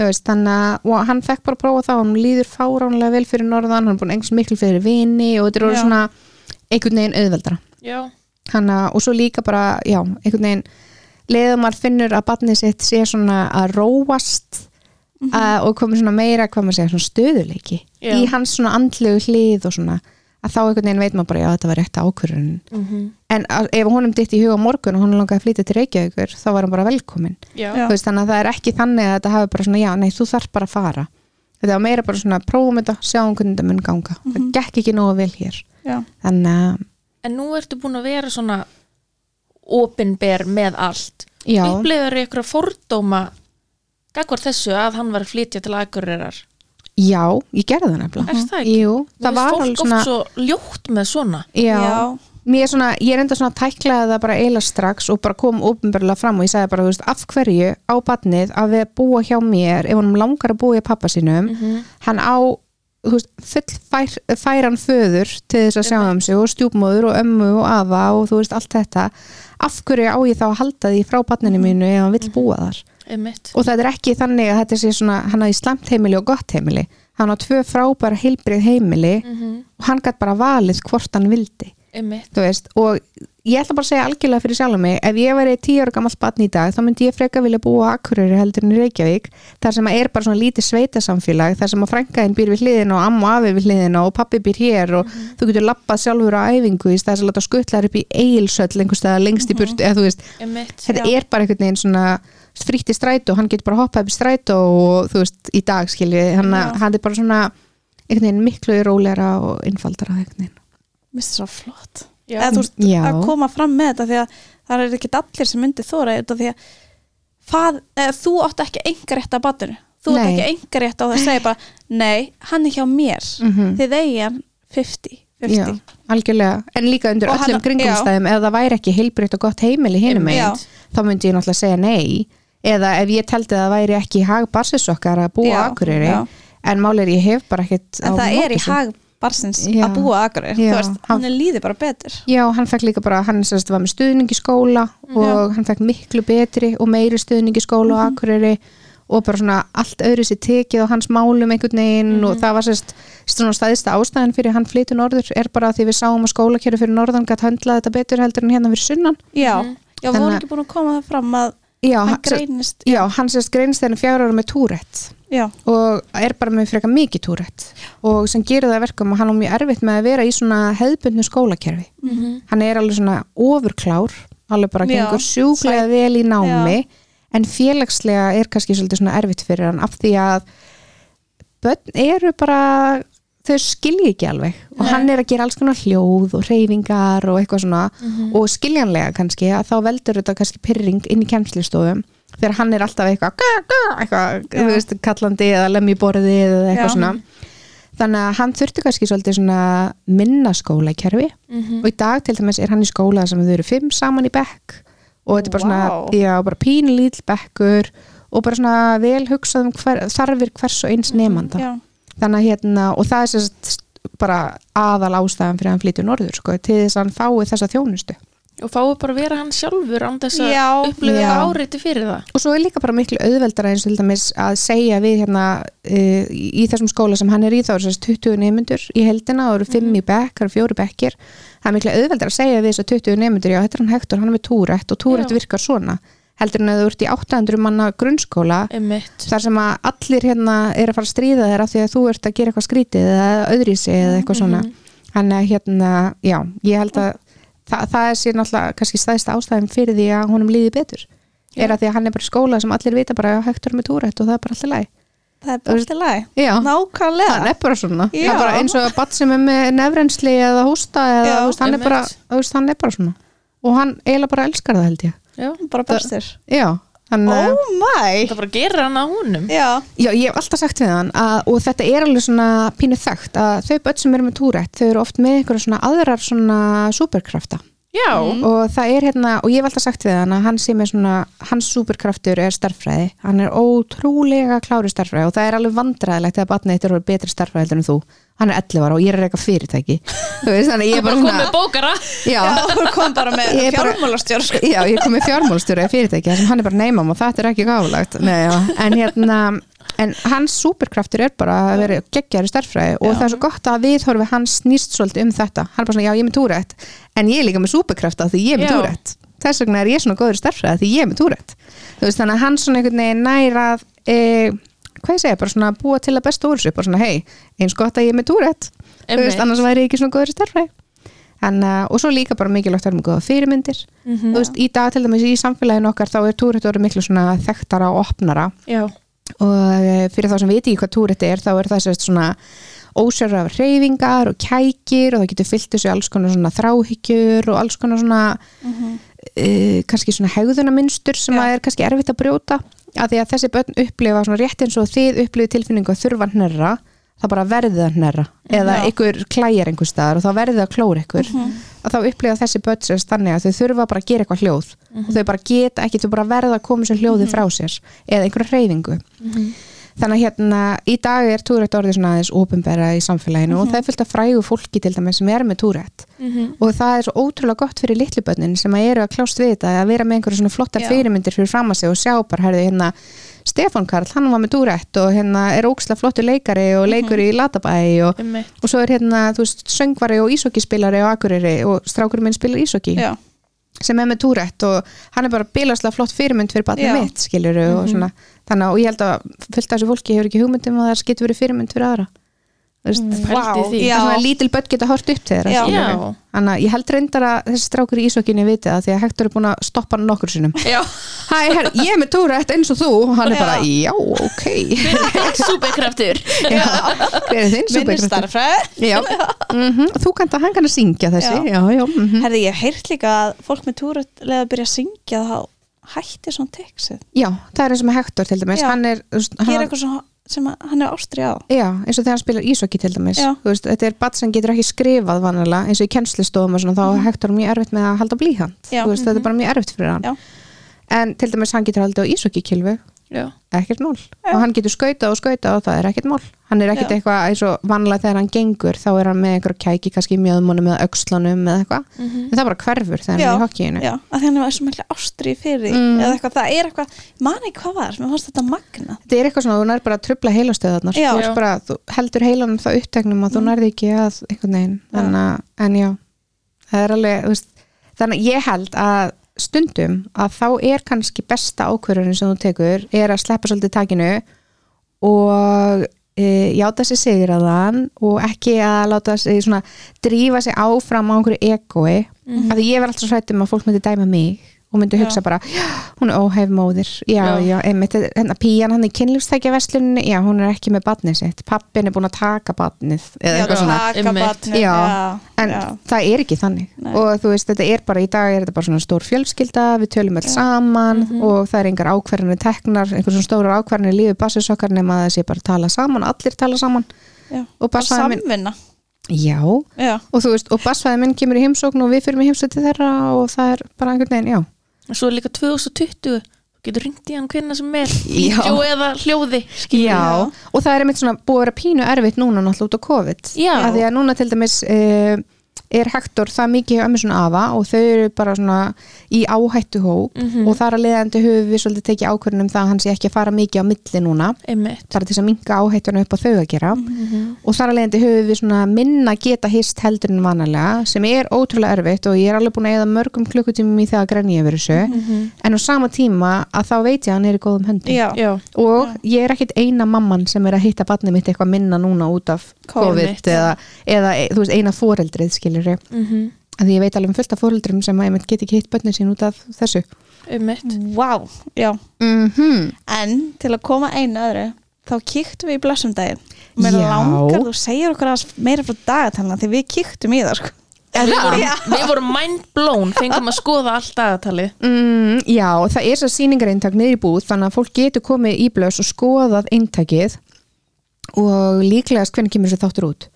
Veist, þannig að og hann fekk bara að prófa það og hann líður fáránlega vel fyrir norðan, hann er búin einhvers miklu fyrir vini og þetta er Já. svona einhvern veginn auðveldra Já, hann að, og svo líka bara, já, leiðum maður finnur að barnið sitt sé svona að róast Mhm. að, og komið svona meira, hvað maður segja, svona stöðuleiki Já. í hans svona andlegu hlið og svona að þá einhvern veginn veit maður bara, já, þetta var rétt ákvörðun. Mhm. en að, ef honum ditt í huga morgun og hún langaði að flytja til Reykjavíkur þá var hann bara velkomin veist, þannig að það er ekki þannig að þetta hafi bara svona, já, nei, þú þarf bara að fara. Þetta var meira bara svona, prófum þetta sjáum hvernig þetta mun ganga, það gekk ekki nógu vel hér. Já, þannig En nú ertu búin að vera svona opinber með allt. Já, Uppleifur ykkur fordóma Gagvar þessu að hann var að flytja til Akureyrar. Já, ég gerði það nefnilega. Er það ekki? Jú, það var fólk alveg svona, oft svo ljótt með svona. Já, já, mér er svona ég er enda svona að tæklaði það bara eiginlega strax og bara kom ópenbarlega fram og ég sagði bara, þú veist, af hverju á badnið að við búa hjá mér ef honum langar að búa í pappa sínum hann á þú veist, full fær, færan föður til þess að sjá um sig og stjúpmóður og ömmu og afa og þú veist allt þetta. Af hverju á ég þá að halda því frá badninu mínu ef hann vill búa þar Einmitt. og það er ekki þannig að þetta sé svona hann hafi slæmt heimili og gott heimili. Hann á tvö frábæra heilbrið heimili og hann gætt bara valið hvort hann vildi. Og ég ætla bara að segja algjörlega fyrir sjálf mig, ef ég væri tíu ára gammal batn í dag, þá myndi ég freka vilja búa á Akureyri heldur en Reykjavík þar sem að er bara svona lítið sveitasamfélag þar sem að frænkaðin býr við hliðina og amma afi við hliðina og pappi býr hér og þú getur lappað sjálfur á æfingu í stæðis að láta skuttlar upp í eilsöll einhver stað lengst í þú veist. Einmitt. þetta er bara einhvern veginn svona frítt í strætó, hann getur bara hoppað upp í strætó og þú veist, í dag skilji hann, Já. hann er bara svona einhvern veginn miklu rólegra og innfaldara einhvern veginn Mér finnst það svo flott Já. eða þú veist, Já. að koma fram með þetta því að það er ekki allir sem myndi þóra því að fað, eða, þú átt ekki engarétt að batinu þú átt ekki engarétt á það að segja bara nei, hann er hjá mér Mhm. þið eigi hann 50 Já, 50 algjörlega, en líka undir Og hann- öllum kringumstæðum ef það væri ekki heilbreytt og gott heimili hinum Já. megin, þá myndi ég náttúrulega segja nei eða ef ég teldi að það væri ekki í hag barsisokkar að búa Já, á Akureyri já. en máli er ég hef bara ekkert en það er í þessu. hag barsins Já. að búa aðgari Já, þú veist, hann- er líði bara betur Já, hann fekk líka bara, hann sérst var með stuðning í skóla og hann fekk miklu betri og meiri stuðning í skóla og Akureyri og bara svona allt öðru sér tekið á hans málum einhvern veginn og Mhm. það var sérst svona staðista ástæðan fyrir hann flytur norður er bara því við sáum að skólakjöru fyrir norðan gætt höndla þetta betur heldur en hérna fyrir sunnan já, já, voru Þannig að- ekki búin að koma það fram að Já, hann hann, greinist já, hann sérst greinst þegar fjár ára með túrætt já, og er bara með frekar mikið túrætt og sem gerir það að verkum að hann er mjög erfitt með að vera í svona hefðbundnu skólakerfi. Mhm. hann er alveg svona ofurklár alveg bara Já, gengur sjúklega vel í námi en félagslega er kannski svolítið svona erfitt fyrir hann af því að börn eru bara þau skilji ekki alveg. Og Nei. hann er að gera alls konar hljóð og reyfingar og eitthvað svona. Og skiljanlega kannski að þá veldur þetta kannski pyrring inn í kemslistofum þegar hann er alltaf eitthvað, eitthvað þú veist, kallandi eða lemmi borðið eða eitthvað Já. svona. Þannig að hann þurfti kannski svolítið svona minna skólakerfi. Mhm. og í dag til dæmis er hann í skóla sem þau eru fimm saman í bekk. Og þetta er bara svona, Vá. já, bara pínu lítill bekkur. Og bara svona vel hugsað um hver, þarfir hvers og eins nefnda já, þannig að hérna, og það er sérst bara aðal ástæðan fyrir að hann flytja norður sko, til þess að hann fái þessa þjónustu. Og fáið bara að vera hann sjálfur án þess að upplifa Já. áreiti fyrir það. Og svo er líka bara miklu auðveldara eins og til dæmis að segja við hérna uh, í þessum skóla sem hann er í þá er sérst 20 nefnendur í heldina og eru 5 í bekk, eru fjóri bekkir. Það er miklu auðveldara að segja við þess að 20 nefnendur já, þetta er hann Hektor, hann er með túrætt og túrætt virkar svona heldur en að þú ert í 800 manna grunnskóla Einmitt. þar sem að allir hérna er að fara að stríða þér af því að þú ert að gera eitthvað skrítið eða öðrísi eða eitthvað svona. Þannig að hérna, já, ég held að það, það er sér náttúrulega kannski stæðsta ástæðin fyrir því að honum líði betur. Er Já. að því að hann er bara í skóla sem allir vita bara er með túrætt og það er bara alltaf læg það er bara alltaf læg nákvæmlega. Hann er bara svona. Það er bara eins og badd sem er með nefrensli eða hósta eða Já, veist, hann, er bara, veist, hann er bara svona. Og hann eiginlega bara elskar það held ég Já. bara bestur Já, hann oh my! Það bara gerir hann að húnum já, Já, ég hef alltaf sagt við hann að, og þetta er alveg svona pínu þekkt að þau börn sem eru með túrætt, þau eru oft með einhverja svona aðrar svona superkrafta já, og það er hérna, og ég hef alltaf sagt við hann að hann sé með svona, hans superkraftur er starffræði, hann er ótrúlega klári starffræði og það er alveg vandræðilegt þegar batnið þetta eru betri starffræði heldur en þú. Hann er 11 ára og ég er að reyka fyrirtæki. Þú veist, þannig að ég er bara bara svona komið bókara. Já, þú kom bara með fjármálastjór sko. já, ég kom með fjármálstjóri að fyrirtæki þar sem hann er bara neymam og þetta er ekki já. en hérna en hans superkraftur er bara að vera geggjari starffræði og það er svo gott að viðhorfi hans snýst svolítið um þetta. Hann er bara svona, já ég er með túrætt en ég er líka með superkrafta því ég er með túrætt þess vegna er ég svona góður í starffræði því ég er með túrætt þannig að hann svona einhvern veginn næra að e, hvað ég segja, bara svona búa til að besta úr þessu bara svona hei, eins gott að ég er með túrætt annars væri ég ekki svona góður í starffræði en, uh, og svo líka bara mikilvægt að vera með góða fyrirmyndir. Mhm. þú veist, í dag til dæmis í samfélaginu okkar þá er túrætt orðið miklu svona þekktara og opnara. Já, og uh, fyrir þá sem veit ekki hvað túrætt er þá er það sérst svona ósjörra reyfingar og kækir og það getur fyllt þessu alls konar svona þráhyggjur og alls konar svona uh, kannski svona hegðunarmynstur sem Já. að er kannski erfitt að brjóta. Að því að þessi börn upplifa svona rétt eins og þið upplifið tilfinningu að þurfa hnerra það bara verðið að hnerra. Eða Já. einhver klæjar einhver staðar og þá verðið að klóra einhver. Og þá upplifa þessi börn sér þannig að þau þurfa bara að gera eitthvað hljóð. Og þau bara geta ekki, þau bara verða að koma sér hljóði frá sér eða einhverja hreyfingu. Þannig að hérna í dag er túrætt orðið svona aðeins ópenbæra í samfélaginu og það er fullt af frægu fólki til dæmis sem er með túrætt Mhm. og það er svo ótrúlega gott fyrir litlubönnin sem að eru að klást við þetta að vera með einhverju svona flottar fyrirmyndir fyrir fram að sig og sjá bara, herðu, hérna Stefán Karl, hann var með túrætt og hérna er óksla flottur leikari og leikur í Latabæi og, og svo er hérna, þú veist, söngvari og ísokkispilari á Akureyri og strákurinn minn spilar ísokki sem er með túrætt og hann er bara bilaslega flott fyrirmynd fyrir batnið Já. mitt skilur og svona, þannig að og ég held að fullt af þessu fólki hefur ekki hugmyndum að það getur verið fyrirmynd fyrir aðra lítil börn geta hort upp til þeirra þannig að ég held reyndar að þessi strákur í ísokkinni viti það því að Hektor er búin að stoppa hann nokkur sinnum. Já, hæ, her, ég er með túrætt eins og þú? Og hann er bara, já, ok. Súperkraftur? Já, hver er þinn minni súperkraftur? starfræð já, mm þú kannt að hann kann að syngja þessi. Já. já, já, mm Herði, ég hef heyrt líka að fólk með túrut leða að byrja að syngja þá hætti svona texið já, það er eins og með Hector til dæmis. Hann er, hann gera eitthvað svona sem hann er ástri á. Já, eins og þegar hann spilar ísokki til dæmis. Veist, þetta er bat sem getur ekki skrifað vanalega eins og í kennslustofum og svona, þá mm Hector mjög erfitt með að halda blíhand Já. Þú veist, þetta er bara mjög erfitt fyrir hann. Já. en til dæmis hann getur haldið á ísokki kilfu Já, ekkert mál. Já. og hann getur skauta og skauta og það er ekkert mál. Hann er ekkert eitthvað eins og vanlega þegar hann gengur þá er hann með einhver kæki kannski í mjöðmunum eða öxlunum eða eitthvað. Mhm. en það bara hverfur þegar hann er í hokkíinu já, að því hann er svo mikla ástri fyrir Mm. eða eitthvað, það er eitthvað, man ekki hvað var mér fannst þetta magna þetta er eitthvað svona, þú nær bara að trubla heilastöðarnar Já. þú, þú heldur heilanum það uppteknum og þú Mm. nærði ekki að einhvern veginn. En, að, já, það er alveg veist, þannig stundum að þá er kannski besta ákvörðunin sem þú tekur er að sleppa svolítið takinu og e, játa sig sigur að þann og ekki að láta sig svona drífa sig áfram á einhverju egoi af því ég var alltaf svo hrættum að fólk myndi dæma mig og myndi Já. hugsa bara, "Já, hún er óhæf móðir já, Já. já, einmitt, hérna píjan hann í kynlífstækja veslunni, já, hún er ekki með badnið sitt, pappin er búin að taka badnið eða eitthvað svona taka Einmitt. en já. það er ekki þannig Nei. og þú veist, þetta er bara í dag er þetta bara svona stór fjölskylda, við tölum öll saman Mhm. og það er engar ákverðinni teknar, einhver svona stórar ákverðinni lífi bassisokkar nema að það sé bara tala saman allir tala saman já. og bara samvinna já já, og þú veist, og bassfæði minn kemur í heimsókn og við fyrir í heimsókn til þeirra og það er bara einhvern veginn, já og svo er líka 2020 þú getur ringt í hann hvenna sem er. Vídeo eða hljóði. Já, og það er einmitt svona búið að vera pínu erfitt núna náttúrulega út á COVID. Já. að því að núna til dæmis uh, er Hector það mikið hjá svona afa og þau eru bara svona í áhættu hóp Mhm. og þar að leiðandi höfum við svolítið tekið ákvörðunum það að hann sé ekki að fara mikið á milli núna. Bara til þess að minka áhættuna upp á þau að gera. Mhm. og þar að leiðandi höfum við svona minna geta hist heldur en vanalega sem er ótrúlega erfitt og ég er alveg búin að eða mörgum klukkutímum í það að grenja yfir þessu. Mhm. en á sama tíma að þá veit ég að hann er í góðum höndum. Já, Já, og ég er ekkit eina mamman sem er að hitta skilur ég mhm, að því ég veit alveg um fullt af foreldrum sem að ég get ekki hitt börnin sín út af þessu. Vá, já. Mm en til að koma einu öðru þá kíktum við í mér Já. langar, þú segir okkur aðeins meira frá dagatalina því við kíktum í það sko. við vorum, Já. við vorum mind blown fengum að skoða allt dagatalið. Mm, já, það er svo sýningareintak niður í búð þannig að fólk getur komið í blöss og skoðað eintakið og líklegast hvernig kemur þessi þáttur út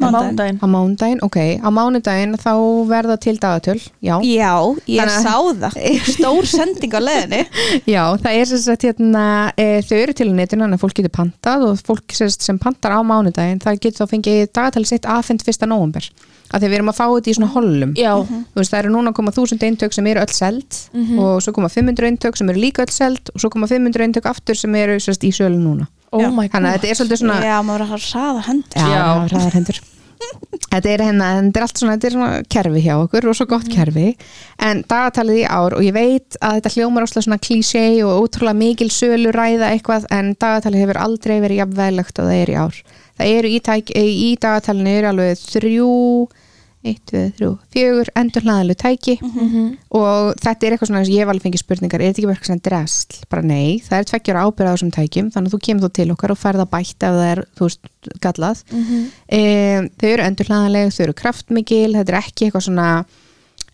mánudaginn. Á mánudaginn, ok, á mánudaginn þá verða til dagatöl, já. Já, ég Þannig að- sá það. Stór sending á leðinni Já, það er sem sagt hérna, e, þau eru til á netinu, þannig að fólk getur pantað og fólk sem, pantar á mánudaginn, það getur þá fengið dagatali sitt afhengt fyrsta nóvumber að því við erum að fá þetta í svona hollum. Já, þú veist, það eru núna að koma 1000 eintök sem eru öll seld og svo koma 500 eintök sem eru líka öll seld og svo koma 500 eintök aftur sem eru sem sagt, í sölu núna oh þannig að god þetta er svolítið svona já, maður er að hraða hendur Já, Já. já. ræðar hendur Þetta er hérna, þetta er allt svona, þetta er svona kerfi hjá okkur og svo gott kerfi en dagatalið í ár og ég veit að þetta hljómar áslega svona klísé og ótrúlega mikil sölu ræða eitthvað en dagatalið hefur aldrei verið jafnveglegt og það er í ár. Það eru í, í dagatalinu eru alveg þrjú eitt, tvö, þrjú, fjögur endur hlaðalu tæki Mhm. og þetta er eitthvað svona, ég hef alveg fengið spurningar er þetta ekki verið svona drasl? Bara nei, það er tveggjara ábyrða á þessum tækjum, þannig að þú kemur þú til okkar og færða bætt ef það er, þú veist, gallað Mhm. e, þau eru endurhlaðanleg, þau eru kraftmikil þetta er ekki eitthvað svona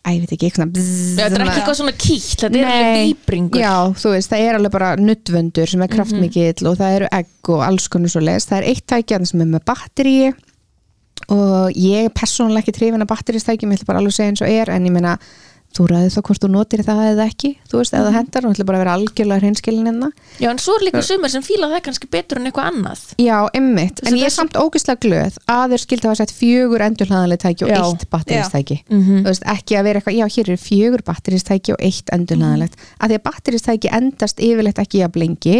æ, ég veit ekki, eitthvað svona bzz, Já, þetta er ekki eitthvað svona kýtt, þetta er alveg výbringur Já, þú veist, það er alveg bara nuttvöndur sem er kraftmikill og það eru egg og alls konar svo leist. Það er eitt tæki þarna sem er með batteríi og ég er persónulega ekki trefin að batteristækjum, ég ætla bara alveg að segja eins og er en ég meina, þú ræðið þá hvort þú notir það eða ekki, þú veist, eða það hendar og ætla bara að vera algjörlega hreinskilin hérna. Já, en svo er líka sumir sem fíla það kannski betur en eitthvað annað Já, emmitt, en ég er samt ógislega glöð að þeir skildi hafa sett fjögur endurhlaðanlega tæki og Já. eitt batteristæki Mhm. þú veist, ekki að vera eitthvað, já hér eru fjögur batteristæki og eitt endurhlaðanlegt að því að batteristæki endast yfirleitt ekki jafn lengi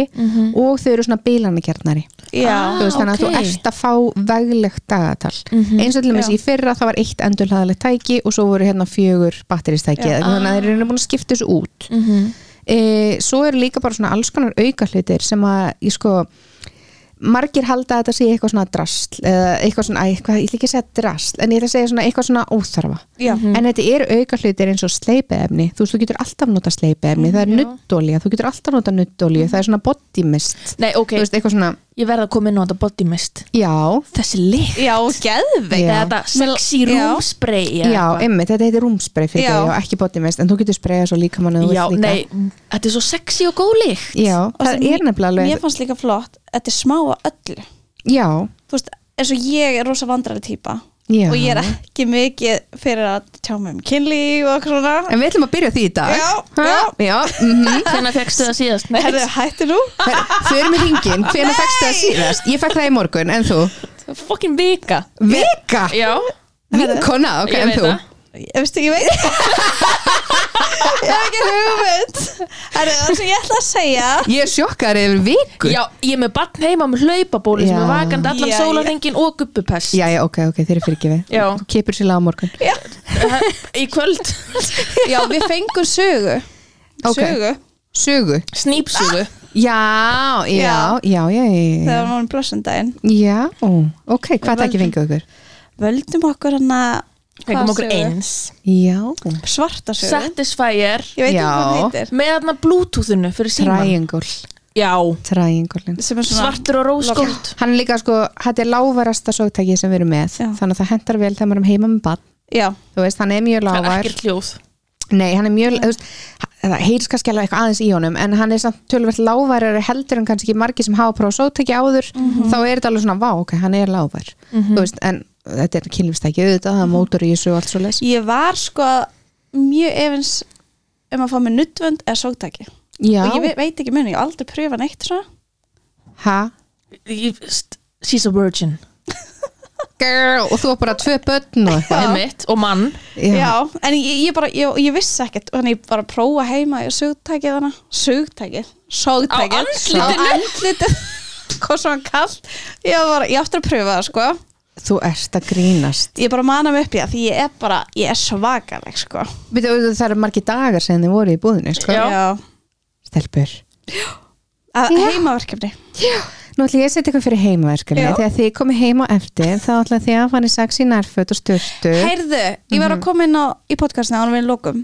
og þau eru svona bílanakjarnari já, Ah, þú þannig að ok. þú ert að fá veglegt dagatal Mhm. eins og til dæmis Já. í fyrra það var eitt endurhlaðanlegt tæki og svo voru hérna fjögur batteristæki Eða eitthvað, þannig að þeir eru búin að skipta þessu út. Mhm. e, svo eru líka bara svona alls konar auka hlutir sem að ég sko margir halda að þetta sé eitthvað svona drasl eða eitthvað svona, eitthvað, ég vil ekki segja drasl en ég ætla að segja svona eitthvað svona óþarfa. Já. en þetta eru auka hlutir eins og sleipiefni þú veist, þú getur alltaf nota sleipiefni það er nuddolía, þú getur alltaf nota nuddolíu það er svona body mist. Nei, ok, þú veist, eitthvað svona, ég verð að koma inn á þetta body mist. Já. Þessi lykt. Já, geðveik Já. Þetta sexy Já. rúmspray já, einmitt, þetta heitir rúmspray fyrir Já. þig og ekki body mist, en þú getur sprayað svo líka mann Já, nei, þetta er svo sexy og góð lykt. Já, það sem er nefnilega alveg Mér fannst líka flott, þetta er smá á öllu. Já, Þú veist, eins og ég er rosa vandrari típa já og ég er ekki mikið fyrir að tjá mig um kynlíf og svona en við ætlum að byrja því í dag Já, já. já mhm. Hvernig fegstu það síðast? Nei, Herðu, hættu nú Förum í hringin, hvenær fækst það síðast? Ég fæk það í morgun, en þú? fucking vika Vika? Já, Vinkona, ok, ég en veit þú? það Ég veist ekki, veit. Ég hef ekki hugmynd. Herðu, það sem ég ætla að segja Ég er sjokkar yfir viku. Já, ég er með barn heima með hlaupabóli sem er vakandi allan sólarhengin og gubbupest. Já, já, ok, ok, þeir eru fyrirgefið. Já. Þú kipur sér laga á morgun. Já, Í kvöld. Já við fengum sögu. Ok. Sögu. Sögu? Snýpsugu Já, já, já, já, já, þegar já. við varum blössundaginn Já, ok, hvað það ekki fengið okkur? Völdum okkur hann að Fengum okkur eins. Já, Svarta sögu. Satisfyer ekki með þarna bluetoothinu fyrir síman triangle. Já, Triangle sem er svona svartur og róskólt Hann er líka sko, þetta er lágvarasta sógtæki sem við erum með. Já. Þannig að það hendar vel þegar maður er heima með bann Já, Þú veist, hann er mjög hljóð. Nei, hann er mjög, þú veist, það heyrst kannski alveg eitthvað aðeins í honum en hann er samt tölvert lágværari heldur en kannski margir sem hafa prófa sótæki áður. Þá er þetta alveg svona, vá, ok, hann er lágvær þú veist, en þetta er kynlífstæki auðvitað, það er mótor í þessu og allt svo leys ég var sko mjög efins um að fá með nuttvönd eða sógtæki Já, og ég ve- veit ekki muni, ég aldrei pröfa neitt svona. Ha, Ég- st- She's a virgin. Girl og þú var bara tvö börn og eitthvað. Einmitt, og mann. Já, en ég, ég bara, ég, ég vissi ekkert þannig ég bara prófa heima í sugtækið hana sugtækið, sógtækið Á andlitinu? á andlitinu. Hvað svona kallt ég, ég áttur að pröfa það sko Þú ert að grínast. Ég bara mana mig upp í það því ég er bara, ég er svakaleg sko. Veitu, Það eru margir dagar sem þið voru í búðinu sko. Já. Stelpur. Að, Já. heimaverkefni. Nú ætlum ég að setja ykkur fyrir heimaverkefni Já. Þegar þið komið heima eftir þá ætlum þið að fara í sex í nærföt og styrtu heyrðu, ég var að koma inn á í podcastinu ánum við lokum.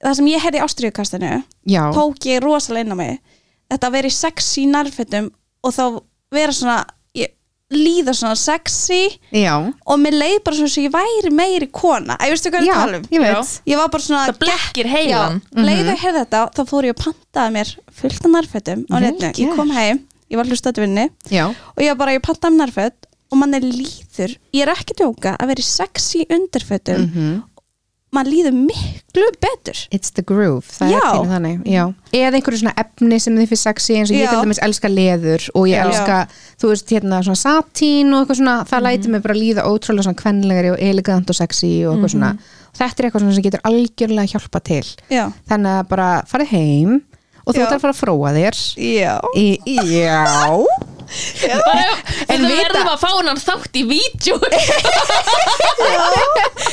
Það sem ég heyrði í ástriðukastinu Já, tók ég rosalega inn á mig. Þetta að vera í sexy nærfötum og þá vera svona líða svona sexy já, og mér leið bara svona svo ég væri meiri kona. Að ég veistu hvað ég tala um? ég veit. Ég var bara svona Það blekkir heilan. Já, leið að heyrði þetta þá fór ég að pantaði mér fullt af nærfötum á netinu, ég kom heim ég var hlustaði vinni Já, og ég var bara, ég pantaði mér nærföt og mann er líður, ég er ekki að djóka að vera sexy undirfötum Mhm. Mann líður miklu betur. It's the groove, það Já. er pínu þannig já. eða einhverju svona efni sem þið fyrir sexy eins og ég Já. til dæmis elska leður og ég elska, þú veist, hérna svona satín og eitthvað svona, það lætur mig bara líða ótrúlega svona kvenlegri og elegant og sexy og eitthvað svona, þetta er eitthvað svona sem getur algjörlega hjálpa til, já, þannig að bara farið heim og þú ert að fara að fróa þér já, í, já En við verðum að fá hann þátt í vídeo.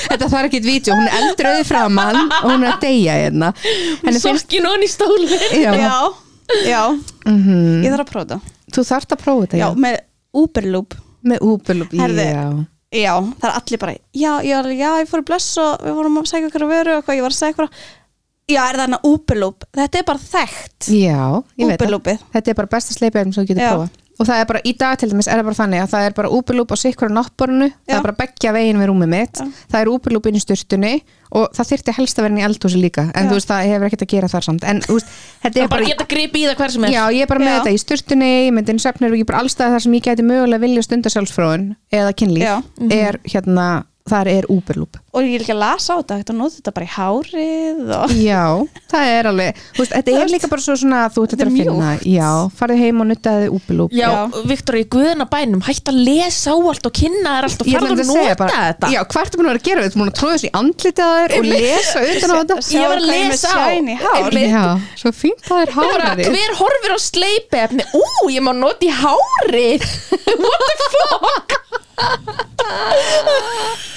Þetta þarf ekki vídeo, hún er eldröði framann og hún er að deyja hérna. Og hann í stóli já, já, já. Mhm. ég þarf að prófa það þú þarft að prófa þetta já, já, með Uberloop með úbelúb, Herðu, já. já, það er allir bara já, já, já, ég fór í bless og við vorum að segja okkur að veru og hvað ég var að segja okkur já, er það hana Uberloop þetta er bara þekkt. Já, ég veit það. Þetta er bara besta sleipjörn sem þú getur Já. Og það er bara, í dag til dæmis er það bara þannig að það er bara úperlúp á sikkur á náttborinu það er bara beggja veginn við rúmið mitt Já. það er úperlúp inn í styrtunni og það þyrfti helst að vera inn í eldhúsi líka en Já. þú veist, það hefur ekkert að gera þar samt en þú veist, þetta er bara bara, geta gripið í það hver sem er Já, ég er bara með Já. þetta í styrtunni, ég myndi inn söfnir og ég er bara allstað þar sem ég gæti mögulega vilja stunda sjálfsfróun eða kynlíf Já. er hérna, þar er úperlúp og ég er ekki að lasa á þetta þetta nota þetta bara í hárið og Já, það er alveg þú veist, þetta er líka bara svo svona þú ert þetta er að finna, mjúkt. já, farið heim og nuttaði úperlúp Já, Já. Viktor, í guðuna bænum, hætt að lesa á allt og kynna þér allt og Ég ætla að að nota bara, þetta já, hvað ertu búin að vera að gera? Þú ert búin að tróða þessu í andlitið að þér og lesa utan á þetta? Ég var að ég lesa á. Já, svo fínt það er hárið hver horfir á sleipefni Ú, ég má nota í hárið What the fuck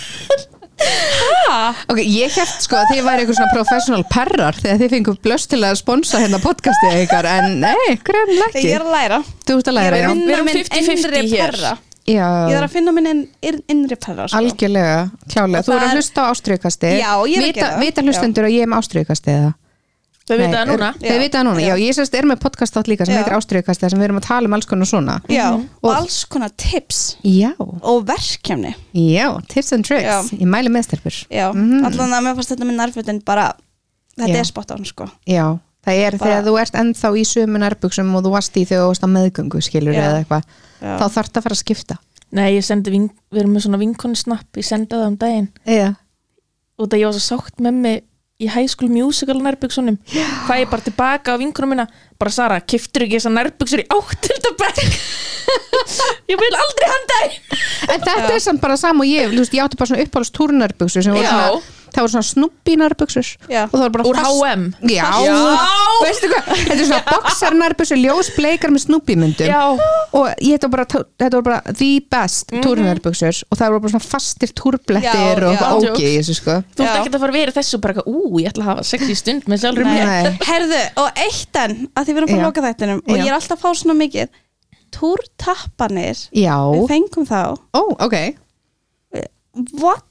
Ok, ég held sko að þið væri eitthvað svona professional perrar þegar þið fengum blöst til að sponsa hérna podcastið ykkar en nei, greinlega ekki Ég er að læra. Þú ert að læra, já. Við erum finna minn 50-50 innri hér. perra. Ég Já, að finna minn inn- inn- innri perra sko. algjörlega, klálega Þú er það að hlusta á ástriðkasti Já, ég er að vita, gera það. vita hlustendur að ég er með ástriðkasti eða? Þau vita það núna Þau vita það núna, já, Já. ég sérst er með podcast átt líka sem Já. heitir ástriðkasti sem við erum að tala um alls konar svona Já, og Og- alls konar tips Já, og verkefni já, tips and tricks Já. Ég mæli meðstelpur Já, Mhm. allan að mér fannst þetta með nærfötin bara þetta Já. er spot on sko Já, það er Bara- þegar þú ert ennþá í sömu nærbuxum og þú varst í þegar þú varst á meðgöngu skilur Já. eða eitthvað, Já. þá þarf það að fara að skipta Nei, ég sendi ving, við erum með svona vinkonni snapp Ég sendi það um daginn Já, og það ég var svo sátt með mig í High School Musical nærbuksunum. Hvað ég bara tilbaka á vinkunum minna bara Sara, kiftur ekki þessar nærbuksur í áttöldabæk ég vil aldrei handa þér en þetta er samt bara sam og ég, ég átti bara svona uppáhalds túrnarbuxur sem voru svona, það voru svona snúbbínarbuxur Já. og það var bara úr H&M Já, Já. veistu hvað, þetta er svona boxarnarbuxur, ljósbleikar með snúbbímyndum Já. og ég, þetta var bara, þetta var bara the best mm túrnarbuxur og það voru bara svona fastir túrblettir og já. eitthvað ógi í þessu sko þú Já. ekki að fara að vera þessu bara ú, ég ætla að hafa sexy stund með sjálfur. Herðu, og eitt enn að því við erum bara Já. að loka þættinum og ég er alltaf að fá svona mikið túrtappanir Já, við fengum þá ó, ok what?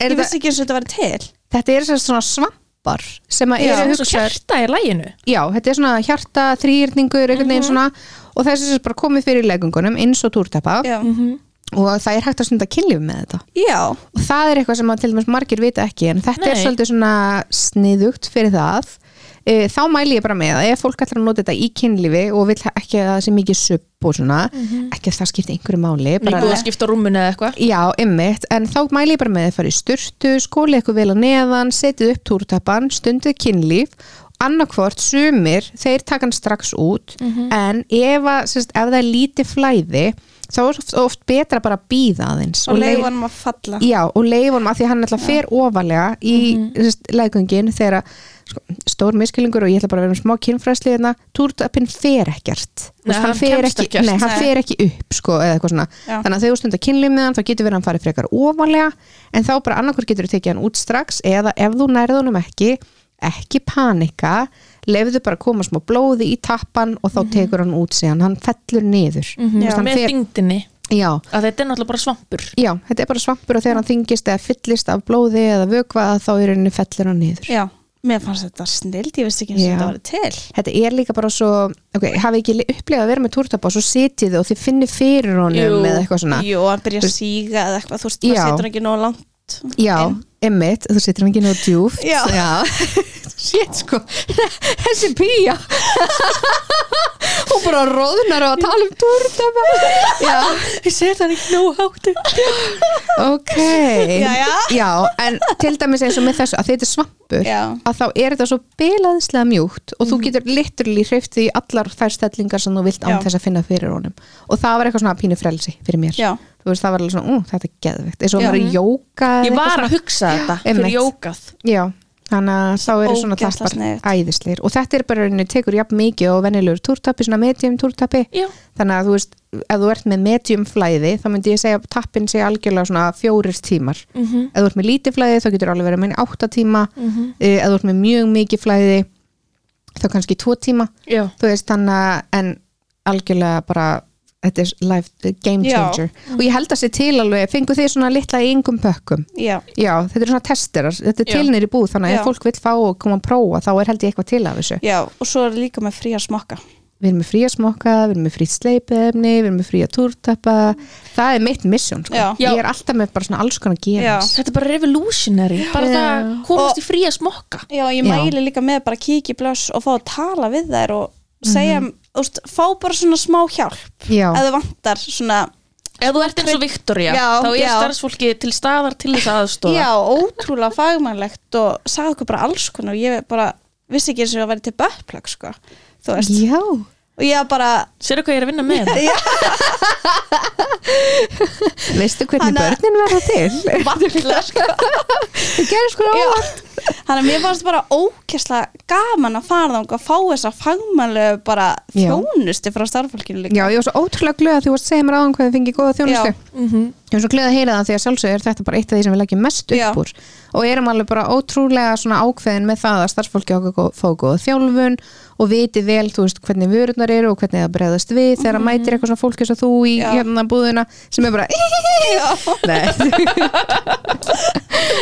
Er ég vissi ekki eins og þetta var til. Þetta er svona svampar sem að Já, eru svo hugsaðar hjarta í læginu Já, þetta er svona hjarta, þrýrningur, einhvern Mhm. veginn svona. Og þessi sem bara komið fyrir legungunum eins og túrtappa Já, og það er hægt að stunda kynlíf með þetta. Já, og það er eitthvað sem að til dæmis margir vita ekki en þetta er Nei. svolítið svona sniðugt fyrir það e, þá mæli ég bara með að ef fólk ætlar að nota þetta í kynlífi og vil ekki að það sé mikið supp og svona, ekki að það skipti einhverju máli bara, að skipta rúmunu eða eitthvað? Já, ymmit, en þá mæli ég bara með að fara í sturtu, skóli eitthvað vel á neðan, setið upp túrtappan, stundið kynlíf, annarkvort sumir, þeir taka hann strax út, en ef, að, sérst, ef það er lítið flæði, þá er oft, oft betra bara að býða aðeins. og lei- leifanum að falla. Já, og leifunum að því hann ætla fer ofalega í mm -hmm. leggöngin þegar sko, stór miskilingur og ég ætla bara að vera með smá kynfræsli hérna, túrtappin fer ekkert. Nei, veist, hann fer ekki, ekkert. nei, hann fer ekki upp sko, þannig að þú stundar kynlið með hann þá getur verið að hann farið frekar ofalega en þá bara annarkur getur þú tekið hann út strax eða ef þú nærðu honum ekki ekki panika lefðu bara að koma smá blóði í tappan og þá tekur hann út síðan, hann fellur niður mm Mhm. hann með þingdinni já, að þetta er náttúrulega bara svampur Já, þetta er bara svampur og þegar hann þingist eða fyllist af blóði eða vökva þá er henni fellur hann niður. Já, mér fannst þetta snild, ég vissi ekki eins og Já. þetta var til Þetta er líka bara svo, ok, hafi ekki upplegað að vera með túrtapa og svo sitið og þið finnir fyrir honum Jú. eða eitthvað svona. Jú, hann byrja að síga eða eitthvað, þú veist, það Já. setur hann ekki nóg langt Já, inn. Emmitt, þú hann ekki náðu djúft. Já. Shit, sko, þessi pía. Hún bara róðnar á að tala um túrtapa. Já, ég segir það ekki nóg háttu ok. Jæja. Já, en til dæmis eins og með þessu, að þetta er svampur. Já. að þá er þetta svo bilaðislega mjúkt og þú getur literally hreift því í allar þær stellingar sem þú vilt án Já. þess að finna fyrir honum og það var eitthvað svona pínu frelsi fyrir mér Já. Þú veist það var alveg svona, ú, þetta er geðvikt eins og það var jóka ég var að hugsa þetta Einmitt. fyrir jókað já, þannig að þá eru svona sniðugt. æðislir og þetta er bara rauninni tekur jafn mikið og venjulegur túrtappi, svona medium túrtappi. Þannig að þú veist, ef þú ert með medium flæði þá myndi ég segja að tappin sé algjörlega svona fjórir tímar. Mhm. ef þú ert með lítið flæði þá getur alveg verið með átta tíma. Mhm. eh, ef þú ert með mjög mikið flæði þá kannski tvo tíma já að þetta er life, game Já. changer og ég held að sé til alveg, fengu þið svona litla í yngum pökkum Já, já, þetta er svona testerar, þetta er Já. tilnir í búð þannig að Já. ef fólk vil fá og koma að prófa þá er held ég eitthvað til af þessu já, og svo er líka með fría smokka við erum með fría smokka, við erum með frýtt sleipefni við erum með fría túrtappa það er mitt mission sko. Já. ég er alltaf með bara svona alls konar gefins þetta er bara revolutionary bara Já. það komast Og- í fría smokka Já, ég Já. mæli líka með bara að kíkja í blöss og fá að tala við þær og segja, Mhm. þú veist, fá bara svona smá hjálp já, ef þau vantar svona ef þú ert eins og Victoria Já, þá er já. starfsfólki til staðar til þess aðstofa Já, ótrúlega fagmannlegt og sagði okkur bara alls konar og ég bara vissi ekki eins og að vera til böpplag sko. þú veist, já. Og ég bara Sérðu hvað ég er að vinna með veistu hvernig Hanna- börnin verða til valla sko. það gerir sko óvart þannig að mér fannst bara ókesslega gaman að fara þangað og fá þessa fagmannlegu bara Já. þjónustu frá starffólkinu líka Já, ég var svo ótrúlega glöð að þú varst að segja mér áðan hvað þið fengið góða þjónustu. Mhm. Ég var svo glöð að heyra það því að sjálfsög er þetta bara eitt af því sem við leggjum mest upp Já. úr og erum alveg bara ótrúlega svona ákveðin með það að starfsfólki okkur gó- fá góða þjálfun og viti vel, þú veist, hvernig vörurnar eru og hvernig það bregðast við þegar mm mætir eitthvað svona fólk eins og þú í Já. hérna búðina sem er bara Nei.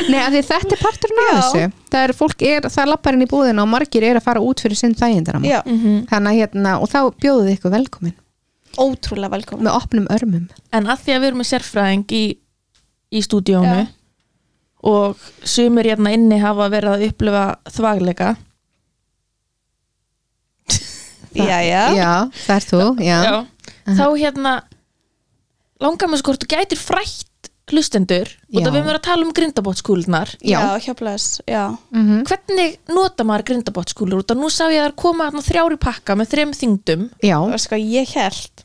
Nei, af því þetta er parturinn af þessu. Það er fólk, er, það er lappar inn í búðina og margir er að fara út fyrir sinn þægindaram Já, þannig að hérna, og þá bjóðuð ykkur velkomin. Ótrúlega velkomin. Með opnum örmum. En að því að við erum með sérfræðing í, í stúdíónu og sumir hérna inni hafa verið að upplifa þvagleika Já, já, Já, það er þú, já, þá hérna langar með sko hvort þú gætir frætt hlustendur og það við erum að tala um grindabótskúlunar Já, Mhm. hvernig nota maður grindabótskúlur út að nú sá ég að það er koma þrjári pakka með og veist hvað ég held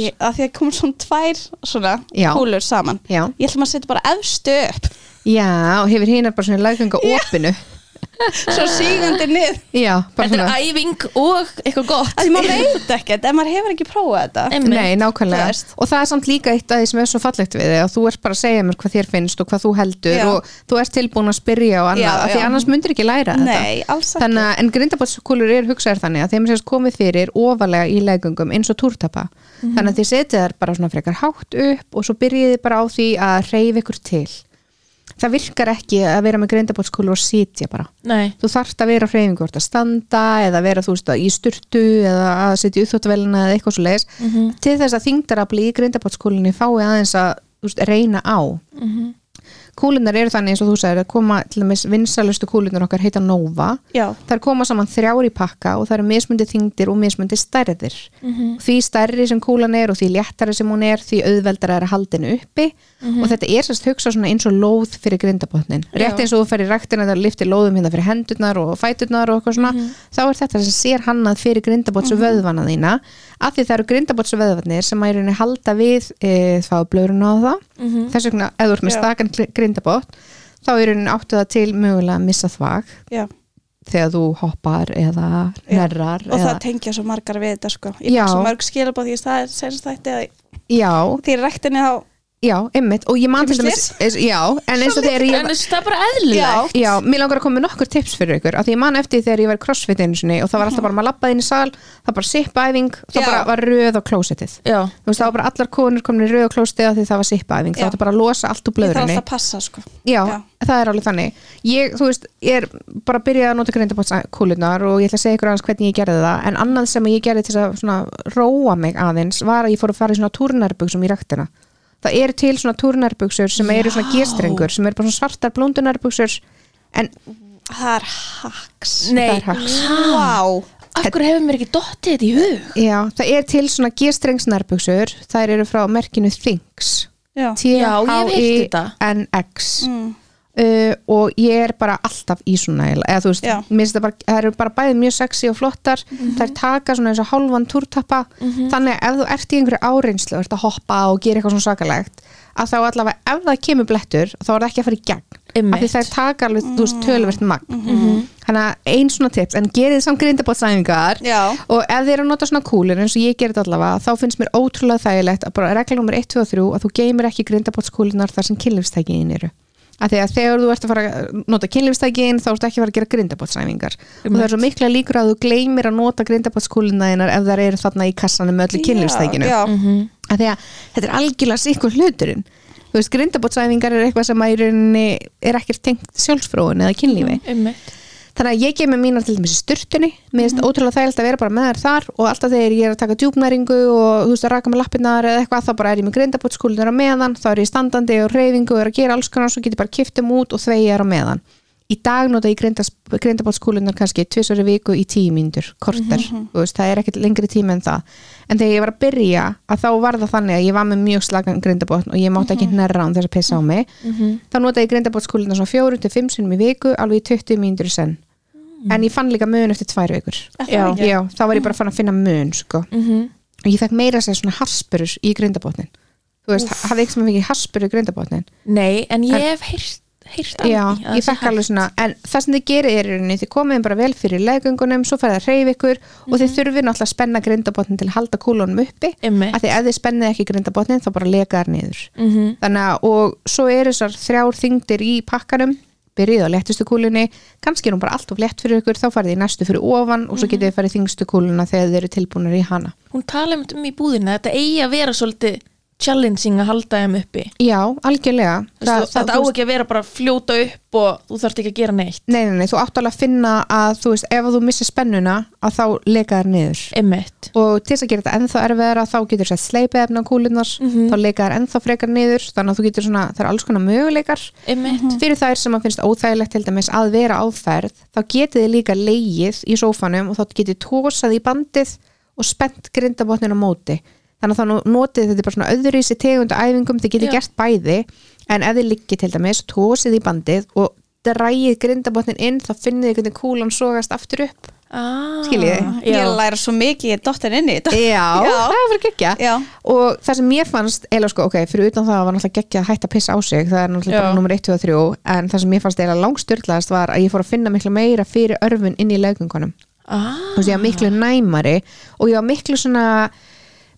ég, að því að koma svona tvær svona kúlur saman. Já, ég ætlum að setja bara efstu upp. Já og hefur hinar bara svona lagganga opinu svo sígandi nið Já, bara Þetta svona. er æfing og eitthvað gott. Að því maður veit ekkert ef maður hefur ekki prófað þetta. Einmitt. Nei, nákvæmlega. Þú veist. og það er samt líka eitt af því sem er svo fallegt við þig að þú ert bara að segja mér hvað þér finnst og hvað þú heldur Já. og þú ert tilbúin að spyrja og annað, Já, af því já. annars myndir ekki læra þetta. Nei, alls ekki. Þannig að en grindabótskúlur er hugsaðar þannig að þeim sést komið fyrir ofalega í legungum eins og túrtapa. Þannig að þið setið þær bara svona frekar hátt upp og svo byrjið þið bara á því að reyf ykkur til það virkar ekki að vera með grindabótskúlur og sitja bara. Nei, þú þarft að vera á hreyfingu hvort að standa eða vera þú veist að í sturtu eða að setja uppþóttavelina eða eitthvað svo leiðis til þess að þingdarafli í grindabátskúlinni fái aðeins að veist, reyna á kúlunar eru þannig eins og þú sagðir að koma til dæmis vinsalustu kúlunar okkar heita Nova. Já, þær koma saman þrjár í pakka og það eru mismundi þingdir og mismundi stærðir. Því stærri sem kúlan er og því léttari sem hún er því auðveldar er að haldinu uppi. Og þetta er sérst hugsa svona eins og lóð fyrir grindabotnin. Rétt eins og þú fer í ræktina það liftir lóðum hérna fyrir hendurnar og fæturnar og eitthvað svona þá er þetta sem sér hannað fyrir grindabots og vöðvana þína af því það eru vöðvarnir sem að í rauninni halda við e, þá blöðruna á það. Þess vegna ef þú ert með stakan grindabot þá er rauninni áttu það til mögulega að missa þvag. Já. Þegar þú hoppar eða nærrar og eða, það tengja svo margar við þetta sko. Ég fæk svo mörg skilabóð því að það er senst þætti að já, því í ræktinni þá já, einmitt og ég man til dæmis já, en eins og þegar ég en það er bara eðlilegt. Já, mér langar að koma með nokkur tips fyrir ykkur af því ég man eftir þegar ég var í crossfit einu sinni og það var alltaf bara, maður lappaði inn í sal það bara sippaæfing, það Já. bara var röð á klósettið. Já, þú veist, það var bara allar konur komin í röð á klósettið af því það var sippaæfing, Já. það var bara að losa allt úr ég þarf blöðrunni. alltaf að passa sko. Já, Já. það er alveg þannig. Ég, þú veist, ég er bara að það, eru til svona túrnærbuxur sem eru svona gestrengur, sem eru bara svona svartar blóndunærbuxur en það er hacks nei, það er hacks. wow. af hverju hefur mér ekki dottið þetta í hug Já, það er til svona gestrengsnærbuxur þær eru frá merkinu já. Já, þetta. T-H-I-N-X Mm. Uh, og ég er bara alltaf í svona eða þú veist, mér finnst það bara það eru bara bæðið mjög sexy og flottar. Þær taka svona eins og hálfan túrtappa. Þannig að ef þú ert í einhverju áreinslu og ert að hoppa og gera eitthvað svona sakalegt að þá allavega ef það kemur blettur þá er það ekki að fara í gegn. Einmitt. af því þær taka alveg, þú veist, tölvert magn. Þannig að ein svona tips en gerið samt grindabótsæfingar Já. og ef þið eru að nota svona kúlur eins og ég gerir þetta allavega þá finnst mér ótrúlega þægilegt að bara regla nummer 1, 2 og 3 að þú geymir ekki grindabótskúlunar þar sem kynlifstækin eru af því að þegar þú ert að fara að nota kynlifstækin þá ertu ekki að fara að gera grindabótsæfingar og það er svo mikla líkur að þú gleymir að nota grindabótskúlunar ef þær eru þarna í kassanum með öllu kynlifstækinu já, af því að þetta er algjörlega sikkur hluturinn. Þú veist, grindabótsæfingar er eitthvað sem að í rauninni er ekkert tengt sjálfsfróun eða kynlífi. Einmitt. Þannig að ég gef mér mínar til dæmis í sturtunni. Mér finnst ótrúlega þægilt að vera bara með þær þar og alltaf þegar ég er að taka djúpnæringu og þú veist að raka með lappirnar eða eitthvað þá bara er ég með grindabótskúlunar á meðan þá er ég standandi og reyfingu og er að gera alls konar svo get ég bara kiftum út og þvegi er á meðan. Í dag nota ég grindabótskúlunar kannski tvisari viku í tíu mínútur korter, þú veist, það er ekkert lengri tíma en það. En þegar ég var að byrja að þá var það þannig að ég var með mjög slagan grindabótn og ég mátti ekki hnerra án þess að pissa á mig. Þá nota ég grindabótskúlunar svona fjóru til fimm sinnum í viku alveg í 20 mínútur í senn en ég fann líka mun eftir tvær vikur Já. já, þá var ég bara fann að finna mun sko. Mhm. og ég fekk meira að segja svona harspurur í grindabotnin þú veist, hafði ekki sem að fengi harspurur í grindabotnin Nei, en ég hef heyrt, heyrt Já, af að ég fekk alveg svona en það sem þið gerir er í rauninni, þið komið bara vel fyrir leggöngunum, svo færið að reyfa ykkur og Mhm. þið þurfið náttúrulega að spenna grindabotnin til að halda kúlunum uppi Einmitt. að því ef þið spennið ekki grindabotnin þá bara lega þær niður Mhm. þannig að og svo byrjið á léttustu kúlunni kannski er hún bara allt of létt fyrir ykkur þá farið þið næstu fyrir ofan og Mhm. svo getið þið farið þingstu kúluna þegar þið eru tilbúinir í hana hún tala um í búðina að þetta eigi að vera svolítið challenging að halda þeim uppi. Já, algjörlega. Þa, þetta á ekki að vera bara að fljóta upp og þú þarft ekki að gera neitt. Nei, nei, nei, þú átt alveg að finna að þú veist, ef þú missir spennuna að þá lega þær niður. Einmitt. og til þess að gera þetta ennþá erfiðara þá getur sett sleipið efna á kúlunar Mhm. þá lega þær ennþá frekar niður þannig að þú getur svona, það er alls konar möguleikar. Einmitt. fyrir þær sem að finnst óþægilegt til dæmis að vera áferð þá getið þið líka leigið í sófanum og þá getið tósað í bandið og spennt grindabotnin á móti þannig að þá notið þetta bara svona öðru í sér tegundu æfingum, þið Já. gert bæði en ef þið liggið til dæmis, tósið í bandið og drægið grindabotnin inn þá finnið þið hvernig kúlan sogast aftur upp Ah, Skiljið? já. Ég læra svo mikið, ég dottir inn í þetta Já, Já. það er fyrir geggja Já. og það sem mér fannst, eða sko, ok, fyrir utan það var náttúrulega geggja að hætta að pissa á sig það er náttúrulega bara nummer 1, 2 og 3 en það sem mér fannst eða langstyrlaðast var að ég fór að finna miklu meira fyrir örfun inn í legungunum ah, þú veist, ég var miklu næmari og ég var miklu svona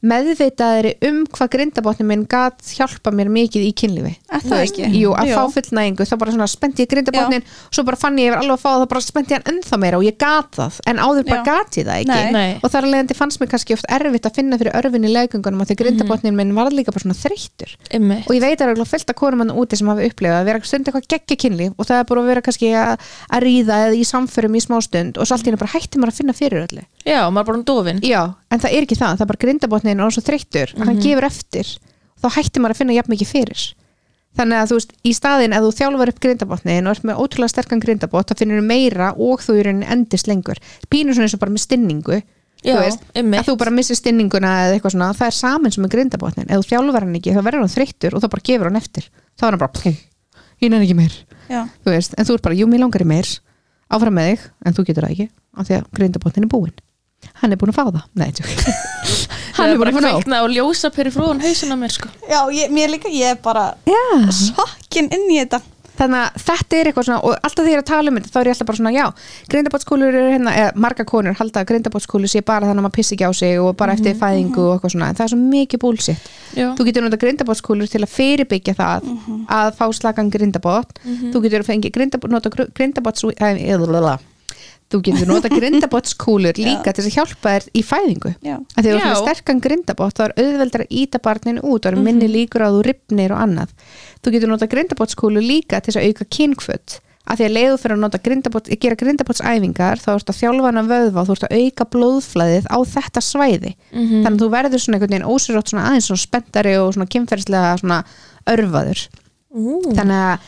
meðvitaðri um hvað grindabotni minn gat hjálpa mér mikið í kynlífi Er Þú það ekki? Jú, að Jú. fá fullnægingu, þá bara svona spendi ég grindabotnin svo bara fann ég yfir alveg að fá það, þá bara spendi ég hann ennþá meira og ég gat það, en áður bara ég það ekki Nei. Nei. og þar alveg fannst mér kannski oft erfitt að finna fyrir örfin í legungunum og því grindabotnin minn var líka bara svona þreyttur Einmitt. og ég veit að það er fullt að konum hann úti sem hafa upplifað að vera er að að, að að Já, maður er bara um dofin Já, en það er ekki það, það er bara grindabotnin og svo þreyttur, mm hann gefur eftir. Þá hætti maður að finna jafn mikið fyrir. Þannig að þú veist, í staðin ef þú þjálfar upp grindabotnin og ert með ótrúlega sterkan grindabot þá finnur þú meira og þú í rauninni endist lengur. Pínur svona eins og bara með stinningu Já, þú veist, einmitt. að þú bara missir stinninguna eða eitthvað svona, það er saman sem er grindabotnin ef þú þjálfar hann ekki, þá verður hann þreyttur og þá bara gefur hann eftir, þá er hann bara pum, ég nenni ekki meir, Já. þú veist en þú ert bara, jú, mér langar í meir, áfram með þig en þú getur það ekki, af því að grindabotnin er búinn hann er búinn að fá það. Nei, tjók. hann er búinn að fá nóg kveikna og ljósa fyrir frúan hausin á mér sko. Já, ég, mér líka, ég er bara Já. sokkin inn í þetta. Þannig að þetta er eitthvað svona og alltaf þegar ég er að tala um þetta þá er ég alltaf bara svona já, grindabotskúlur eru hérna, eða marga konur halda að grindabotskúlur sé bara þannig að maður pissi ekki á sig og bara eftir fæðingu og eitthvað svona. En það er svo mikið búlsitt Já, þú getur nota grindabotskúlur til að fyrirbyggja það að fá slagan grindabot. Þú getur fengið grindabot, nota grindabots þú getur nota grindabotskúlur líka til að hjálpa þér í fæðingu Já. að því að þú Já. sterkan grindabot þá er auðveldar að íta barninu út og er minni líkur að þú ripnir og annað þú getur nota grindabotskúlu líka til að auka kynkvöld að því að leiðu fyrir að nota grindabot, gera grindabotsæfingar þá ert að þjálfa hana vöðva og þú ert að auka blóðflæðið á þetta svæði Mhm. þannig að þú verður svona einhvern veginn svona aðeins svona spenntari og svona kynferðslega svona örfaður Ú. þannig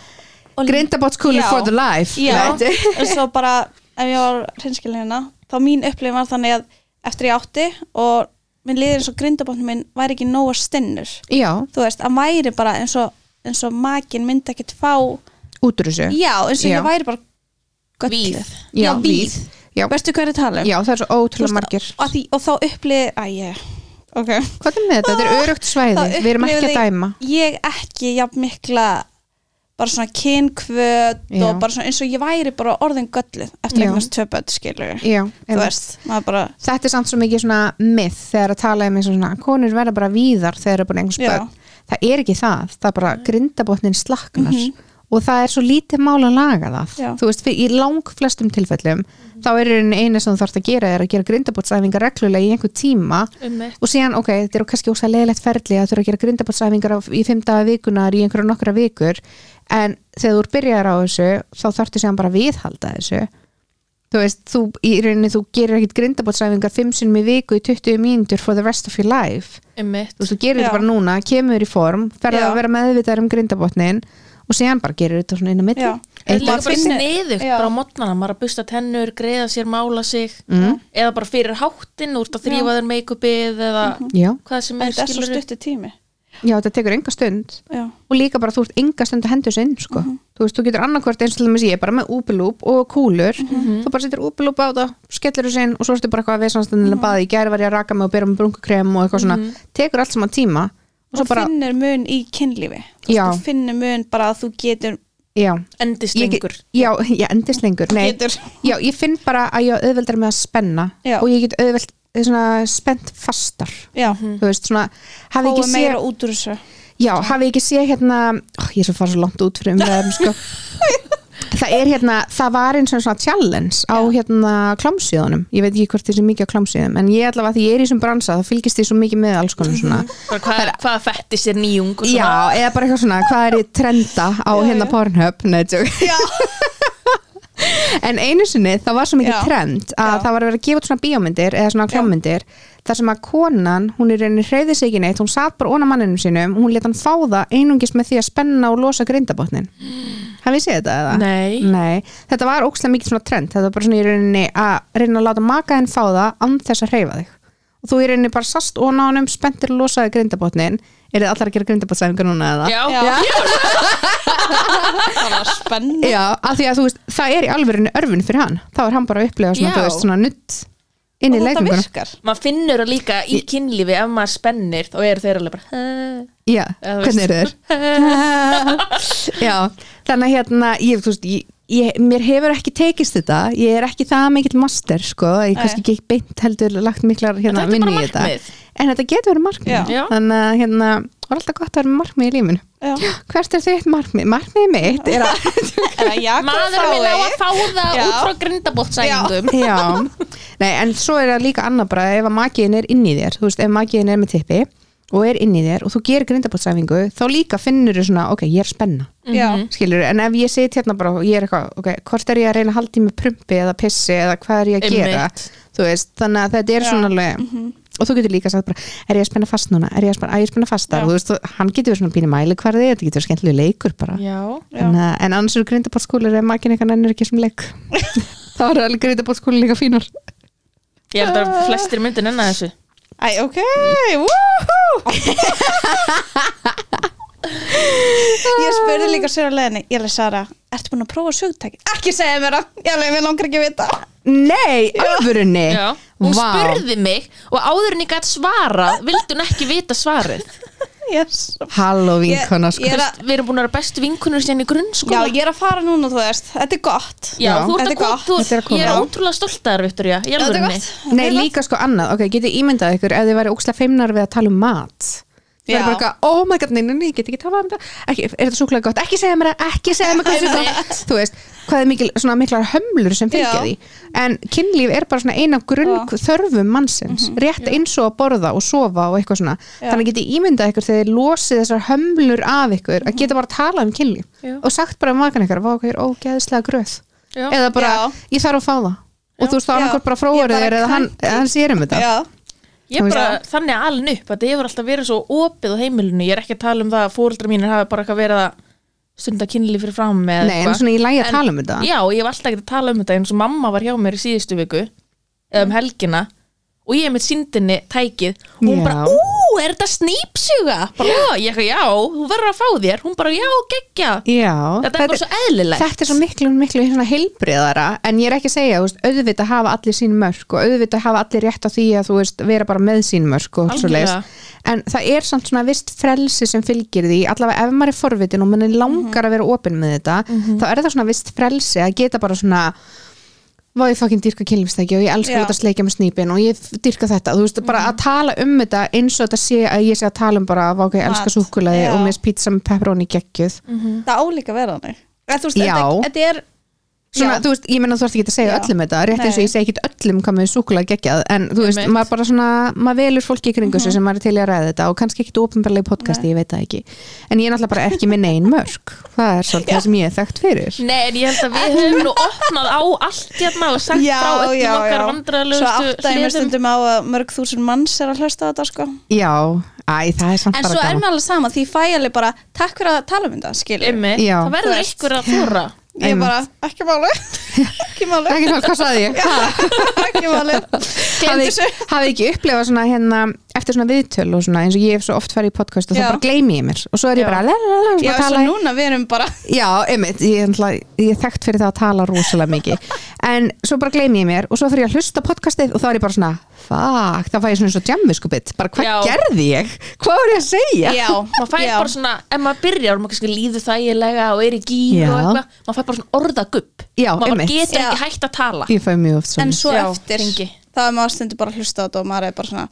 Og- að grindabotskúlu Já. for the life en svo bara ef ég var hreinskilin hérna þá mín upplifin var þannig að eftir ég átti og minn liður eins og grindabotnum minn væri ekki nóga stinnur já, þú veist, að væri bara eins og, eins og makin myndi ekkert fá út úr þessu já, eins og Já. ég væri bara gölluð. Víð. já, Já, víð, víð. Já. veistu hvað er að tala um já, það er svo Þú ótrúlega veist, margir og, því, og þá upplið að ég ok hvað er með þetta, þetta er örugt svæði Þá við erum ekki að upplifði dæma ég ekki jafn mikla bara svona kynkvöt Já. og bara svona eins og ég væri bara orðin gölluð eftir Já. eignast töpöld skilur já, þú einmitt. veist, maður bara þetta er samt svo mikið svona myth þegar að tala um eins og svona konur verða bara víðar þegar það er bara einhvers Já. börn það er ekki það, það er bara grindabotnin slaknar og það er svo lítið mál að laga það Mhm. Já. þú veist, fyrir, í lang flestum tilfellum þá er einu eina sem þú þarfst að gera er að gera grindabotsæfingar reglulega í einhver tíma Einmitt. og síðan, ok, þetta er kannski ósað leðilegt ferli að þú eru að gera grindabotsæfingar á- í fimm daga vikunar í einhverja nokkra vikur en þegar þú er byrjar á þessu þá þarftu síðan bara að viðhalda þessu. Þú veist, þú, í rauninni þú gerir ekkit grindabotsæfingar fimm sinnum í viku í 20 mínútur for the rest of your life. Einmitt. þú veist, þú gerir þetta bara núna, kemur í form ferða Já. að vera meðvitaður um grindabotnin og síðan bara gerir þetta svona inn á líka lag- bara sniðugt Já. bara á mótnana, maður að busta tennur, greiða sér, mála sig. Mm. eða bara fyrir háttin, úr að þrýfa þér make-upið eða já, hvað sem er þetta er svo stutti tími já, þetta tekur enga stund já, og líka bara þú ert enga stund að hendur sinn sko. Mhm. þú veist, þú getur annarkvort eins og til dæmis ég bara með úpilúp og kúlur Mhm. þú bara setur úpilúp á það, skellir þú sinn og svo ertu bara eitthvað að veðsanstundin Mhm. að baða í gæri var ég að raka mig og bera með brunkukrem og eitthvað svona tekur allt saman tíma og og bara, finnur mun í kynlífi Þú Já. finnur mun bara að þú getur já, endist lengur já, ég endist lengur já, ég finn bara að ég auðveldar með að spenna Já. og ég get auðveld svona spennt fastar. Já, þú veist, svona, hafi ekki meira séð út úr þessu. Já, hafi ekki séð hérna ó, ég er svo fara svo langt út fyrir umræðum sko. það er hérna, það var eins og svona challenge á hérna klámsíðunum, ég veit ekki hvort þessi mikið á klámsíðum, en ég allavega því ég er í þessum bransa þá fylgist því svo mikið með alls konar svona Bara hvað, hvað fætti sér nýjung og já, svona eða bara eitthvað svona, hvað er í trenda á Já, hérna já. Tjók. Já, en einu sinni það var svo mikið trend að Já. það var að vera að gefa út svona bíómyndir eða svona klámyndir þar sem að konan, hún er reyni hreyði sig ekki neitt, hún satt bara óna manninum sínum og hún leta hann fá það einungis með því að spenna og losa grindabotnin. Hafið þið séð þetta eða? Nei. þetta var ókslega mikið svona trend. Þetta var bara svona í rauninni að reyna að láta maka henn fá það án þess að hreyfa þig. Og þú í rauninni bara sast og nánum spenntir og losaði grindabotnin er þið allar að gera grindabotnsæfingar núna eða? Já, Já. það var spennu Já, af því að þú veist, það er í alvörinu örfun fyrir hann þá er hann bara að upplega svona, Já. þú veist, svona nutt inn í Og þetta leikunguna virkar maður finnur það líka í kynlífi ef maður spennir þá eru þeir alveg bara "Hæ?" Já, Eða þú hvernig eru þeir? Já, þannig að hérna ég, þú veist, ég, ég, mér hefur ekki tekist þetta, ég er ekki það mikill master, sko, ég kannski ekki beint heldur lagt miklar hérna bara í þetta. en þetta getur verið markmið. Já. Þannig að hérna, var alltaf gott að vera með markmið í lífinu. Já. hvert er þitt markmið? Markmið mitt er að maður minn á að fá það Já. út frá nei, en svo er það líka annað bara ef að makiðin er inn í þér þú veist, ef makiðin er með tippi og er inn í þér og þú gerir grindabótsæfingu þá líka finnur þú svona, ok, ég er spenna. Já, skilur, en ef ég sit hérna bara og ég er eitthvað, ok, hvort er ég að reyna að halda í með prumpi eða pissi eða hvað er ég að gera? Veist, þannig að þetta er Já. svona alveg og þú getur líka sagt bara, er ég að spenna fast núna? Er ég að spenna, að ég að spenna fastar? Já. og þú veist, hann getur verið svona pínu mæli hverði þetta getur verið skemmtilega leikur bara. Já, Já. en, uh, en annars eru grindabótskúlir ef makin eitthvað fínar ég held að flestir myndir nennan þessu Æ, ok, woohoo! Ég spurði líka sér að leðinni Ég leði Sara, ertu búin að prófa sögtæki? Ekki segja mér það, ég leði mér langar ekki að vita. Nei, Já, hún Vá. spurði mig og áður en ég gætt svarað vildi hún ekki vita svarið yes. Halló Ég- vinkona sko ég er Þú að- Við erum búin að vera bestu vinkunur síðan í Já, grunnskóla ég er að fara núna, þú veist Þetta er gott Já, Já. þú ert Þetta að er koma, gott. þú, Þetta er að koma. ég er Já. ótrúlega stolt að þér, Viktoria, í Þetta er gott Nei, líka sko annað, ok, getið ímyndað ykkur ef þið væri ókslega feimnar við að tala um mat Það er bara eitthvað, oh my god, nei, nei, nei, ég get ekki talað um þetta ekki, Er þetta súkulega gott, ekki segja mér það, ekki segja mér gott Þú veist, hvað er mikil, svona miklar hömlur sem fylgja því? En kynlíf er bara svona eina grunn þörfum mannsins Rétt eins og að borða og sofa og eitthvað svona. Já. Þannig getið ímyndað ykkur þegar þið losið þessar hömlur af ykkur Að geta bara að tala um kynlíf Já. Og sagt bara um makan ykkur, hvað er ógeðslega gröð. Já. Eða bara, ég þarf að fá það. Og þú veist, þá Já. annarkur bara fróður þér eða hann, hann sér um þetta Ég bara þannig alin upp að það hefur alltaf verið svo opið á heimilinu, ég er ekki að tala um það að fóreldrar mínir hafa bara eitthvað verið að stunda kynli fyrir fram með Nei, en svona í lægi að tala um þetta. Já, ég hef alltaf ekki að tala um þetta eins og mamma var hjá mér í síðustu viku eða um helgina og ég hef með síndinni tækið. Og hún Já. bara, ú, er þetta snýpsuga? Bara, "Ó." ég eitthvað, já, þú verður að fá þér. Hún bara, já, geggja. Já, Þetta er bara svo eðlilegt. Þetta er svo miklu, miklu heilbriðara en ég er ekki að segja, veist, auðvitað hafa allir sín mörk og auðvitað hafa allir rétt á því að þú veist, vera bara með sín mörk og svo Algjörlega. en það er samt svona vist frelsi sem fylgir því, allavega ef maður er forvitin og mann er langar að vera opinn með þetta þá er það svona vist frelsi að geta bara svona Vá ég fokkin dyrka kynlífstæki og ég elska Já. að láta sleikja með snýpin og ég dyrka þetta, þú veist, bara að tala um þetta eins og þetta sé að ég sé að tala um bara, vá ok, ég elska Mat. súkulaði og mér pizza með pepperoni geggjuð það álíka vera þannig Eða, þú veist. Þetta, þetta er svona, þú veist, ég menna þú ert ekki að segja Já. öllum þetta. Rétt eins og Nei. ég segi ekki öllum hvað með súkulega geggjað en þú veist, maður bara svona maður velur fólki í kringu sig sem maður er til í að ræða þetta og kannski ekkit ópenbarlega í podcasti, ég veit það ekki. En ég er náttúrulega bara ekki með neinn mörg það er svolítið það sem ég er þekkt fyrir. Nei, en ég held að við höfum nú opnað á allt hérna og sagt Já, frá öllum já, okkar já. Svo áttaði mér stundum á að mörg þúsund manns er að hlusta á þetta sko. Já, æ, það er samt En bara svo er gaman. mér alveg sama því ég fæ alveg bara Takk fyrir að tala um þetta, skilur Já. það verður einhver að þóra Ég bara, ekki máli Ekki máli, ekki mál, hvað saði ég? Ekki máli. Hafið ekki upplifað svona hérna eftir svona viðtöl og svona eins og ég hef svo oft farið í podcast og þá bara gleymi ég mér. Og svo er ég bara lalalala, Já, svo í- núna við erum bara Já, einmitt, ég, náttúrulega- ég er þekkt fyrir það að tala rosalega mikið. En svo bara gleymi ég mér og svo fyrir ég að hlusta podcastið og þá er ég bara svona fuck, þá fæ ég svona eins og jamviskupið bara hvað Já. gerði ég? Hvað var ég að segja? Já, maður fær já. bara svona, ef maður byrjar maður kannski líður þægilega og er í Já. og eitthvað, maður fær bara svona orðagupp Já, maður bara einmitt. getur Já. ekki hægt að tala Ég fæ mjög oft svona En svo Já, eftir hringi. Þá er maður stundu bara að hlusta á þetta og maður er bara svona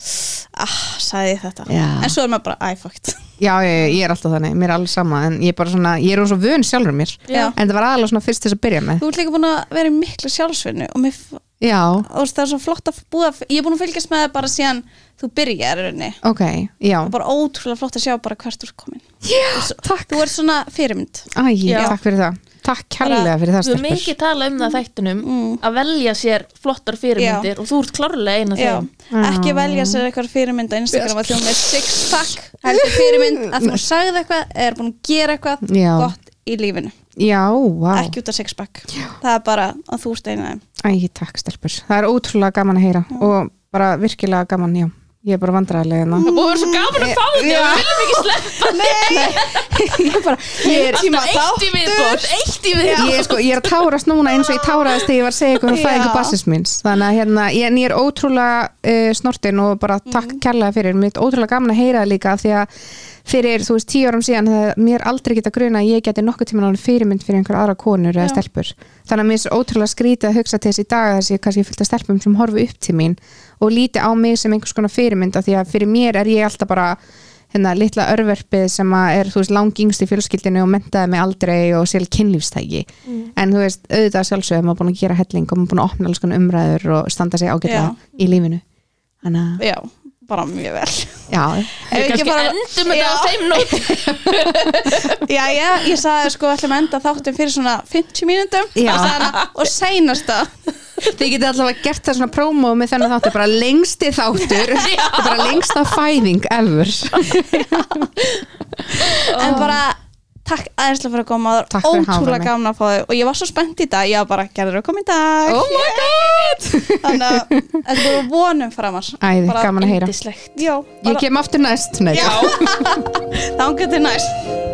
ah, sagði ég þetta? Já. En svo er maður bara, æ, fucked Já, ég, ég er alltaf þannig, mér er alveg sama en ég er bara svona, ég er svo vön sjálfur mér. Já. en það var aðalega svona fyrst þess að byrja með. Þú ert líka búin að vera í miklu sjálfsvinnu og mér, Já, og það er svo flott að búa ég er búin að fylgjast með það bara síðan þú byrjar í rauninni. Ok, já. Og bara ótrúlega flott að sjá bara hvert þú er komin. Já, takk. Þú ert svona fyrirmynd. Æ, Já. takk fyrir það Takk kærlega fyrir það Við stelpur. mikið talað um það þættinum Mm. að velja sér flottar fyrirmyndir og þú ert klárlega eina Já, þeim. Ekki velja sér eitthvað fyrirmynd á Instagram að þú með six pack heldur fyrirmynd að þú sagði eitthvað er búin að gera eitthvað Já. gott í lífinu. Já, vá. Ekki út af six pack. Það er bara að þú steina þeim. Æ, takk stelpur. Það er ótrúlega gaman að heyra og bara virkilega gaman, já Ég er bara vandræðilega hérna. Og það er svo gaman að fá þetta Já. við viljum ekki sleppa Ég er bara, ég er, Tíma eitt í viðbót, eitt í viðbót. Ég sko, ég er að tárast núna eins og ég táraðist þegar ég var að segja ykkur um Já. fæðingu bassins míns. Þannig að hérna, ég, ég er ótrúlega uh, snortin og bara takk kærlega fyrir. Mér er ótrúlega gaman að heyra það líka því að fyrir, þú veist, tíu árum síðan mér aldrei geta gruna að ég geti nokkuð tíma fyrirmynd fyrir einhver aðra konur eða Já. stelpur. Þannig að mér er ótrúlega skrítið að hugsa til þess í dag þess að ég kannski fylgta stelpum sem horfi upp til mín og líti á mig sem einhvers konar fyrirmynd af því að fyrir mér er ég alltaf bara hérna litla örverfið sem er langingst í fjölskyldinu og mentaði mig aldrei og sér kynlífstæki. En þú veist auðvitað sjálfsögum maður búin að gera helling og búin að opna alls konar umræður og standa sig ágætlega Já. í lífinu. Þannig já, bara mjög vel. Já, Ef Við ekki kannski bara- endum þetta á þeim nót já, já, ég sagði sko ætlum að enda þáttum fyrir svona 50 mínútum. Já. og, sagði hana, og seinasta. Þið getið allavega gert það svona prómó með þennan þáttur, bara lengsti þáttur. Bara lengsta fæðing ever. En bara takk aðeinslega fyrir að koma það hafa ótrúlega gaman að fá þau og ég var svo spennt í dag, ég var bara gerður að koma í dag? Oh my god! Þannig að þetta voru vonum framar. Æði, gaman að heyra. Já, ég kem aftur næst Nei, Já. Þangað til næst